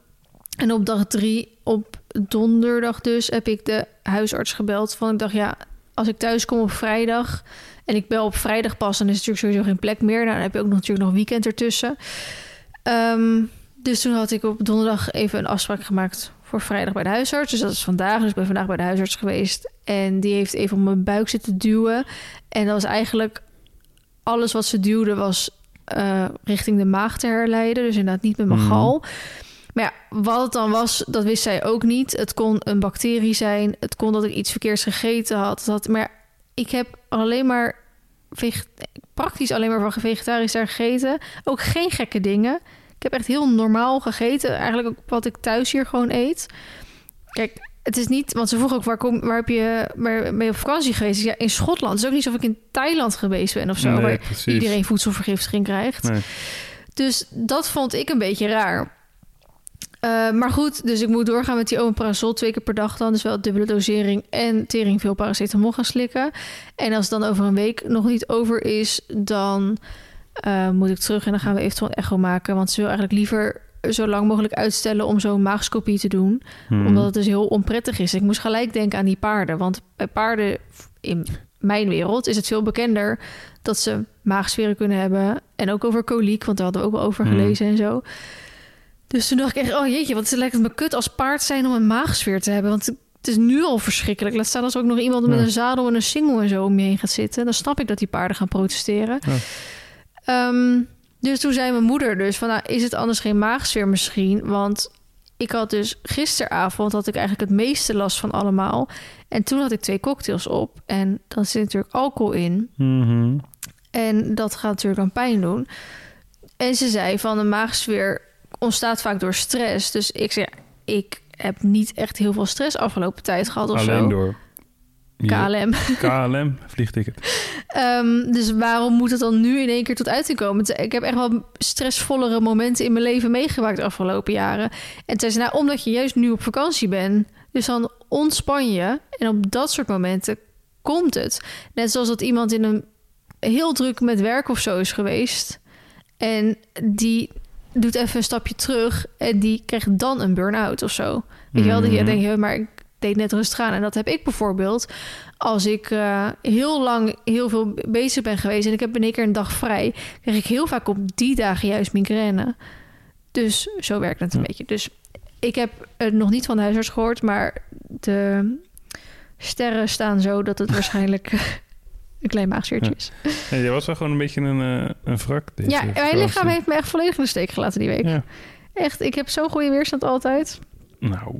En op dag drie, op donderdag dus, heb ik de huisarts gebeld. Van ik dacht, ja, als ik thuis kom op vrijdag en ik bel op vrijdag pas, dan is natuurlijk sowieso geen plek meer. Nou, dan heb je ook natuurlijk nog weekend ertussen. Ehm, dus toen had ik op donderdag even een afspraak gemaakt voor vrijdag bij de huisarts. Dus dat is vandaag. Dus ik ben vandaag bij de huisarts geweest. En die heeft even op mijn buik zitten duwen. En dat was eigenlijk alles wat ze duwde was eh, richting de maag te herleiden. Dus inderdaad niet met mijn Mhm. gal. Maar ja, wat het dan was, dat wist zij ook niet. Het kon een bacterie zijn. Het kon dat ik iets verkeerds gegeten had. Had maar ik heb alleen maar... praktisch alleen maar van vegetarisch daar gegeten. Ook geen gekke dingen. Ik heb echt heel normaal gegeten. Eigenlijk ook wat ik thuis hier gewoon eet. Kijk, het is niet... Want ze vroeg ook, waar, kom, waar, heb je, waar ben je op vakantie geweest? Ja, in Schotland. Het is ook niet alsof ik in Thailand geweest ben of zo. Nee, waar precies. iedereen voedselvergiftiging krijgt. Nee. Dus dat vond ik een beetje raar. Eh, maar goed, dus ik moet doorgaan met die omeprazol twee keer per dag dan. Dus wel dubbele dosering en tering veel paracetamol gaan slikken. En als het dan over een week nog niet over is, dan eh, moet ik terug en dan gaan we eventueel een echo maken. Want ze wil eigenlijk liever zo lang mogelijk uitstellen om zo'n maagscopie te doen. Hmm. Omdat het dus heel onprettig is. Ik moest gelijk denken aan die paarden. Want bij paarden in mijn wereld is het veel bekender dat ze maagsferen kunnen hebben. En ook over koliek, want daar hadden we ook wel over Hmm. gelezen en zo. Dus toen dacht ik echt, oh jeetje, wat lijkt het me kut als paard zijn om een maagsfeer te hebben. Want Het is nu al verschrikkelijk. Laat staan als ook nog iemand met Ja. een zadel en een singel en zo om je heen gaat zitten. Dan snap ik dat die paarden gaan protesteren. Ja. Ehm, dus toen zei mijn moeder dus van... Nou, is het anders geen maagsfeer misschien? Want ik had dus gisteravond... had ik eigenlijk het meeste last van allemaal. En toen had ik twee cocktails op. En dan zit natuurlijk alcohol in. Mhm. En dat gaat natuurlijk dan pijn doen. En ze zei van de maagsfeer ontstaat vaak door stress. Dus ik ja, ik heb niet echt heel veel stress afgelopen tijd gehad of Alleen zo. door KLM. KLM vliegticket. Ehm, dus waarom moet het dan nu in één keer tot uiting komen? Ik heb echt wel stressvollere momenten in mijn leven meegemaakt de afgelopen jaren. En toen nou, omdat je juist nu op vakantie bent. Dus dan ontspan je. En op dat soort momenten komt het. Net zoals dat iemand in een heel druk met werk of zo is geweest. En die doet even een stapje terug. En die krijgt dan een burn-out of zo. Weet je wel, dat je denkt, maar ik deed net rustig aan. En dat heb ik bijvoorbeeld als ik eh, heel lang heel veel bezig ben geweest en ik heb in één keer een dag vrij, krijg ik heel vaak op die dagen juist migraine. Dus zo werkt het een Ja. beetje. Dus ik heb het nog niet van de huisarts gehoord, maar de sterren staan zo dat het waarschijnlijk een klein maagzeertje is. Jij was wel gewoon een beetje een, eh, een wrak. deze Ja, mijn vakantie. lichaam heeft me echt volledig in de steek gelaten die week. Ja. Echt, ik heb zo'n goede weerstand altijd. Nou,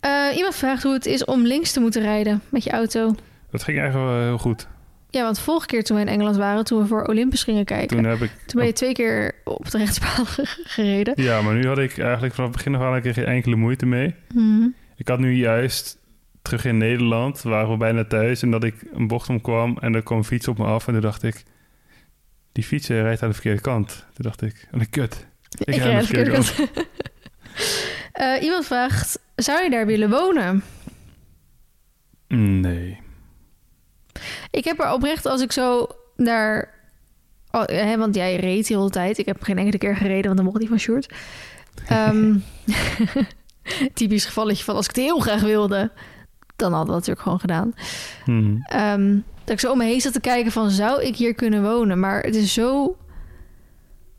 Eh, iemand vraagt hoe het is om links te moeten rijden met je auto. dat ging eigenlijk wel heel goed. Ja, want vorige keer toen we in Engeland waren, toen we voor Olympus gingen kijken, Toen heb ik... toen ben je twee keer op de rechtsbaan gereden. Ja, maar nu had ik eigenlijk vanaf het begin af aan eigenlijk geen enkele moeite mee. Mhm. Ik had nu juist terug in Nederland, waren we bijna thuis... en dat ik een bocht omkwam en er kwam een fiets op me af... en toen dacht ik, die fiets eh, rijdt aan de verkeerde kant. Toen dacht ik, oh, een kut. Ik Ik rijd aan de verkeerde de kant. Eh, iemand vraagt, zou je daar willen wonen? Nee. Ik heb er oprecht, als ik zo daar... Oh, hè, want jij reed de hele tijd. Ik heb geen enkele keer gereden, want dan mocht niet van Sjoerd. Ehm, typisch gevalletje van als ik het heel graag wilde... dan hadden we het natuurlijk gewoon gedaan. Mhm. Ehm, dat ik zo om me heen zat te kijken van... zou ik hier kunnen wonen? Maar het is zo...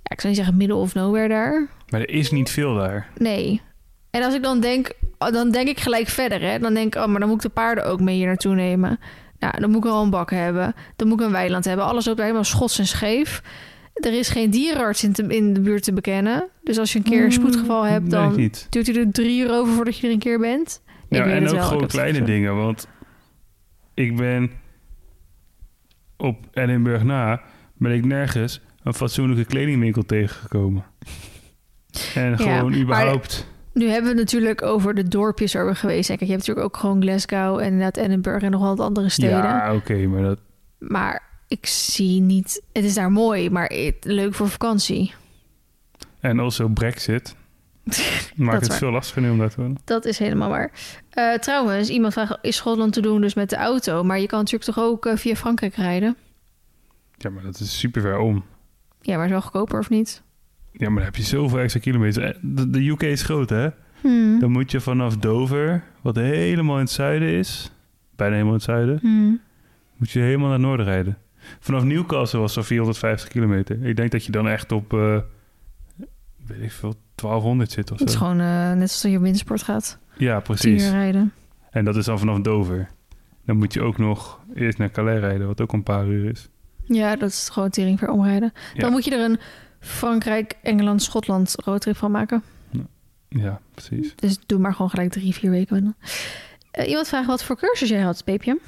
Ja, ik zou niet zeggen middle of nowhere daar. Maar er is niet veel daar. Nee. En als ik dan denk, oh, dan denk ik gelijk verder. Hè? Dan denk ik, oh, maar dan moet ik de paarden ook mee hier naartoe nemen. Nou, dan moet ik al een bak hebben. Dan moet ik een weiland hebben. Alles loopt daar helemaal schots en scheef. Er is geen dierenarts in, te- in de buurt te bekennen. Dus als je een keer een spoedgeval hebt, dan niet. duurt hij er drie uur over voordat je er een keer bent. Ja, en ook wel, gewoon kleine dingen. Want ik ben op Edinburgh na... ben ik nergens een fatsoenlijke kledingwinkel tegengekomen. En gewoon überhaupt... Nu hebben we het natuurlijk over de dorpjes waar we geweest zijn. Kijk, je hebt natuurlijk ook gewoon Glasgow en inderdaad Edinburgh en nog wat andere steden. Ja, oké, maar dat... Maar ik zie niet... Het is daar mooi, maar leuk voor vakantie. En also Brexit. Maakt het veel lastiger nu om daar te wonen. Dat is helemaal waar. Eh, trouwens, iemand vraagt, is Schotland te doen dus met de auto? Maar je kan natuurlijk toch ook eh, via Frankrijk rijden? Ja, maar dat is super ver om. Ja, maar is wel goedkoper of niet? Ja, maar dan heb je zoveel extra kilometers. Eh, De, de UK is groot, hè? Hmm. Dan moet je vanaf Dover, wat helemaal in het zuiden is... bijna helemaal in het zuiden... Hmm. moet je helemaal naar het noorden rijden. Vanaf Newcastle was het 450 kilometer. Ik denk dat je dan echt op, weet ik veel, 1200 zit of Het is zo. gewoon eh, net zoals dat je op wintersport gaat. Ja, precies. uur rijden. En dat is dan vanaf Dover. Dan moet je ook nog eerst naar Calais rijden, wat ook een paar uur is. Ja, dat is gewoon tering ver omrijden. Ja. Dan moet je er een Frankrijk, Engeland, Schotland roadtrip van maken. Ja, precies. Dus doe maar gewoon gelijk drie, vier weken. Eh, iemand vraagt wat voor cursus jij had, Peepje.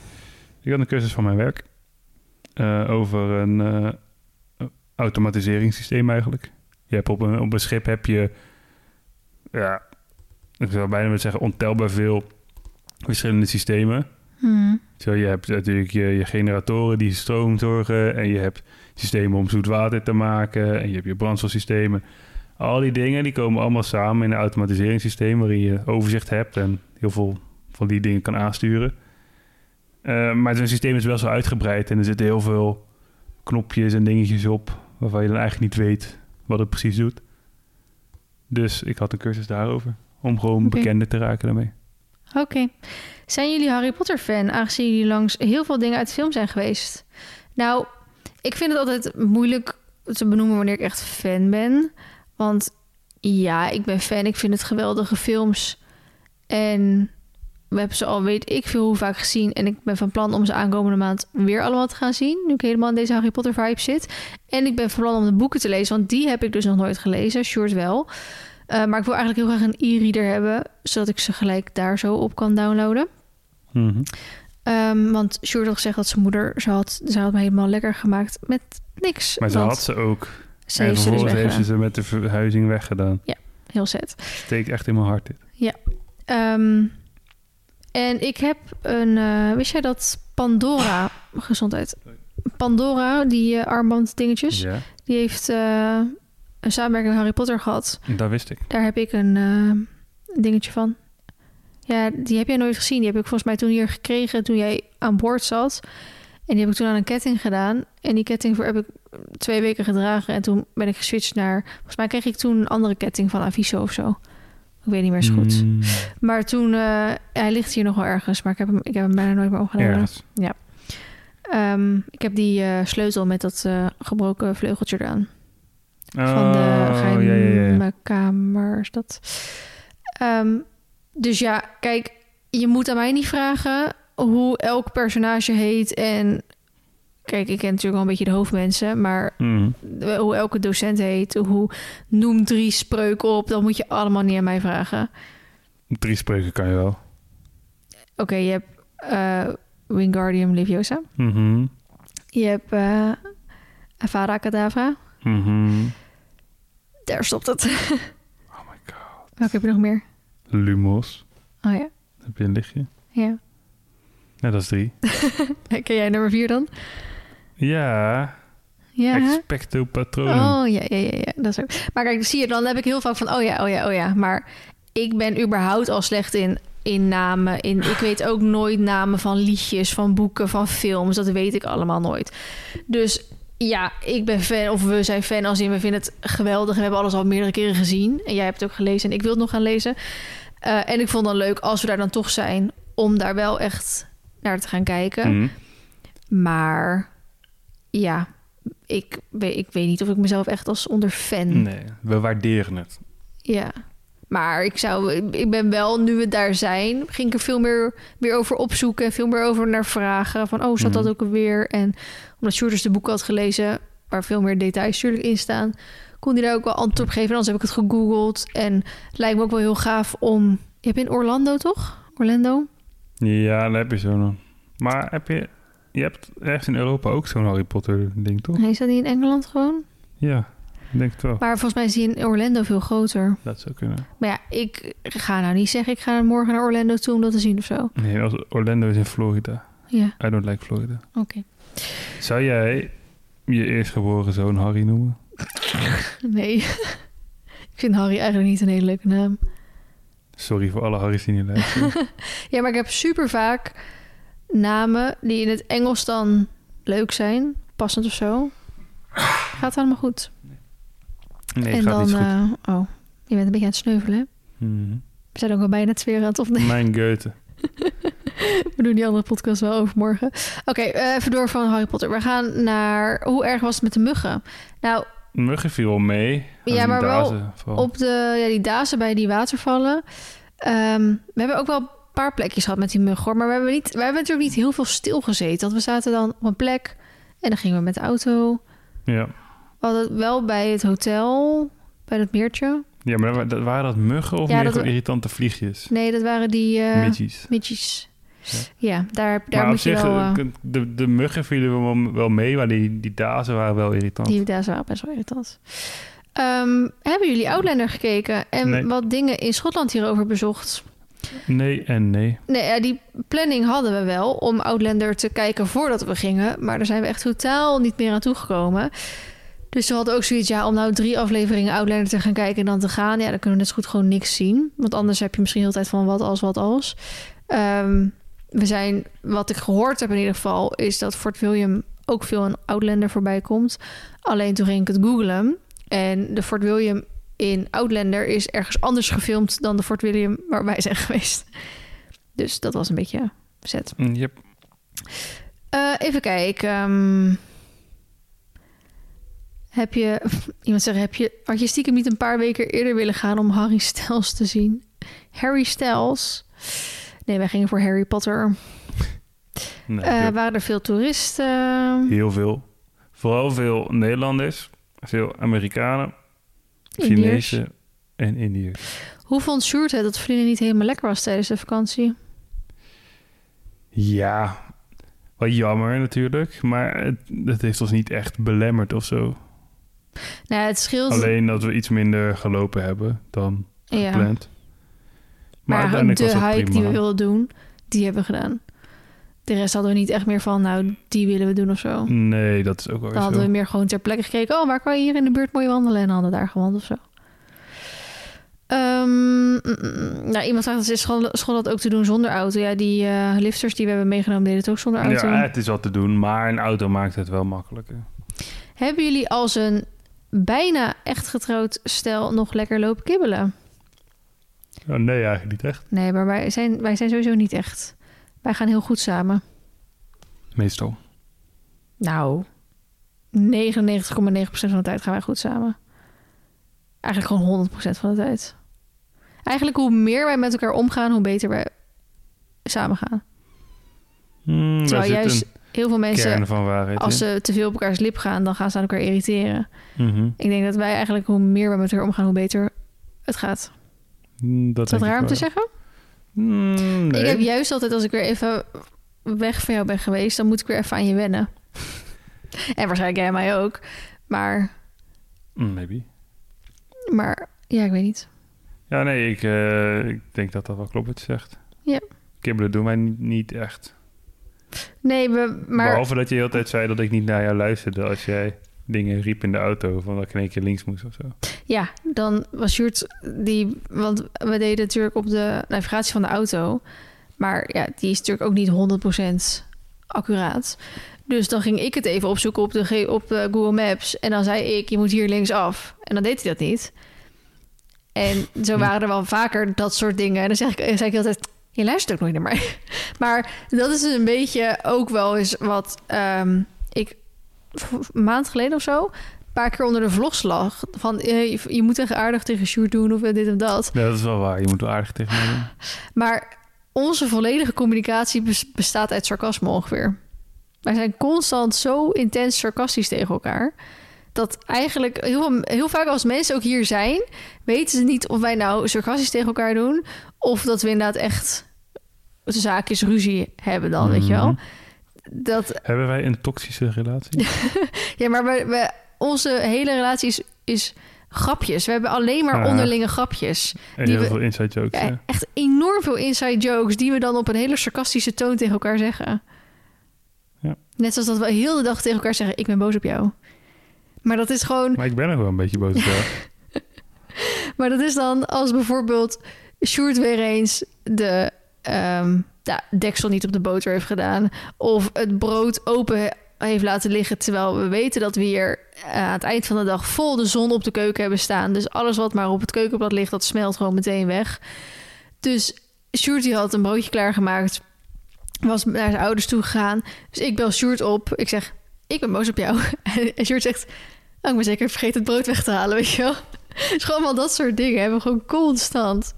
Ik had een cursus van mijn werk eh, over een eh, automatiseringssysteem eigenlijk. Je hebt op een, op een schip heb je, ja, ik zou bijna willen zeggen ontelbaar veel verschillende systemen. Hmm. Zo, je hebt natuurlijk je, je generatoren die stroom zorgen. En je hebt systemen om zoet water te maken. En je hebt je brandstofsystemen. Al die dingen die komen allemaal samen in een automatiseringssysteem... waarin je overzicht hebt en heel veel van die dingen kan aansturen. Eh, maar zo'n systeem is wel zo uitgebreid... en er zitten heel veel knopjes en dingetjes op... waarvan je dan eigenlijk niet weet wat het precies doet. Dus ik had een cursus daarover... om gewoon bekender te raken daarmee. Oké. Zijn jullie Harry Potter fan, aangezien jullie langs heel veel dingen uit de film zijn geweest? Nou, ik vind het altijd moeilijk te benoemen wanneer ik echt fan ben. Want ja, ik ben fan. Ik vind het geweldige films. En we hebben ze al weet ik veel hoe vaak gezien. En ik ben van plan om ze aankomende maand weer allemaal te gaan zien. Nu ik helemaal in deze Harry Potter vibe zit. En ik ben van plan om de boeken te lezen. Want die heb ik dus nog nooit gelezen. Short wel. Uh, maar ik wil eigenlijk heel graag een e-reader hebben. Zodat ik ze gelijk daar zo op kan downloaden. Mhm. Um, want Sjoerd had gezegd dat zijn moeder... Ze had, ze had me helemaal lekker gemaakt met niks. Maar ze had ze ook. Ze en heeft ze dus vervolgens heeft ze weggedaan. ze met de verhuizing weggedaan. Heel zet. Steekt echt in mijn hart dit. Ehm, en ik heb een... eh, wist jij dat Pandora... Gezondheid. Pandora, die eh, armband dingetjes... Ja, Die heeft eh, een samenwerking met Harry Potter gehad. dat wist ik. Daar heb ik een dingetje van. Ja, die heb jij nooit gezien. Die heb ik volgens mij toen hier gekregen toen jij aan boord zat. En die heb ik toen aan een ketting gedaan. En die ketting voor heb ik twee weken gedragen. En toen ben ik geswitcht naar... Volgens mij kreeg ik toen een andere ketting van Aviso of zo. Ik weet niet meer zo goed. Mm, Maar toen... eh, hij ligt hier nog wel ergens. Maar ik heb hem, ik heb hem bijna nooit meer opgenomen. ergens. Ehm, ik heb die eh, sleutel met dat eh, gebroken vleugeltje eraan. van de Oh, geheime ja, ja, ja. kamer. Is dat. Ehm, dus ja, kijk, je moet aan mij niet vragen hoe elk personage heet. En kijk, ik ken natuurlijk wel een beetje de hoofdmensen, maar Mm. hoe elke docent heet, hoe noem drie spreuken op, dat moet je allemaal niet aan mij vragen. Drie spreuken kan je wel. Oké, je hebt eh Wingardium Leviosa. Mhm. Je hebt eh Avada Kedavra. Mhm. Daar stopt het. Oh my god. Welke heb je nog meer? Lumos. Oh ja, Heb je een lichtje? ja. Ja, dat is drie. Ken jij nummer vier dan? Ja. Ja. Expecto patronum. Oh ja, ja, ja, ja, dat is ook. Maar kijk, zie je, dan heb ik heel vaak van, oh ja, oh ja, oh ja. Maar ik ben überhaupt al slecht in, in namen. In, ik weet ook nooit namen van liedjes, van boeken, van films. Dat weet ik allemaal nooit. Dus ja, ik ben fan, of we zijn fan als in, we vinden het geweldig. We hebben alles al meerdere keren gezien. En jij hebt het ook gelezen en ik wil het nog gaan lezen. Eh, en ik vond het dan leuk, als we daar dan toch zijn, om daar wel echt naar te gaan kijken. Mhm. Maar ja, ik weet, ik weet niet of ik mezelf echt als onder fan. Nee, we waarderen het. Ja. Maar ik zou, ik ben wel, nu we daar zijn, ging ik er veel meer weer over opzoeken. Veel meer over naar vragen. Van, oh, zat dat Mhm. ook alweer? En omdat Sjoerd dus de boek had gelezen, waar veel meer details natuurlijk in staan, kon hij daar ook wel antwoord op geven. En anders heb ik het gegoogeld. En het lijkt me ook wel heel gaaf om... Je hebt in Orlando, toch? Orlando? Ja, daar heb je zo nog. Maar heb je... Je hebt ergens in Europa ook zo'n Harry Potter ding, toch? Nee, is dat niet in Engeland gewoon? Ja, denk het wel. Maar volgens mij is die in Orlando veel groter. Dat zou kunnen. Maar ja, ik ga nou niet zeggen... ik ga morgen naar Orlando toe om dat te zien of zo. Nee, als Orlando is in Florida. Ja, I don't like Florida. oké. Zou jij je eerstgeboren zoon Harry noemen? Nee. ik vind Harry eigenlijk niet een hele leuke naam. Sorry voor alle Harry's die niet luisteren. Ja, maar ik heb super vaak namen die in het Engels dan leuk zijn. Passend of zo. Gaat allemaal goed. Nee, en gaat dan, niet goed. eh, oh, je bent een beetje aan het sneuvelen. hè? Mhm. We zijn ook al bijna het weer aan het opnemen. Mijn Goethe. We doen die andere podcast wel overmorgen. Oké, eh, even door van Harry Potter. We gaan naar... Hoe erg was het met de muggen? Nou, Muggen viel wel mee. Ja, maar wel dazen vooral. op de, ja, die dazen bij die watervallen. Ehm, we hebben ook wel paar plekjes gehad met die muggen, hoor. Maar we hebben, niet, we hebben natuurlijk niet heel veel stilgezeten. Want we zaten dan op een plek en dan gingen we met de auto. Ja. We hadden wel bij het hotel, bij dat meertje. ja, maar dat- waren dat muggen of Ja, meer dat irritante vliegjes? Nee, dat waren die eh Midgies. Ja. Ja, daar, daar maar moet op zich, je wel... eh, eh, de, de muggen vielen wel, wel mee, maar die, die dazen waren wel irritant. die dazen waren best wel irritant. Ehm, hebben jullie Outlander gekeken en Nee. wat dingen in Schotland hierover bezocht? Nee en nee. Nee, ja, die planning hadden we wel om Outlander te kijken voordat we gingen. Maar daar zijn we echt totaal niet meer aan toegekomen. Dus we hadden ook zoiets, ja, om nou drie afleveringen Outlander te gaan kijken en dan te gaan. Ja, dan kunnen we net zo goed gewoon niks zien. Want anders heb je misschien heel de tijd van wat als, wat als. Ehm, we zijn, wat ik gehoord heb in ieder geval, is dat Fort William ook veel een Outlander voorbij komt. Alleen toen ging ik het googlen. En de Fort William in Outlander is ergens anders gefilmd dan de Fort William waar wij zijn geweest. Dus dat was een beetje zet. Mm, Yep. Eh, even kijken. ehm. heb je, iemand zegt, heb je, had je stiekem niet een paar weken eerder willen gaan om Harry Styles te zien? Harry Styles? Nee, wij gingen voor Harry Potter. Nee, Eh, waren er veel toeristen? heel veel. Vooral veel Nederlanders, veel Amerikanen? Chinezen en Indiërs. Hoe vond Sjoerd het dat vrienden niet helemaal lekker was tijdens de vakantie? Ja, wel jammer natuurlijk, maar het, het heeft ons niet echt belemmerd of zo. Nou, ja, het scheelt. Alleen dat we iets minder gelopen hebben dan ja. gepland. Maar, uiteindelijk de hike prima. die we wilden doen, die hebben we gedaan. De rest hadden we niet echt meer van, nou, die willen we doen of zo. Nee, dat is ook wel Dan hadden zo. we meer gewoon ter plekke gekeken. Oh, waar kan je hier in de buurt mooi wandelen? En hadden daar gewandeld of zo. Mm, nou, iemand vraagt, is school, school dat ook te doen zonder auto? Ja, die eh, lifters die we hebben meegenomen deden het ook zonder auto. Ja, het is wat te doen, maar een auto maakt het wel makkelijker. Hebben jullie als een bijna echt getrouwd stel nog lekker lopen kibbelen? Oh, nee, eigenlijk niet echt. Nee, maar wij zijn, wij zijn sowieso niet echt. Wij gaan heel goed samen. Meestal. Nou, 99,9% van de tijd gaan wij goed samen. Eigenlijk gewoon 100% van de tijd. Eigenlijk hoe meer wij met elkaar omgaan, hoe beter wij samen gaan. Hmm, Terwijl juist heel veel mensen, waarheid als ze te veel op elkaars lip gaan, dan gaan ze aan elkaar irriteren. Mhm. Ik denk dat wij eigenlijk hoe meer we met elkaar omgaan, hoe beter het gaat. Hmm, Dat Is dat raar om te zeggen? Hmm, nee. Ik heb juist altijd, als ik weer even weg van jou ben geweest, dan moet ik weer even aan je wennen. en waarschijnlijk jij mij ook. Maar, Hmm, Maybe. maar ja, ik weet niet. Ja, nee, ik, eh, ik denk dat dat wel klopt wat je zegt. Ja. Kibbelen doen wij niet, niet echt. Nee, we, maar Behalve dat je de hele tijd zei dat ik niet naar jou luisterde als jij dingen riep in de auto van dat ik in één keer links moest of zo. Ja, dan was Sjoerd die... Want we deden natuurlijk op de navigatie van de auto. Maar ja, die is natuurlijk ook niet 100% accuraat. Dus dan ging ik het even opzoeken op, de, op de Google Maps. En dan zei ik, je moet hier linksaf. En dan deed hij dat niet. En zo Hm. waren er wel vaker dat soort dingen. En dan zeg ik, zei ik altijd, je luistert ook nooit naar mij. Maar dat is een beetje ook wel eens wat ehm, ik een maand geleden of zo... een paar keer onder de vlogs lag. Van, eh, je, je moet echt aardig tegen Sjoerd doen of dit en dat. Ja, dat is wel waar. Je moet wel aardig tegen mij doen. Maar onze volledige communicatie bes- bestaat uit sarcasme ongeveer. Wij zijn constant zo intens sarcastisch tegen elkaar. Dat eigenlijk heel, heel vaak als mensen ook hier zijn, weten ze niet of wij nou sarcastisch tegen elkaar doen. Of dat we inderdaad echt zaakjes ruzie hebben dan, weet je wel. Mhm. Dat, Hebben wij een toxische relatie? ja, maar we, we, onze hele relatie is, is grapjes. We hebben alleen maar onderlinge grapjes. En Die heel we- veel inside jokes. Ja, echt enorm veel inside jokes die we dan op een hele sarcastische toon tegen elkaar zeggen. Ja. Net zoals dat we heel de dag tegen elkaar zeggen: Ik ben boos op jou. Maar dat is gewoon, Maar ik ben nog wel een beetje boos op jou. maar dat is dan als bijvoorbeeld Sjoerd weer eens de ja, deksel niet op de boter heeft gedaan. Of het brood open heeft laten liggen. Terwijl we weten dat we hier eh, aan het eind van de dag vol de zon op de keuken hebben staan. Dus alles wat maar op het keukenblad ligt, dat smelt gewoon meteen weg. Dus Sjoerd had een broodje klaargemaakt. Was naar zijn ouders toe gegaan. Dus ik bel Sjoerd op. Ik zeg, ik ben boos op jou. En Sjoerd zegt, oh, ik ben zeker vergeten het brood weg te halen, weet je wel. Dus gewoon wel dat soort dingen hebben we gewoon constant.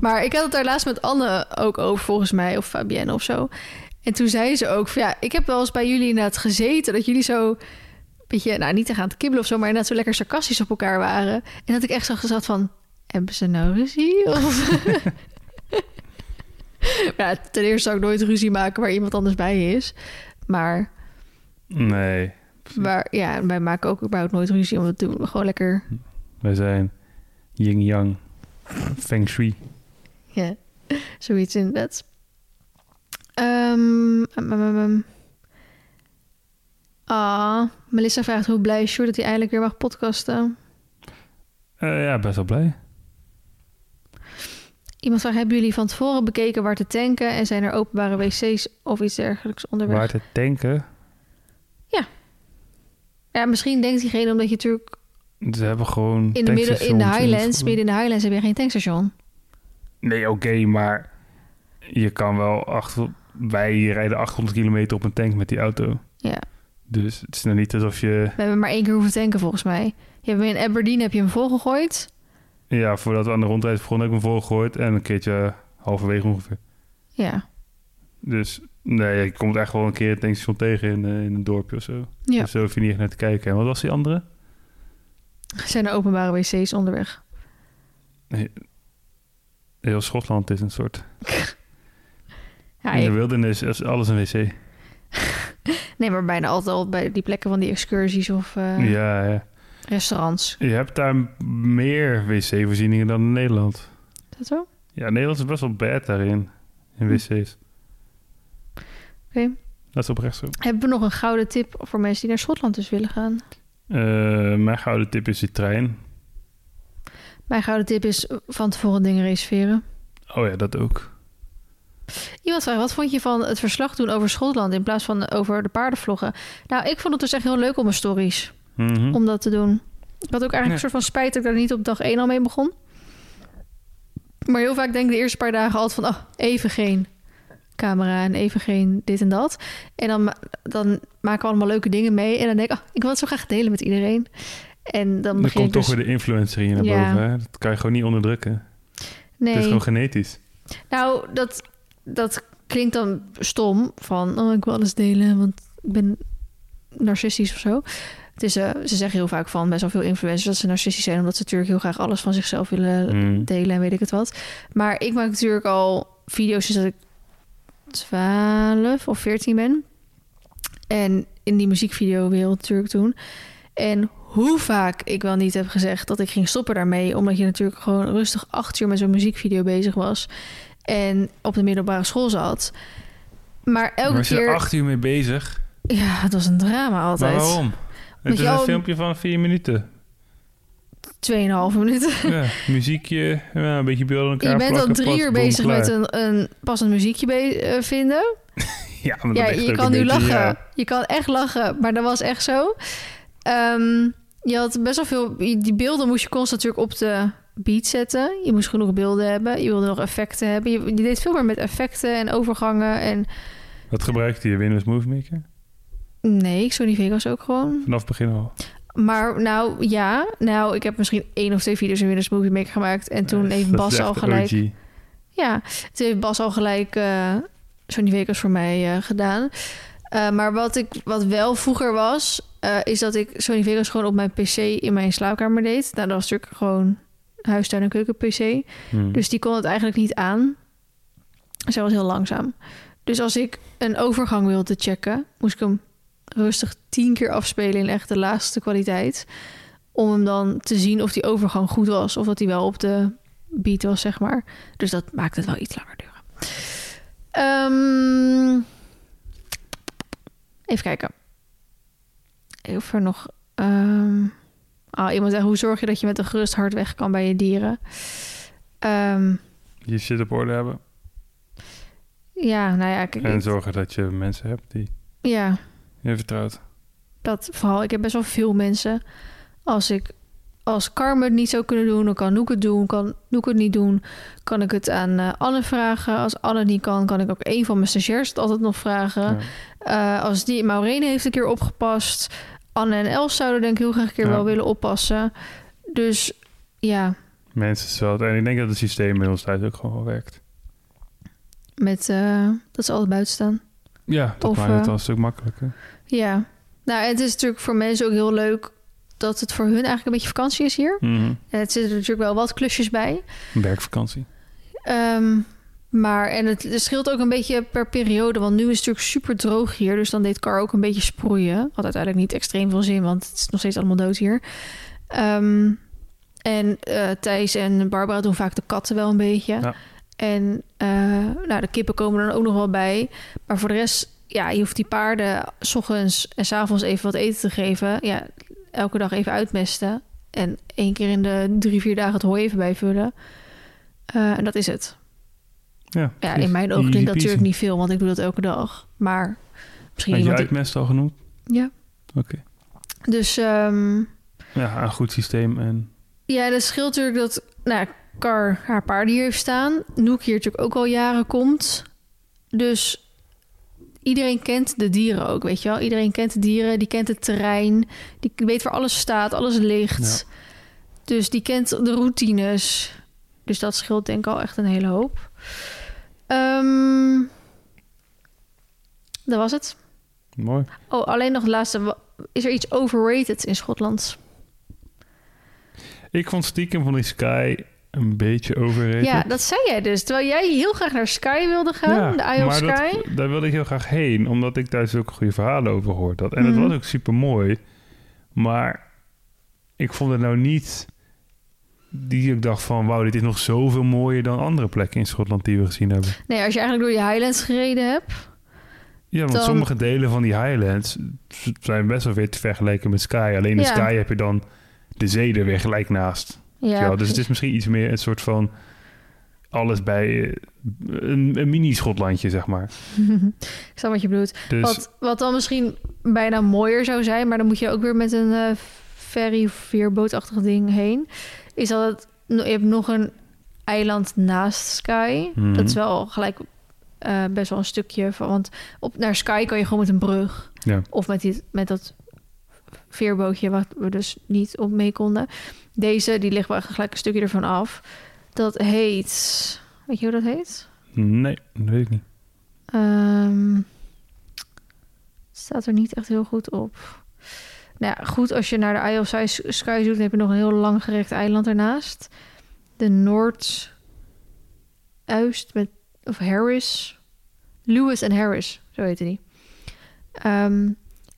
Maar ik had het daar laatst met Anne ook over, volgens mij. Of Fabienne of zo. En toen zei ze ook van, ja, ik heb wel eens bij jullie inderdaad gezeten... dat jullie zo, een beetje, nou niet te gaan te kibbelen of zo... maar inderdaad zo lekker sarcastisch op elkaar waren. En dat ik echt zo gezegd van, hebben ze nou ruzie? Of... ja, ten eerste zou ik nooit ruzie maken waar iemand anders bij is. Maar, Nee, maar ja, wij maken ook überhaupt nooit ruzie... want we doen gewoon lekker wij zijn yin-yang. Feng shui. Ja, zoiets inderdaad. Ehm um, um, um. Ah, Melissa vraagt hoe blij is Sjoerd dat hij eindelijk weer mag podcasten. Eh, ja, best wel blij. Iemand vraagt, hebben jullie van tevoren bekeken waar te tanken... en zijn er openbare wc's of iets dergelijks onderweg? Waar te tanken. Ja, misschien denkt diegene omdat je natuurlijk Ze hebben gewoon in de, midden, in de Highlands... midden in de Highlands heb je geen tankstation. Nee, oké, maar je kan wel... Achter, wij rijden 800 kilometer op een tank met die auto. Ja, Dus het is nou niet alsof je... we hebben maar één keer hoeven tanken volgens mij. Je hebt in Aberdeen heb je hem volgegooid. Ja, voordat we aan de rondreis begonnen heb ik hem volgegooid. En een keertje halverwege ongeveer. Ja. Dus nee, je komt echt wel een keer het tankstation tegen in, eh, in een dorpje of zo. Ja. Dus zo hoef je niet echt naar te kijken. En wat was die andere? Zijn er openbare wc's onderweg? Heel Schotland is een soort... Ja, in de wildernis is alles een wc. nee, maar bijna altijd al bij die plekken van die excursies of eh, Ja, ja. restaurants. Je hebt daar meer wc-voorzieningen dan in Nederland. Is dat zo? Ja, Nederland is best wel bad daarin. In Hm. wc's. Oké. Dat is oprecht zo. Hebben we nog een gouden tip voor mensen die naar Schotland dus willen gaan? Eh, mijn gouden tip is die trein. Mijn gouden tip is van tevoren dingen reserveren. Oh ja, dat ook. Iemand vraagt, wat vond je van het verslag doen over Schotland in plaats van over de paardenvloggen? Nou, ik vond het dus echt heel leuk om mijn stories, Mhm. om dat te doen. Ik had ook eigenlijk Ja. een soort van spijt dat ik daar niet op dag 1 al mee begon. Maar heel vaak denk ik de eerste paar dagen altijd van, oh, even geen camera en even geen dit en dat. En dan, dan maken we allemaal leuke dingen mee. En dan denk ik, oh, ik wil het zo graag delen met iedereen. En dan komt toch dus... weer de influencer hier naar Ja. boven. Hè? Dat kan je gewoon niet onderdrukken. nee. Het is gewoon genetisch. Nou, dat, dat klinkt dan stom. Van, oh, ik wil alles delen, want ik ben narcistisch of zo. Het is, eh, ze zeggen heel vaak van best wel veel influencers dat ze narcistisch zijn... omdat ze natuurlijk heel graag alles van zichzelf willen Mm. delen en weet ik het wat. Maar ik maak natuurlijk al video's sinds dat ik 12 of 14 ben. En in die muziekvideo-wereld natuurlijk toen. En hoe vaak ik wel niet heb gezegd dat ik ging stoppen daarmee... omdat je natuurlijk gewoon rustig acht uur met zo'n muziekvideo bezig was... en op de middelbare school zat. Maar elke Maar was je keer... er acht uur mee bezig? Ja, het was een drama altijd. Maar waarom? Het is een al- filmpje van vier minuten. Tweeënhalve minuten. Ja, muziekje, ja, een beetje beelden elkaar Je bent al drie pas, uur bezig klaar. met een, een passend muziekje be- eh, vinden. Ja, maar Ja, je kan nu beetje, lachen. ja. Je kan echt lachen, maar dat was echt zo. Ehm, je had best wel veel... Die beelden moest je constant natuurlijk op de beat zetten. Je moest genoeg beelden hebben. Je wilde nog effecten hebben. Je, je deed veel meer met effecten en overgangen. En Wat gebruikte je? Windows Movie Maker? nee, Sony Vegas ook gewoon. Vanaf het begin al. Maar nou, ja. Nou, ik heb misschien één of twee video's in Windows Movie Maker gemaakt. En toen Nee, heeft Bas al gelijk... OG. Ja, toen heeft Bas al gelijk eh Sony Vegas voor mij eh, gedaan. Eh, maar wat, ik, wat wel vroeger was, is dat ik Sony Vegas gewoon op mijn PC in mijn slaapkamer deed. Nou, dat was natuurlijk gewoon huistuin- en keuken-PC. Hmm. Dus die kon het eigenlijk niet aan. Zij was heel langzaam. Dus als ik een overgang wilde checken, moest ik hem rustig tien keer afspelen in echt de laagste kwaliteit. Om hem dan te zien of die overgang goed was. Of dat hij wel op de beat was, zeg maar. Dus dat maakt het wel iets langer duren. Ehm, even kijken. Even nog... ehm, ah, iemand zegt, hoe zorg je dat je met een gerust hart weg kan bij je dieren? Ehm, Je shit op orde hebben. ja, nou ja, kijk, En zorgen dat je mensen hebt die ja, je vertrouwt. dat vooral. Ik heb best wel veel mensen. Als ik als Carmen het niet zou kunnen doen, dan kan Noek het doen. Kan Noek het niet doen, kan ik het aan eh, Anne vragen. Als Anne het niet kan, kan ik ook een van mijn stagiairs het altijd nog vragen. Ja. Eh, als die Maureen heeft een keer opgepast. Anne en Els zouden denk ik heel graag een keer Ja. wel willen oppassen. Dus ja, Mensen wel... En ik denk dat het systeem in ons tijd ook gewoon wel werkt. met eh, dat ze altijd buiten staan. Ja, dat Of, maakt het eh, al een stuk makkelijker. Ja, nou het is natuurlijk voor mensen ook heel leuk dat het voor hun eigenlijk een beetje vakantie is hier. En het zitten er natuurlijk wel wat klusjes bij. Een werkvakantie. Ehm, maar en het, het scheelt ook een beetje per periode. Want nu is het natuurlijk super droog hier. Dus dan deed Car ook een beetje sproeien. Had uiteindelijk niet extreem veel zin, want het is nog steeds allemaal dood hier. Ehm, en eh, Thijs en Barbara doen vaak de katten wel een beetje. Ja. En eh, nou, de kippen komen er ook nog wel bij. Maar voor de rest, ja, je hoeft die paarden... s ochtends en s avonds even wat eten te geven. Ja, elke dag even uitmesten. En één keer in de drie, vier dagen het hooi even bijvullen. Eh, en dat is het. Ja, Ja, in mijn ogen klinkt dat natuurlijk niet veel, want ik doe dat elke dag. Maar misschien Had je die- uitmest al genoemd? Ja. Oké. Dus ehm, Ja, een goed systeem en... ja, dat scheelt natuurlijk dat... Nou, Car haar paarden hier heeft staan. Noek hier natuurlijk ook al jaren komt. Dus iedereen kent de dieren ook, weet je wel. Iedereen kent de dieren, die kent het terrein. Die weet waar alles staat, alles ligt. Dus die kent de routines. Dus dat scheelt denk ik al echt een hele hoop. Ehm, dat was het. Mooi. Oh, alleen nog het laatste. Is er iets overrated in Schotland? Ik vond stiekem van die Sky een beetje overrated. Ja, dat zei jij dus. Terwijl jij heel graag naar Sky wilde gaan, de Isle of Sky. Dat, daar wilde ik heel graag heen, omdat ik daar zulke goede verhalen over gehoord had. En Mhm. het was ook super mooi. Maar ik vond het nou niet die ik dacht van... wauw, dit is nog zoveel mooier dan andere plekken in Schotland die we gezien hebben. Nee, als je eigenlijk door die Highlands gereden hebt. Ja, want Dan- sommige delen van die Highlands zijn best wel weer te vergelijken met Sky. Alleen in Ja. Sky heb je dan de zee er weer gelijk naast. Ja, dus het is misschien iets meer een soort van... alles bij eh, een, een mini-Schotlandje, zeg maar. ik snap wat je bedoelt. Dus Wat, wat dan misschien bijna mooier zou zijn, maar dan moet je ook weer met een eh, ferry veerbootachtig ding heen. Is dat het, je hebt nog een eiland naast Sky. Mhm. Dat is wel gelijk eh, best wel een stukje van. Want op, naar Sky kan je gewoon met een brug. Ja. Of met, die, met dat veerbootje waar we dus niet op mee konden. Deze, die ligt wel gelijk een stukje ervan af. Dat heet... Weet je hoe dat heet? nee, dat weet ik niet. Ehm, staat er niet echt heel goed op. Nou ja, goed, als je naar de Isle of Sky- Sky zoekt, dan heb je nog een heel langgerekt eiland ernaast. De Noord... Uist met... Of Harris. Lewis en Harris, zo heette die. Ehm,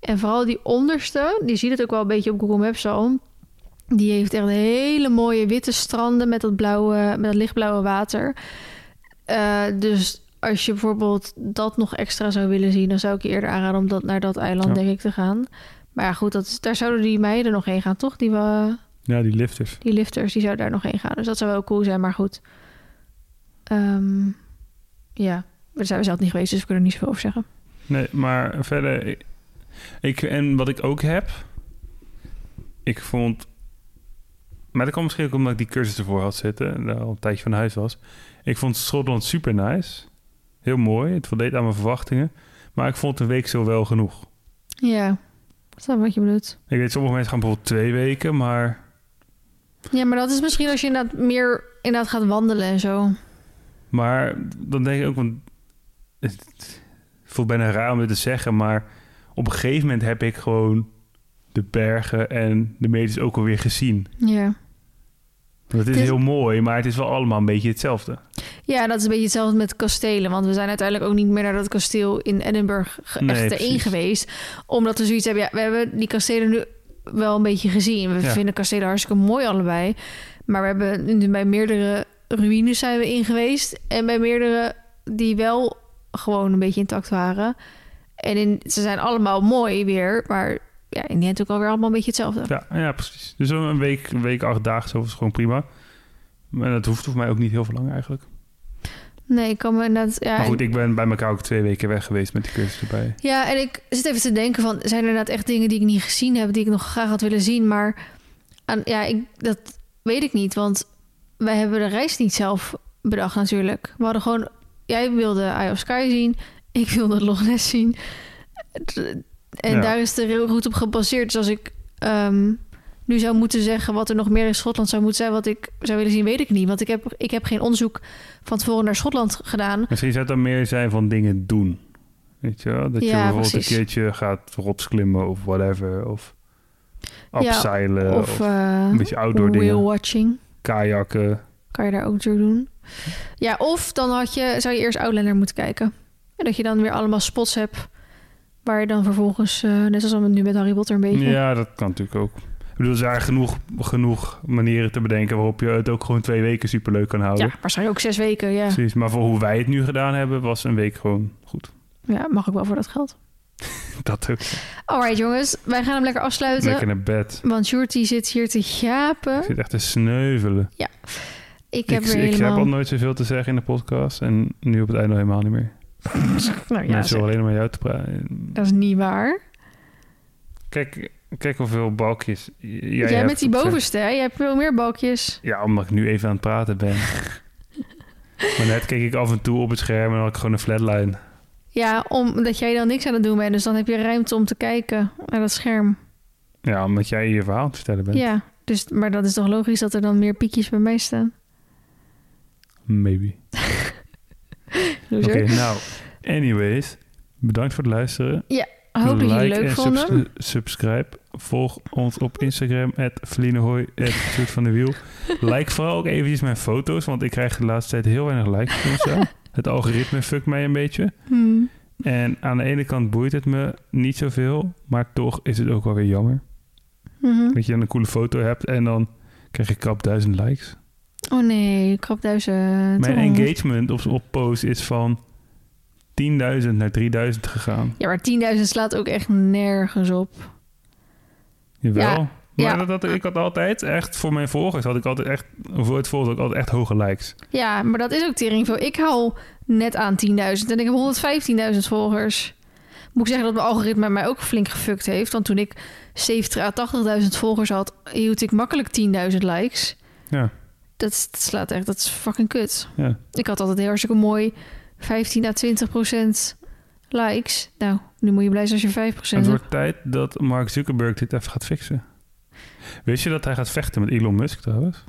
en vooral die onderste, die ziet het ook wel een beetje op Google Maps al. Die heeft echt hele mooie witte stranden met dat, blauwe, met dat lichtblauwe water. Eh, dus als je bijvoorbeeld dat nog extra zou willen zien, dan zou ik je eerder aanraden om dat, naar dat eiland, Ja. denk ik, te gaan. Maar ja, goed, dat daar zouden die meiden nog heen gaan, toch? Die, we, Ja, die lifters. die lifters, die zouden daar nog heen gaan. Dus dat zou wel cool zijn, maar goed. Ehm, ja, daar zijn we zelf niet geweest, dus we kunnen er niet zoveel over zeggen. Nee, maar verder... ik- Ik, en wat ik ook heb... Ik vond... Maar dat kwam misschien ook omdat ik die cursus ervoor had zitten... en daar al een tijdje van huis was. Ik vond Schotland super nice. Heel mooi. Het voldeed aan mijn verwachtingen. Maar ik vond een week zo wel genoeg. Ja, dat is wat je bedoelt. Ik weet, sommige mensen gaan bijvoorbeeld twee weken, maar... Ja, maar dat is misschien als je inderdaad meer inderdaad gaat wandelen en zo. Maar dan denk ik ook... Want het voelt bijna raar om dit te zeggen, maar... Op een gegeven moment heb ik gewoon de bergen en de meters ook alweer gezien. Ja. Dat is Het is- heel mooi, maar het is wel allemaal een beetje hetzelfde. Ja, dat is een beetje hetzelfde met kastelen. Want we zijn uiteindelijk ook niet meer naar dat kasteel in Edinburgh Nee, echt erin precies. geweest. Omdat we zoiets hebben. Ja, we hebben die kastelen nu wel een beetje gezien. We Ja. vinden kastelen hartstikke mooi allebei. Maar we hebben nu bij meerdere ruïnes zijn we in geweest. En bij meerdere die wel gewoon een beetje intact waren. En in, ze zijn allemaal mooi weer. Maar ja, in die end ook alweer allemaal een beetje hetzelfde. Ja, ja precies. Dus een week, een week, acht dagen, zo is gewoon prima. Maar dat hoeft voor mij ook niet heel veel lang eigenlijk. Nee, ik kan me inderdaad... Ja, maar goed, ik ben bij elkaar ook twee weken weg geweest met die cursus erbij. Ja, en ik zit even te denken van... zijn er inderdaad echt dingen die ik niet gezien heb... die ik nog graag had willen zien, maar... Aan, ja, ik, dat weet ik niet, want wij hebben de reis niet zelf bedacht natuurlijk. We hadden gewoon... Jij wilde Eye of Sky zien, ik wilde Loch Ness zien. En Ja. daar is de route op gebaseerd. Dus als ik ehm, nu zou moeten zeggen wat er nog meer in Schotland zou moeten zijn... wat ik zou willen zien, weet ik niet. Want ik heb, ik heb geen onderzoek van tevoren naar Schotland gedaan. Misschien zou het dan meer zijn van dingen doen. Weet je wel? Dat je bijvoorbeeld precies. een keertje gaat rotsklimmen of whatever. Of afzeilen. of of eh, een beetje outdoor dingen. whale watching. kajakken. kan je daar ook door doen. Ja, of dan had je, zou je eerst Outlander moeten kijken. En dat je dan weer allemaal spots hebt... waar je dan vervolgens, eh, net zoals we nu met Harry Potter een beetje... Ja, dat kan natuurlijk ook. Ik bedoel, er zijn genoeg, genoeg manieren te bedenken... waarop je het ook gewoon twee weken superleuk kan houden. Ja, waarschijnlijk ook zes weken, ja. Precies, maar voor hoe wij het nu gedaan hebben... was een week gewoon goed. Ja, mag ook wel voor dat geld. Dat ook. Alright jongens, wij gaan hem lekker afsluiten. Lekker naar bed. Want Shorty zit hier te gapen. Ik zit echt te sneuvelen. Ik heb ik, ik heb al nooit zoveel te zeggen in de podcast. En nu op het einde helemaal niet meer. nou ja, Mensen alleen maar jou te praten. dat is niet waar. Kijk, kijk hoeveel balkjes jij, Jij, hebt met die bovenste, hè? Jij hebt veel meer balkjes. Ja, omdat ik nu even aan het praten ben. maar net keek ik af en toe op het scherm en dan had ik gewoon een flatline. Ja, omdat jij dan niks aan het doen bent. Dus dan heb je ruimte om te kijken naar dat scherm. Ja, omdat jij je verhaal aan het vertellen bent. Ja, dus, maar dat is toch logisch dat er dan meer piekjes bij mij staan? Maybe. loser. Oké, nou, anyways. Bedankt voor het luisteren. Hoop dat jullie het leuk en vonden. subs- subscribe. Volg ons op Instagram, Vlienehooi, Sjoerd van de Wiel. Like vooral ook eventjes mijn foto's, want ik krijg de laatste tijd heel weinig likes en zo. Het algoritme fuckt mij een beetje. Hmm. En aan de ene kant boeit het me niet zoveel, maar toch is het ook wel weer jammer. Mhm. Dat je dan een coole foto hebt en dan krijg je krap duizend likes. Oh nee, krapduizend. Mijn Oh. engagement op, op post is van 10.000 naar 3000 gegaan. Ja, maar 10.000 slaat ook echt nergens op. Jawel. Ja, maar ja. Dat, dat, ik had altijd echt, voor mijn volgers had ik altijd echt, voor het volgers had ik altijd echt hoge likes. Ja, maar dat is ook tering veel. Ik hou net aan 10.000 en ik heb 115.000 volgers. Moet ik zeggen dat mijn algoritme mij ook flink gefukt heeft. Want toen ik 70 à 80.000 volgers had, hield ik makkelijk 10.000 likes. Ja, Dat, is- dat slaat echt, dat is fucking kut. ja. Ik had altijd heel hartstikke mooi 15 à 20 procent likes. Nou, nu moet je blij zijn als je 5 Het procent hebt. wordt tijd dat Mark Zuckerberg dit even gaat fixen. Wist je dat hij gaat vechten met Elon Musk trouwens?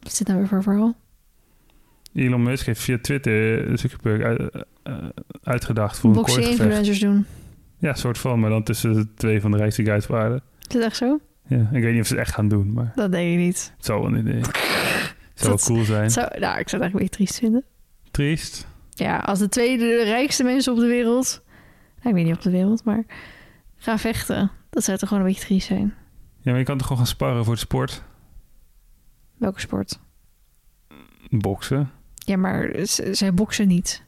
Wat is dit nou weer voor verhaal? Elon Musk heeft via Twitter eh, Zuckerberg uit- uitgedacht voor een Boxen gevecht. influencers doen. Ja, soort van, maar dan tussen de twee van de rijkste guys aarde. Is het echt zo? Ja, ik weet niet of ze het echt gaan doen, maar Dat denk ik niet. het wel een idee. Zou Dat- cool zijn. Zou, nou, ik zou het eigenlijk een beetje triest vinden. Triest. Ja, als de tweede rijkste mensen op de wereld... Nou, ik weet niet op de wereld, maar... Gaan vechten. Dat zou toch gewoon een beetje triest zijn. Ja, maar je kan toch gewoon gaan sparren voor de sport? Welke sport? Boksen. Ja, maar zij boksen niet.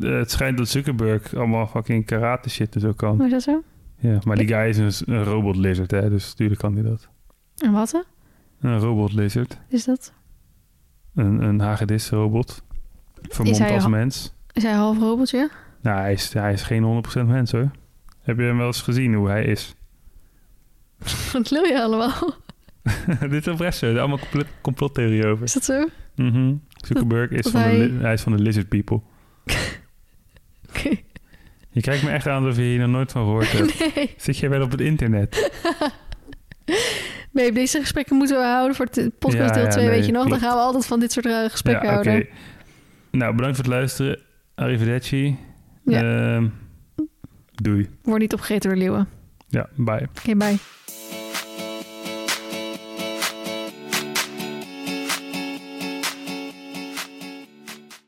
Eh, het schijnt dat Zuckerberg allemaal fucking karate shit en zo kan. Hoe is dat zo? Ja, maar die guy is een, een robot lizard, hè, dus natuurlijk kan hij dat. En wat? Een robot lizard. is dat? Een, een hagedis-robot. Vermomd als al- mens. Is hij een half robotje? Nou, hij is, hij is geen 100% mens hoor. Heb je hem wel eens gezien hoe hij is? Wat wil je allemaal? Dit is oprecht zo. Er allemaal complot, complottheorie over. Is dat zo? Mhm. Zuckerberg is dat van, hij- de, hij is van de lizard people. Oké. Je kijkt me echt aan alsof je hier nog nooit van gehoord hebt. Nee. Zit jij wel op het internet? Babe, deze gesprekken moeten we houden voor het podcast deel ja, 2, nee, weet je nog? Dan gaan we altijd van dit soort rare gesprekken houden. Nou, bedankt voor het luisteren. Arrivederci. Ja. Ehm, doei. Word niet opgegeten door leeuwen. Ja, bye. Oké, bye.